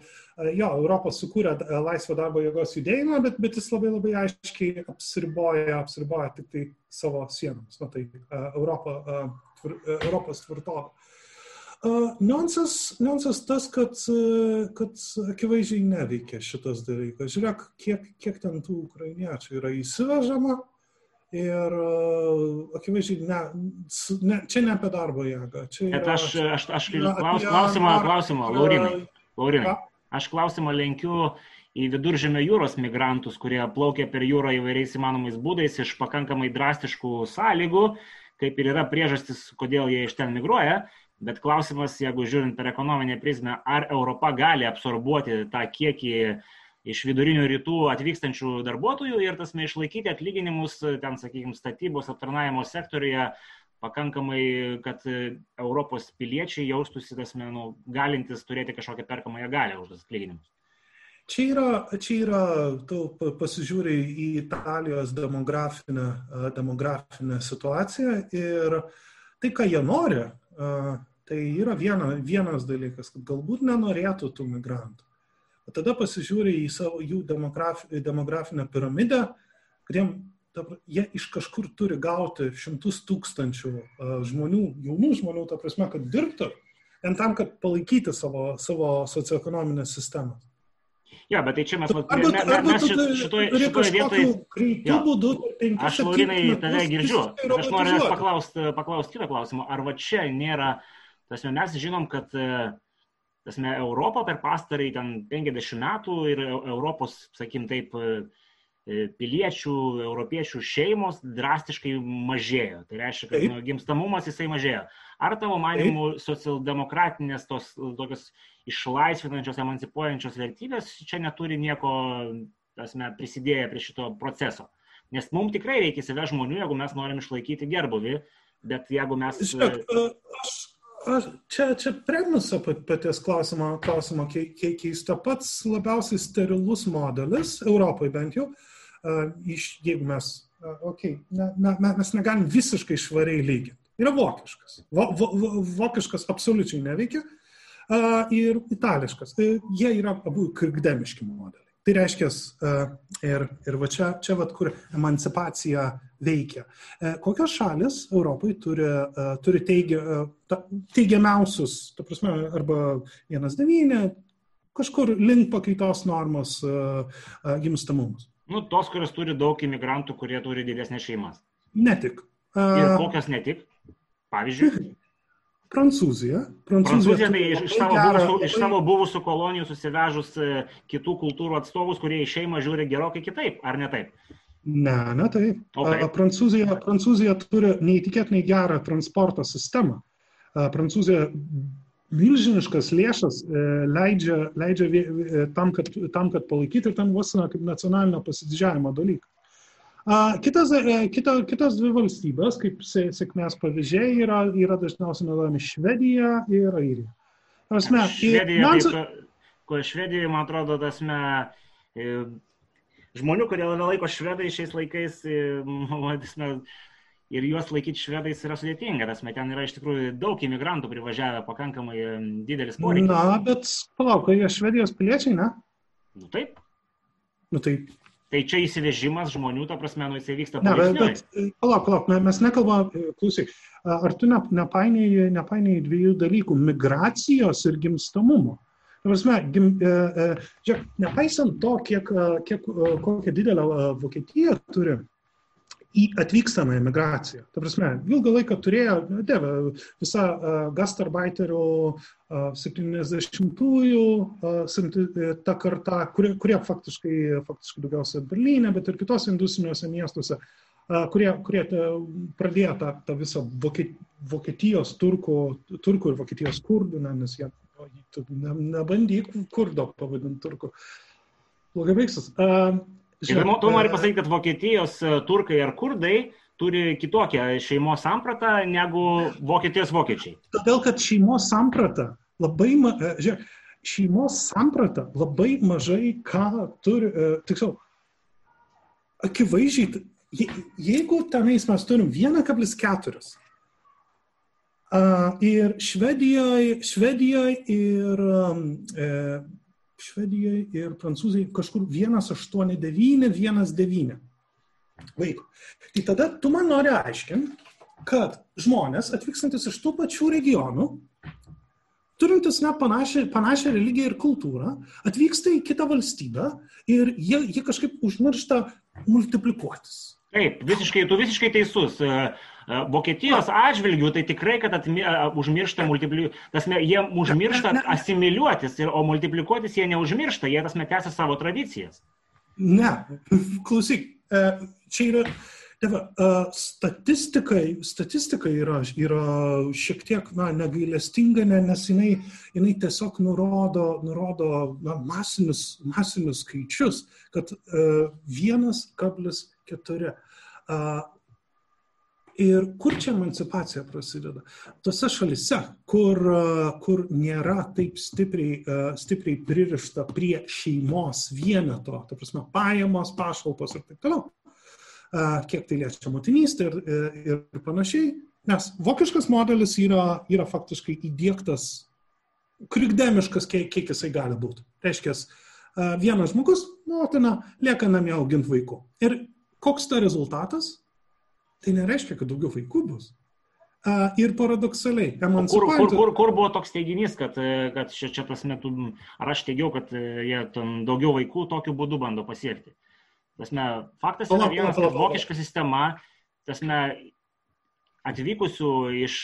jo, Europą sukūrė laisvą darbo jėgos judėjimą, bet, bet jis labai labai aiškiai apsiriboja, apsiriboja tik tai savo sienoms. Na, tai Europa, Europos tvirtovė. Niuansas, niuansas tas, kad, kad akivaizdžiai neveikia šitas dalykas. Žiūrėk, kiek, kiek ten tų ukrainiečių yra įsivežama ir akivaizdžiai ne, ne, čia ne apie darbo jėgą. Yra, Bet aš, aš, aš klaus, klausimą, klausimą, Laurinai. Laurinai. Aš klausimą lenkiu į viduržėmio jūros migrantus, kurie plaukia per jūrą įvairiais įmanomais būdais iš pakankamai drastiškų sąlygų, kaip ir yra priežastis, kodėl jie iš ten migruoja. Bet klausimas, jeigu žiūrint per ekonominę prizmę, ar Europa gali absorbuoti tą kiekį iš vidurinių rytų atvykstančių darbuotojų ir tasme išlaikyti atlyginimus, ten, sakykime, statybos aptarnavimo sektoriuje pakankamai, kad Europos piliečiai jaustųsi, tasme, nu, galintis turėti kažkokią perkamąją galę už tas atlyginimus. Čia yra, čia yra tu pasižiūri į Italijos demografinę, demografinę situaciją ir tai, ką jie nori, tai yra viena, vienas dalykas, kad galbūt nenorėtų tų migrantų. Bet tada pasižiūri į savo jų demografinę piramidę, kad jiem, jie iš kažkur turi gauti šimtus tūkstančių žmonių, jaunų žmonių, ta prasme, kad dirbtų, vien tam, kad palaikyti savo, savo socioekonominės sistemas. Jo, bet tai čia mes, arba, mes, arba mes šit, šitoje, šitoje vietoje... Greitų būdų, aš Laurinai tave girdžiu, aš noriu paklausti paklaust kitą klausimą. Ar va čia nėra, tas mes žinom, kad tasme, Europą per pastarąjį ten 50 metų ir Europos, sakim taip, E, piliečių, europiečių šeimos drastiškai mažėjo. Tai reiškia, kad nu, gimstamumas jisai mažėjo. Ar tavo manimų socialdemokratinės tos tokios išlaisvinančios, emancipuojančios vertybės čia neturi nieko, tasme, prisidėję prie šito proceso? Nes mums tikrai reikia įsivę žmonių, jeigu mes norim išlaikyti gerbuvį, bet jeigu mes... Žiūrėk, e, aš, aš, čia, čia premisa paties klausimo, klausimo keista. Pats labiausiai sterilus modelis, Europai bent jau, uh, iš, jeigu mes, okay, ne, ne, mes negalim visiškai švariai lyginti. Yra vokiškas. Vo, vo, vokiškas absoliučiai neveikia ir itališkas. Tai jie yra abu krikdemiški modeliai. Tai reiškia, ir, ir va čia, čia va, kur emancipacija veikia. Uh, kokios šalis Europai turi, turi teigia, ta, teigiamiausius, ta prasme, arba 1,9, kažkur link pakaitos normos gimstamumus? Nu, tos, kurios turi daug imigrantų, kurie turi didesnės šeimas. Ne tik. Uh, Ir kokios ne tik? Pavyzdžiui. Prancūzija. Prancūzija, Prancūzija tai iš, iš, savo gerą, buvusių, iš savo buvusių kolonijų susivežus e, kitų kultūrų atstovus, kurie į šeimą žiūri gerokai kitaip, ar ne taip? Ne, ne taip. Okay. Prancūzija, Prancūzija turi neįtikėtinai gerą transporto sistemą. Prancūzija milžiniškas lėšas e, leidžia, leidžia e, tam, kad, tam, kad palaikyti ir tam vos kaip nacionalinio pasididžiavimo dalyką. Kitas, e, kita, kitos dvi valstybės, kaip sėkmės pavyzdžiai, yra, yra dažniausiai naudojami Švedija ir Airija. Asme, Švedija, man... kaip, ko Švedijoje, man atrodo, tasme, žmonių, kurie laiko švedai šiais laikais, man, ir juos laikyti švedais yra sudėtinga, nes ten yra iš tikrųjų daug imigrantų privažiavę, pakankamai didelis poreikis. Na, bet palauk, jie švedijos piliečiai, ne? Nu taip. Nu taip. Tai čia įsivežimas žmonių, ta prasme, nu jisai vyksta. Ne, bet, bet palauk, palauk, mes nekalbame, klausyk, ar tu nepainėjai, nepainėjai dviejų dalykų - migracijos ir gimstamumo. Prasme, gim, e, e, žiūrėk, nepaisant to, kiek, kiek, kokią didelę Vokietiją turi į atvykstamą imigraciją. Ta prasme, ilgą laiką turėjo, dėvė, visa uh, gastarbaiterių uh, 70-ųjų, uh, ta karta, kurie, kurie faktiškai, faktiškai daugiausia Berlyne, bet ir kitose industriniuose miestuose, uh, kurie, kurie ta, pradėjo tą, tą visą Vokietijos turkų, turkų ir Vokietijos kurdų, ne, nes jie ne, nebandyk kurdo pavadinti turkų. Blogai baigsis. Uh, Žinoma, tu nori pasakyti, kad Vokietijos e, turkai ar kurdai turi kitokią šeimos sampratą negu Vokietijos vokiečiai. Todėl, kad šeimos samprata labai, e, žiūrėk, šeimos samprata labai mažai ką turi, e, tiksliau, akivaizdžiai, jeigu tenais mes turim 1,4 ir Švedijoje, Švedijoje ir e, Švedijai ir Prancūzijai kažkur 1,89, 1,9 vaiko. Tai tada tu man nori aiškinti, kad žmonės atvykstantis iš tų pačių regionų, turintis na, panašią, panašią religiją ir kultūrą, atvyksta į kitą valstybę ir jie, jie kažkaip užmiršta multiplikuotis. Taip, visiškai, tu visiškai teisus. E, Vokietijos atžvilgių tai tikrai, kad atmi, e, užmiršta multiplikuotis, tasme, jie užmiršta asimiliuotis, ir, o multiplikuotis jie neužmiršta, jie tasme tęsia savo tradicijas. Ne, klausyk, e, čia yra, tėva, statistikai, statistika yra, yra šiek tiek na, negailestinga, nes jinai, jinai tiesiog nurodo, nurodo na, masinius, masinius skaičius, kad 1,4 Ir kur čia emancipacija prasideda? Tose šalise, kur, kur nėra taip stipriai, stipriai pririšta prie šeimos vieneto, ta prasme, pajamos, pašalpos ir taip toliau, kiek tai liečia motinystę ir, ir panašiai, nes vokiškas modelis yra, yra faktiškai įdėktas, krikdemiškas, kiek, kiek jisai gali būti. Reiškia, vienas žmogus, motina, lieka namie auginti vaikų. Ir koks ta rezultatas? Tai nereiškia, kad daugiau vaikų bus. Ir paradoksaliai, emancipuojant... Kur, kur, kur, kur buvo toks teiginys, kad, kad čia, čia tas metu, ar aš teigiau, kad jie daugiau vaikų tokiu būdu bando pasiekti. Tasme, faktas yra vienas, kad vokiška sistema, tasme, atvykusių iš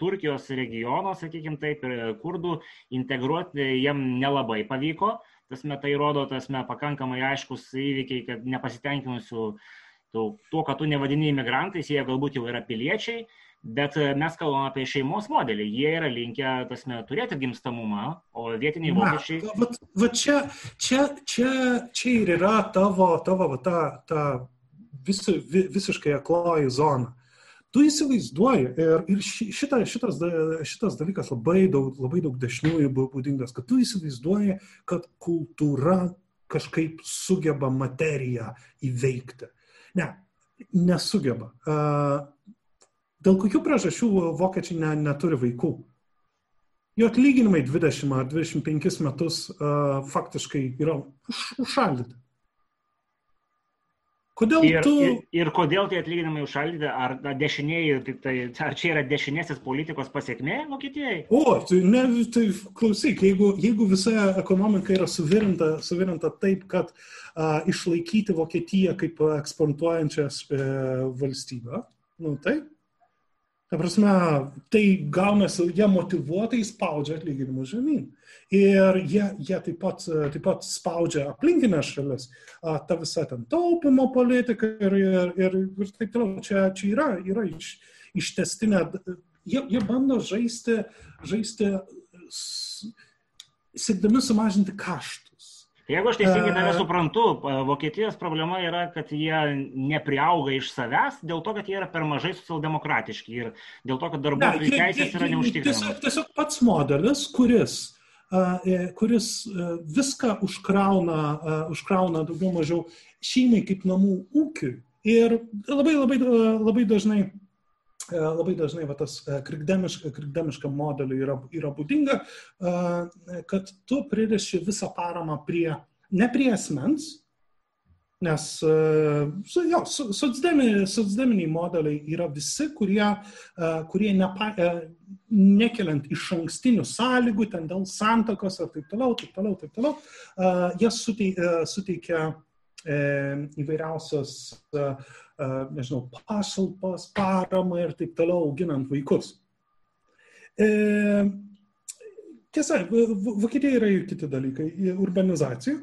Turkijos regiono, sakykime taip, ir kurdų integruoti jiem nelabai pavyko. Tasme, tai rodo, tasme, pakankamai aiškus įvykiai, kad nepasitenkinusių uh, tu, tuo, kad tu nevadini imigrantais, jie galbūt jau yra piliečiai, bet e, mes kalbam apie šeimos modelį. Jie yra linkę, tasme, turėti gimstamumą, o vietiniai vokiečiai. Va, va, va čia, čia, čia, čia ir yra tavo, tavo va, ta, ta vis, visiškai akloji zona. Tu įsivaizduoji ir, ir šita, šitas, šitas dalykas labai daug, labai daug dešiniųjų buvo būdingas, kad tu įsivaizduoji, kad kultūra kažkaip sugeba materiją įveikti. Ne, nesugeba. Dėl kokių priežasčių vokiečiai ne, neturi vaikų? Jo atlyginimai 20 ar 25 metus faktiškai yra už, užšaldyti. Kodėl ir, tu... ir, ir kodėl tie atlyginimai užšaldyti, ar dešiniai, tai, tai, ar čia yra dešinėsis politikos pasiekmė Vokietijai? O, tai, ne, tai klausyk, jeigu, jeigu visa ekonomika yra suvirinta, suvirinta taip, kad a, išlaikyti Vokietiją kaip eksportuojančią e, valstybę, nu taip, Ta prasme, tai gaunasi, jie motivuotai spaudžia atlyginimus žemyn. Ir jie, jie taip, pat, taip pat spaudžia aplinkinės šalis, ta visa ten taupimo politika ir, ir, ir, ir taip toliau. Čia, čia yra, yra iš, ištestinė, jie, jie bando žaisti, žaisti siekdami sumažinti kaštų. Jeigu aš teisingai tave suprantu, Vokietijos problema yra, kad jie nepriauga iš savęs dėl to, kad jie yra per mažai socialdemokratiški ir dėl to, kad darbuotojų teisės yra neužtikrinamos. Tiesiog, tiesiog pats modelis, kuris, kuris e, viską užkrauna, užkrauna daugiau mažiau šeimai kaip namų ūkiui. Ir labai, labai, labai dažnai labai dažnai va, tas krikdemiška, krikdemiška modeliui yra, yra būdinga, kad tu pririši visą paramą prie, ne prie asmens, nes jo, socdeminiai modeliai yra visi, kurie, kurie nepa, nekeliant iš ankstinių sąlygų, ten dėl santokos ir taip toliau, taip toliau, taip toliau, jie suteikia įvairiausios nežinau, pašalpas, paramą ir taip toliau auginant vaikus. E, tiesa, Vokietija yra ir kiti dalykai. Urbanizacija.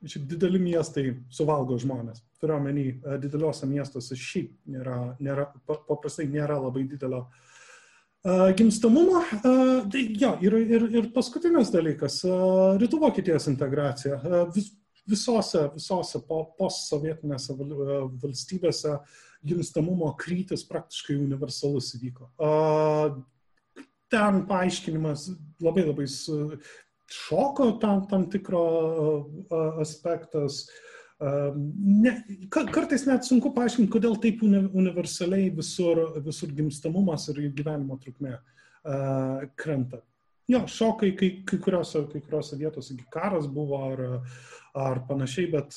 Šiaip dideli miestai suvalgo žmonės. Turiu omeny, dideliuose miestuose šiaip nėra, nėra, paprastai nėra labai didelio uh, gimstamumo. Uh, tai, jo, ir, ir, ir paskutinis dalykas uh, - rytų Vokietijos integracija. Vis, visose, visose postsovietinėse valstybėse gimstamumo krytis praktiškai universalus įvyko. Ten paaiškinimas labai labai šoko tam, tam tikro aspektas. Ne, kartais net sunku paaiškinti, kodėl taip universaliai visur, visur gimstamumas ir gyvenimo trukmė krenta. Jo, šokai kai, kai, kuriuose, kai kuriuose vietose karas buvo ar, ar panašiai, bet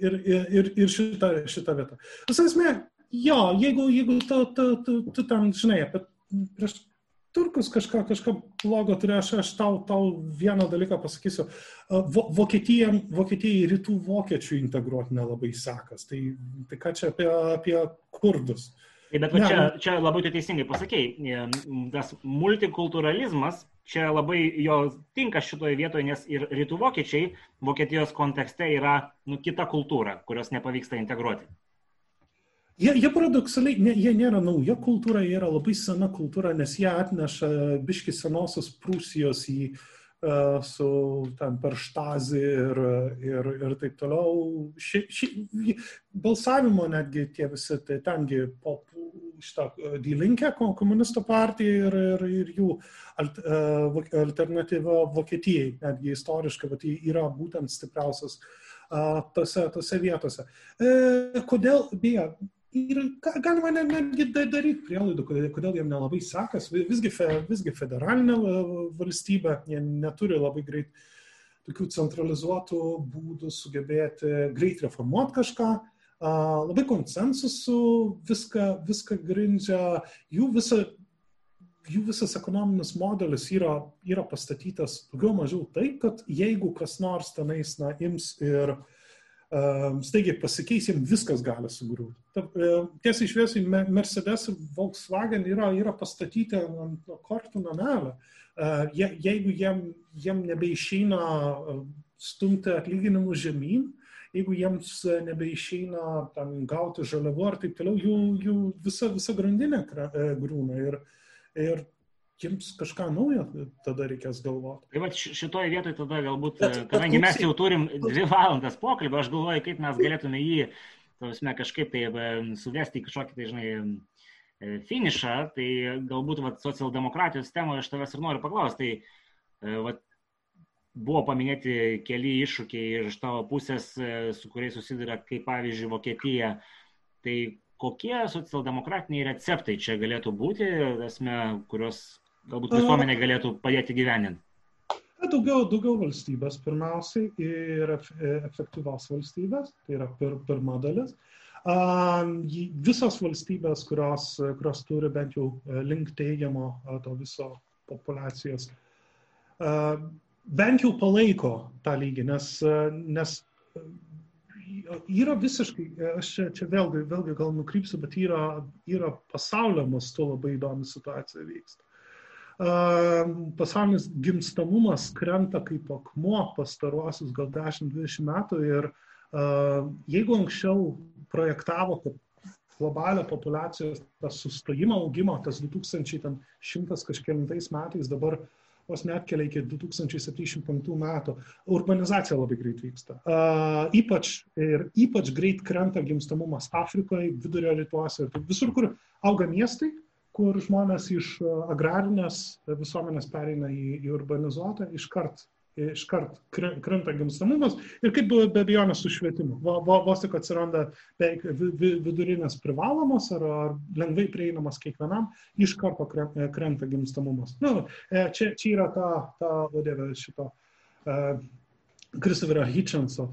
ir, ir, ir šita, šita vieta. Visą esmė, jo, jeigu, jeigu tu, tu, tu, tu tam žinai apie prieš turkus kažką, kažką blogo turi, aš, aš tau, tau vieną dalyką pasakysiu. E, Vokietija, Vokietijai rytų vokiečių integruoti nelabai sekas. Tai, tai ką čia apie, apie kurdus? Bet va, čia, čia labai tu teisingai pasakėjai, tas multikulturalizmas čia labai jo tinka šitoje vietoje, nes ir rytų vokiečiai Vokietijos kontekste yra nu, kita kultūra, kurios nepavyksta integruoti. Jie, jie paradoksaliai, ne, jie nėra nauja kultūra, jie yra labai sena kultūra, nes jie atneša biški senosios Prūsijos į uh, su ten per štazį ir, ir, ir taip toliau. Ši, ši, balsavimo netgi tie visi, tai tengi po šitą Dylinkę, komunistų partiją ir, ir, ir jų alternatyva Vokietijai, netgi istoriškai, bet yra būtent stipriausias tose, tose vietose. Kodėl, beje, Ir galima netgi daryti prielaidų, kodėl, jiem nelabai sekas. Visgi, visgi federalinė valstybė, jie neturi labai greit tokių centralizuotų būdų sugebėti greit reformuoti kažką. Labai konsensusų viską, viską grindžia, jų, visa, jų visas ekonominis modelis yra, yra pastatytas daugiau mažiau taip, kad jeigu kas nors tenais na, ims ir uh, staigiai pasikeis, jiems viskas gali sugriūti. Tiesiai šviesiai, Mercedes ir Volkswagen yra, yra pastatyti ant kortų namelio. Je, jeigu jiem, jiem nebeišeina stumti atlyginimų žemyn, jeigu jiems nebeišeina tam, gauti žaliavų ar taip toliau, jų, jų visa, visa grandinė griūna. Ir, ir jiems kažką naujo tada reikės galvoti. Tai va šitoje vietoje tada galbūt, bet, kadangi bet, mes jau turim dvi valandas pokalbį, aš galvoju, kaip mes galėtume jį, tavasme, kažkaip tai suvesti į kažkokį, tai žinai, e, finišą, tai galbūt va, socialdemokratijos temoje aš tavęs ir noriu paklausti. Tai e, va, buvo paminėti keli iššūkiai iš tavo pusės, e, su kuriais susiduria, kaip pavyzdžiui, Vokietija. Tai kokie socialdemokratiniai receptai čia galėtų būti, esmė, kurios galbūt visuomenė galėtų padėti gyveninti? Daugiau, daugiau valstybės pirmiausiai ir efektyvios valstybės, tai yra pir, pirma dalis. Visos valstybės, kurios, kurios turi bent jau e, link teigiamo to viso populacijos, bent jau palaiko tą lygį, nes, e, nes yra visiškai, aš čia, čia vėlgi, vėlgi gal nukrypsiu, bet yra, yra pasaulio mastu labai įdomi situacija vyksta pasaulinis gimstamumas krenta kaip akmuo pastaruosius gal 10-20 metų ir jeigu anksčiau projektavo, kad globalią populacijos tas sustojimo augimo, tas 2100 kažkėlintais metais dabar vos net kelia iki 2705 metų. Urbanizacija labai greit vyksta. Uh, ypač, ir ypač greit krenta gimstamumas Afrikoje, vidurio rytuose ir visur, kur auga miestai, kur žmonės iš e, agrarinės visuomenės pereina į, į urbanizuotą, iškart, iškart krenta gimstamumas ir kaip be abejonės su švietimu. Vos tik atsiranda beveik vidurinės privalomos ar, ar lengvai prieinamas kiekvienam, iš karto krenta gimstamumas. Nu, e, čia, čia yra ta, ta vadovė šito Kristoferio Hitchenso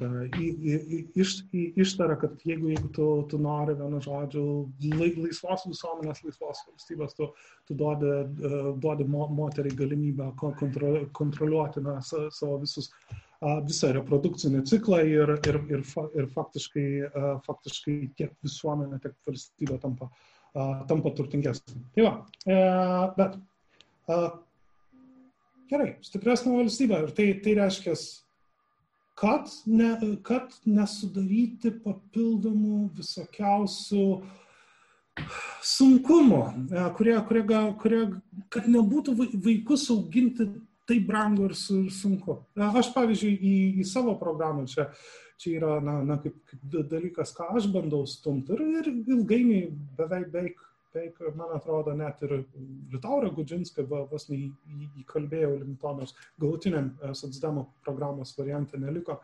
iš, ištara, kad jeigu, jeigu tu, tu nori, vienu žodžiu, laisvos visuomenės, laisvos valstybės, tu, tu duodi, uh, duodi mo, moteriai galimybę kontro, kontroliuoti na, savo visus, visą reprodukcinį ciklą ir, ir, ir, ir faktiškai, uh, faktiškai tiek visuomenė, tiek valstybė tampa, tampa turtingesnė. Tai va, uh, bet gerai, stipresnė valstybė ir tai, tai reiškia kad, ne, kad nesudaryti papildomų visokiausių sunkumų, e, kurie, kurie, kurie, kad nebūtų vaikus auginti taip brangu ir sunku. E, aš, pavyzdžiui, į, į savo programą čia, čia yra na, na, kaip, kaip dalykas, ką aš bandau stumti ir, ir ilgainiui beveik, beveik taip, man atrodo, net ir Liutaurą Gudžinską vos neįkalbėjau link to, nors galutiniam e, Satsdemo programos variantą neliko.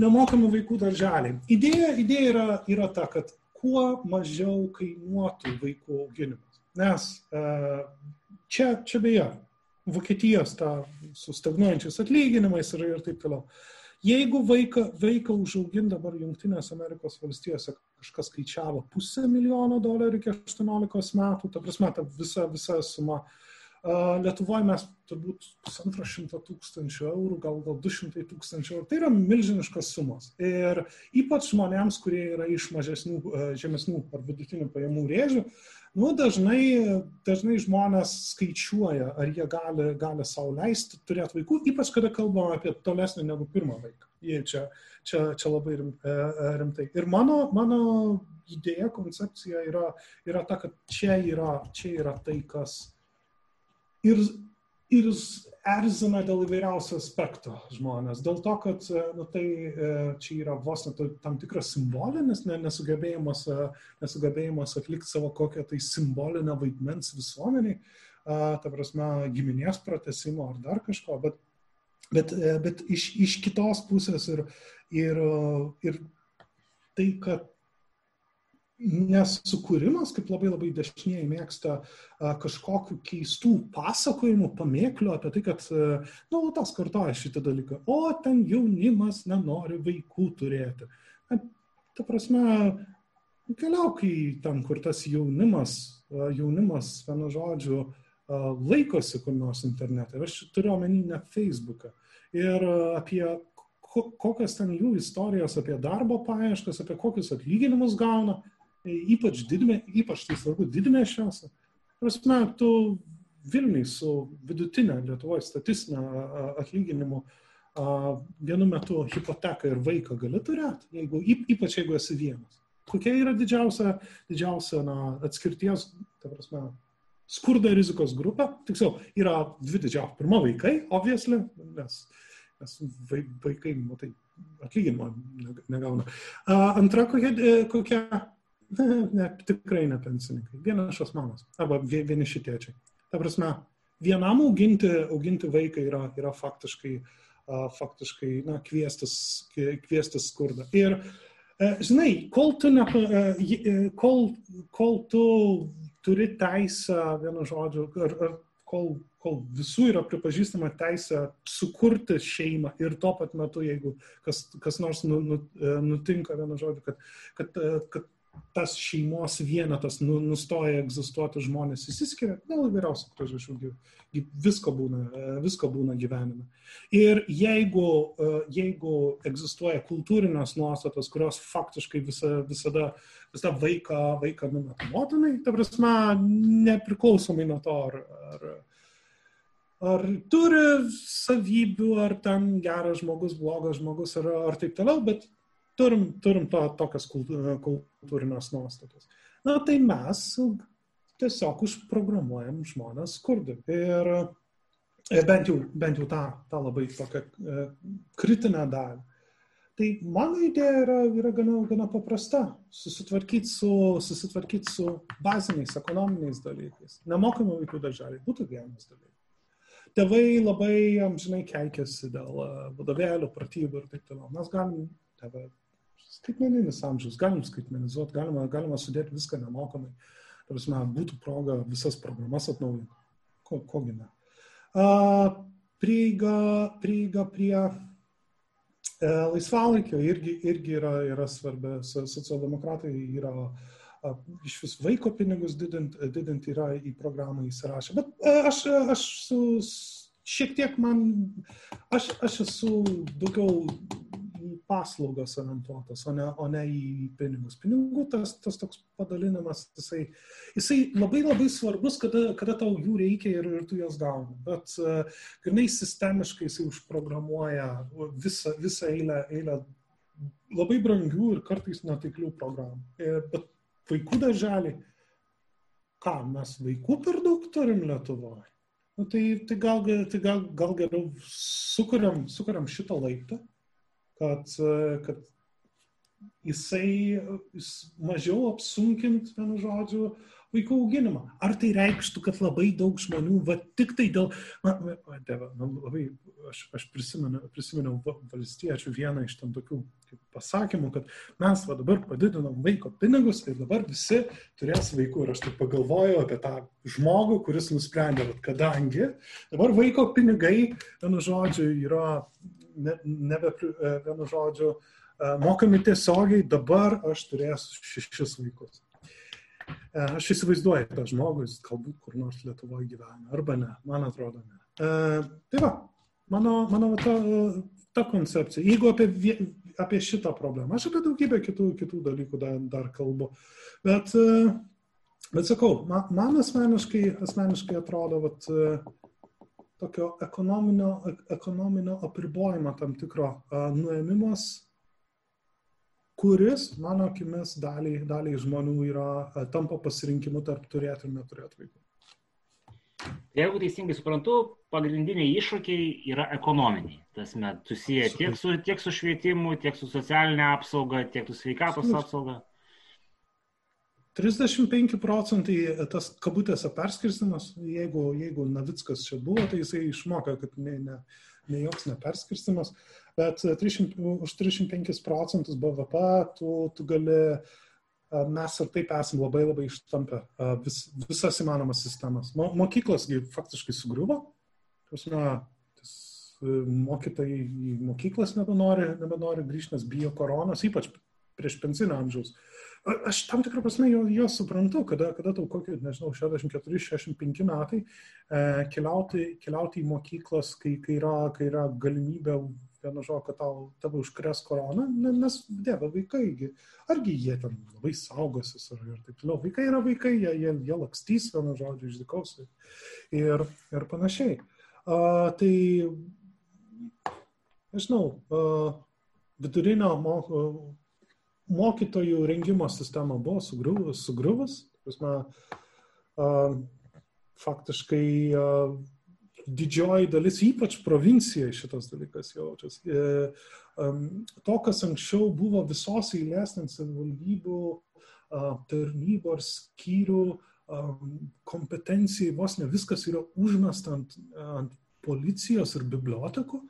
Nemokamų vaikų darželiai. Idėja, idėja yra, yra ta, kad kuo mažiau kainuotų vaikų auginimas. Nes e, čia, čia beje, Vokietijos ta su stagnuojančiais atlyginimais ir, ir taip toliau. Jeigu vaiką, vaiką užaugint dabar Junktinės Amerikos valstijose kažkas skaičiavo pusę milijono dolerių iki 18 metų, ta prasme, ta visa, visa suma. Lietuvoje mes turbūt pusantro šimto tūkstančių eurų, gal, gal 200 tūkstančių eurų. Tai yra milžiniškas sumas. Ir ypač žmonėms, kurie yra iš mažesnių, žemesnių ar vidutinių pajamų rėžių, nu, dažnai, dažnai žmonės skaičiuoja, ar jie gali, gali savo leisti turėti vaikų, ypač kada kalbame apie tolesnį negu pirmą vaiką. Jie čia, čia, čia labai e, e, rimtai. Ir mano, mano idėja, koncepcija yra, yra ta, kad čia yra, čia yra tai, kas ir, ir jis erzina dėl įvairiausių aspektų žmonės. Dėl to, kad nu, tai čia yra vos net tam tikras simbolinis nesugebėjimas, nesugebėjimas atlikti savo kokią tai simbolinę vaidmens visuomeniai, ta prasme, giminės pratesimo ar dar kažko, bet, bet, bet iš, iš kitos pusės ir, ir, ir tai, kad nesukūrimas, kaip labai labai dešinieji mėgsta kažkokių keistų pasakojimų, pamėklių apie tai, kad nuolatos kartoja šitą dalyką. O ten jaunimas nenori vaikų turėti. Ta prasme, keliauk į ten, kur tas jaunimas, jaunimas, vienu žodžiu, laikosi kur nors internete. Aš turiu omeny ne Facebooką. Ir apie kokias ten jų istorijos apie darbo paieškas, apie kokius atlyginimus gauna, ypač, didme, ypač tai svarbu didmešiuose. Prasme, tu Vilniui su vidutinė Lietuvoje statistinė atlyginimu vienu metu hipoteką ir vaiką gali turėti, jeigu, ypač jeigu esi vienas. Kokia yra didžiausia, didžiausia na, atskirties, ta prasme, skurdo rizikos grupė? Tiksliau, yra dvi didžiausios. Pirma vaikai, obviously, nes, nes vaikai, matai, atlyginimo negauna. Antra, kokia, kokia ne, tikrai ne pensininkai, vienišas mamas arba vieniši tėčiai. Ta prasme, vienam auginti, auginti vaiką yra, yra faktiškai, uh, faktiškai na, kviestis, kviestis skurdą. Ir, uh, žinai, kol tu, ne, uh, kol, kol tu turi teisę, vienu žodžiu, ar, ar kol, kol visų yra pripažįstama teisė sukurti šeimą ir tuo pat metu, jeigu kas, kas nors nu, nu, nutinka, vienu žodžiu, kad, kad, kad tas šeimos vienetas nu, nustoja egzistuoti, žmonės įsiskiria, dėl įvairiausių priežasčių, visko būna, visko būna gyvenime. Ir jeigu, jeigu egzistuoja kultūrinės nuostatos, kurios faktiškai visa, visada, visada vaiką, vaiką numeta motinai, ta prasme, nepriklausomai nuo to, ar, ar, ar turi savybių, ar ten geras žmogus, blogas žmogus, ar, ar taip toliau, bet turim, turim to, tokias kultūrinės nuostatas. Na tai mes tiesiog užprogramuojam žmonės skurdui. Ir bent jau, bent jau tą, tą labai tokią e, kritinę dalį. Tai mano idėja yra, yra gana, gana paprasta. Susitvarkyti su, susitvarkyt su baziniais ekonominiais dalykais. Nemokami vaikų darželiai būtų vienas dalykas. Tėvai labai amžinai keikiasi dėl e, vadovėlių, pratybų ir taip toliau. Mes galim tave skaitmeninis amžius, galim skaitmenizuoti, galima, galima sudėti viską nemokamai. Prasme, būtų proga visas programas atnaujinti. Ko, kogi ne. Prieiga, prieiga prie e, laisvalaikio irgi, irgi yra, yra svarbi. Socialdemokratai yra iš vis vaiko pinigus didint, didint yra į programą įsirašę. Bet e, aš, aš su, šiek tiek man, aš, aš esu daugiau paslaugas orientuotas, o ne, o ne į pinigus. Pinigų tas, tas toks padalinimas, jisai, jisai labai labai svarbus, kada, kada tau jų reikia ir, ir tu juos gauni. Bet uh, grinai sistemiškai jisai užprogramuoja visą, visą eilę, eilę labai brangių ir kartais netiklių programų. Bet vaikų darželiai, ką mes vaikų per daug turim Lietuvoje? Nu, tai, tai, gal, tai gal, gal geriau sukuriam, sukuriam šitą laiptą kad, kad jisai jis mažiau apsunkint, vienu žodžiu, vaikų auginimą. Ar tai reikštų, kad labai daug žmonių, va tik tai dėl, man, man, man labai, aš, aš prisimenu, prisimenu valstiečių vieną iš tam tokių pasakymų, kad mes va dabar padidinam vaiko pinigus ir dabar visi turės vaikų. Ir aš taip pagalvoju apie tą žmogų, kuris nusprendė, kad kadangi dabar vaiko pinigai, vienu žodžiu, yra ne, nebe, e, vienu žodžiu, e, mokami tiesiogiai, dabar aš turėsiu šešis vaikus. E, aš įsivaizduoju tą žmogų, jis galbūt kur nors Lietuvoje gyvena, arba ne, man atrodo ne. Tai va, mano, mano ta, ta koncepcija. Jeigu apie, apie šitą problemą, aš apie daugybę kitų, kitų dalykų dar, dar kalbu, bet, bet sakau, man, man asmeniškai, asmeniškai atrodo, kad tokio ekonominio, ekonominio apribojimo tam tikro nuėmimas, kuris, mano akimis, daliai, daliai žmonių yra, tampa pasirinkimu tarp turėti ir neturėti vaikų. Jeigu teisingai suprantu, pagrindiniai iššūkiai yra ekonominiai. Tas met susiję tiek su, tiek su švietimu, tiek su socialinė apsauga, tiek su sveikatos apsauga. 35 procentai tas kabutėse perskirstimas, jeigu, jeigu Navickas čia buvo, tai jisai išmokė, kad ne, ne, ne joks neperskirstimas, bet 300, už 35 procentus BVP tu, tu gali, mes ir taip esame labai labai ištampę vis, visas įmanomas sistemas. Mokyklos faktiškai sugriuvo, prasme, mokytojai į mokyklas nebenori, nebenori grįžti, nes bijo koronos, ypač prieš pensinio amžiaus. Aš tam tikrą prasme jo suprantu, kada, kada tau kokie, nežinau, 64-65 metai e, keliauti, keliauti į mokyklas, kai, kai, yra, kai yra galimybė, vienu žodžiu, kad tau tave užkres korona, nes dėva vaikai, argi jie ten labai saugosis ir, ir taip toliau. Vaikai yra vaikai, jie, jie, jie lakstys, vienu žodžiu, išdikaus ir, ir panašiai. Uh, tai, nežinau, uh, vidurinio moko mokytojų rengimo sistema buvo sugriuvus, sugriuvus. Prasme, uh, faktiškai uh, didžioji dalis, ypač provincijoje šitas dalykas jaučiasi. E, to, kas anksčiau buvo visos eilės savivaldybių, uh, tarnybų ar skyrių kompetencijai, vos ne viskas yra užmesta ant, ant policijos ir bibliotekų.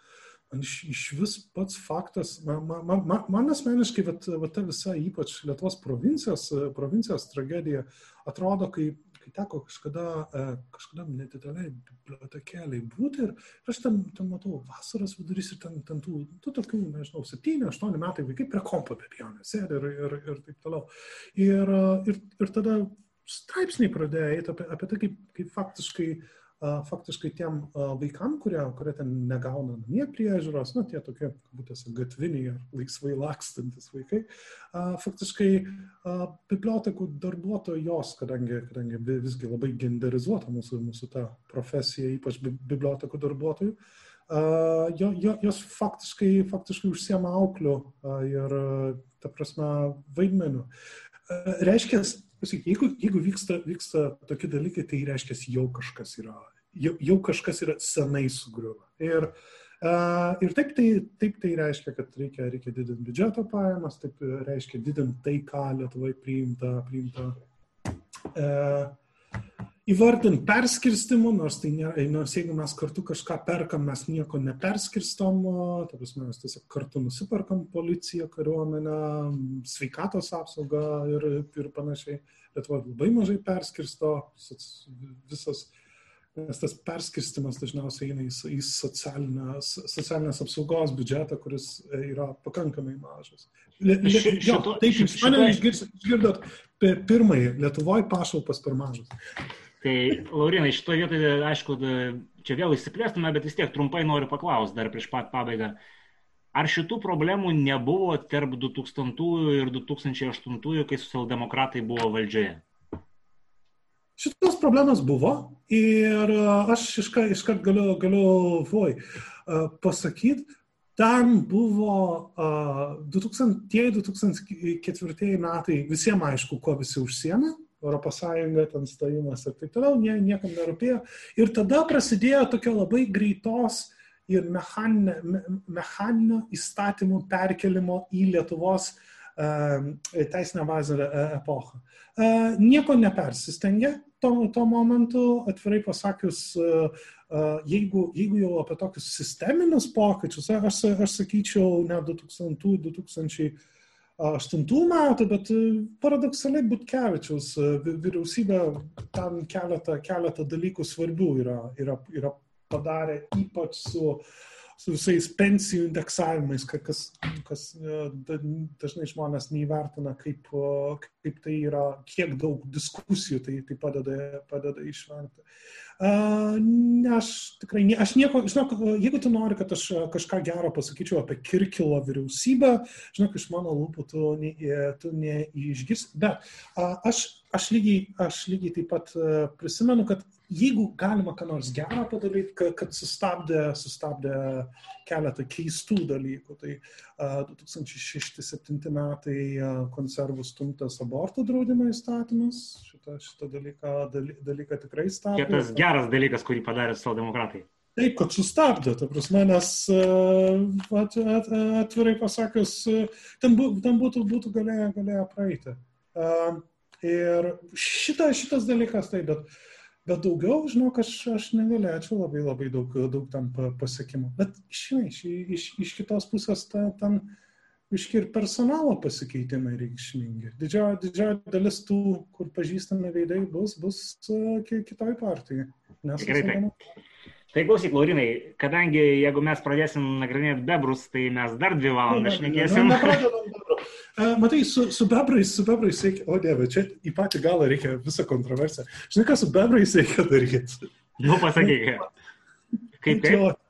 Iš, vis pats faktas, man, man, man, man asmeniškai, vat, vat ta visa ypač Lietuvos provincijos, provincijos tragedija atrodo, kai, kai teko kažkada, e, kažkada nedideliai bibliotekėliai būti ir aš ten, ten matau vasaros vidurys ir ten, ten tų, tų tokių, nežinau, 7-8 metai vaikai prie kompo be abejonės sėdi ir, ir, ir taip toliau. Ir, ir, ir tada straipsniai pradėjo eiti apie, apie tai, kaip, kaip faktiškai uh, faktiškai tiem vaikam, kurie, kurie ten negauna namie priežiūros, na, tie tokie, kabutėse, gatviniai ar laisvai lakstantis vaikai, faktiškai bibliotekų darbuotojos, kadangi, kadangi visgi labai genderizuota mūsų, mūsų ta profesija, ypač bibliotekų darbuotojų, jos faktiškai, faktiškai užsiema aukliu ir, ta prasme, vaidmeniu. Reiškia, jeigu, jeigu vyksta, vyksta tokie dalykai, tai reiškia, jau kažkas yra jau, jau kažkas yra senai sugriuvo. Ir, uh, ir taip, tai, taip tai reiškia, kad reikia, reikia didinti biudžeto pajamas, taip reiškia didinti tai, ką Lietuvai priimta, priimta uh, įvardinti perskirstimu, nors, tai nėra, nors jeigu mes kartu kažką perkam, mes nieko neperskirstom, ta prasme, mes tiesiog kartu nusiperkam policiją, kariuomenę, sveikatos apsaugą ir, ir panašiai. Lietuva labai mažai perskirsto, visas nes tas perskirstimas dažniausiai eina į, į socialinės, socialinės apsaugos biudžetą, kuris yra pakankamai mažas. Le, le, jo, taip, jūs mane išgirdot pirmąjį, Lietuvoje pašalpas per mažas. Tai, Laurinai, šitoje vietoje, aišku, čia vėl įsiplėstume, bet vis tiek trumpai noriu paklausti dar prieš pat pabaigą. Ar šitų problemų nebuvo tarp 2000 ir 2008, kai socialdemokratai buvo valdžioje? Šitos problemos buvo ir e, aš iškart, iškart galiu, galiu voi, e, pasakyti, ten buvo uh, 2000-2004 metai, visiems aišku, ko visi užsiemė, Europos Sąjunga, ten stojimas ir taip toliau, nie, niekam nerūpėjo. Ir tada prasidėjo tokia labai greitos ir mechaninio, me, mechaninio įstatymų perkelimo į Lietuvos uh, teisinę bazę epochą. Uh, nieko nepersistengė, to, to momentu, atvirai pasakius, e, e, jeigu, jeigu jau apie tokius sisteminius pokyčius, aš, aš sakyčiau, ne 2000-2008 metų, bet e, paradoksaliai Butkevičiaus vyriausybė tam keletą, keletą dalykų svarbių yra, yra, yra padarę, ypač su uh, su visais pensijų indeksavimais, kas, kas e, dažnai žmonės neįvertina, kaip, kaip tai yra, kiek daug diskusijų tai, tai padeda, padeda išvengti. Aš tikrai, ne, aš nieko, žinok, jeigu tu nori, kad aš kažką gero pasakyčiau apie Kirkilo vyriausybę, žinok, iš mano lūpų tu, ne, tu neišgirsi, bet aš, aš, lygiai, aš lygiai taip pat prisimenu, kad jeigu galima ką nors gerą padaryti, kad, kad sustabdė, sustabdė keletą keistų dalykų, tai uh, 2006-2007 metai uh, konservų stumtas abortų draudimo įstatymas, šitą, šitą dalyką, daly, dalyką tikrai stabdė. Kitas geras dalykas, kurį padarė socialdemokratai. Taip, kad sustabdė, ta prasme, nes at, at, atvirai pasakius, ten, bu, ten būtų, būtų galėję, galėję praeiti. Ir šita, šitas dalykas, tai, bet, bet daugiau, žinok, aš, aš negalėčiau labai labai daug, daug tam pasiekimų. Bet, žinai, iš, iš, iš kitos pusės ta, ten iški ir personalo pasikeitimai reikšmingi. Didžioji, didžioji dalis tų, kur pažįstami veidai bus, bus kitoj partijai. Tikrai taip. Tai klausyk, Laurinai, kadangi jeigu mes pradėsim nagrinėti bebrus, tai mes dar dvi valandas šnekėsim. Ne, ne, ne, Matai, su, su bebrais, su bebrais reikia, o dieve, čia į patį galą reikia visą kontroversiją. Žinai, ką su bebrais reikia daryti? Nu, pasakyk. Kaip Medžioti.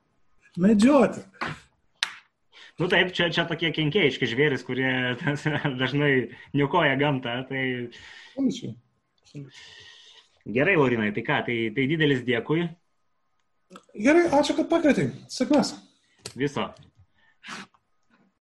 Medžioti. Nu taip, čia, čia tokie kenkėjiški žvėris, kurie dažnai niokoja gamtą. Tai... Gerai, Laurinai, tai ką, tai, tai didelis dėkui. Gerai, ačiū, kad pakvietei. Sėkmės. Viso.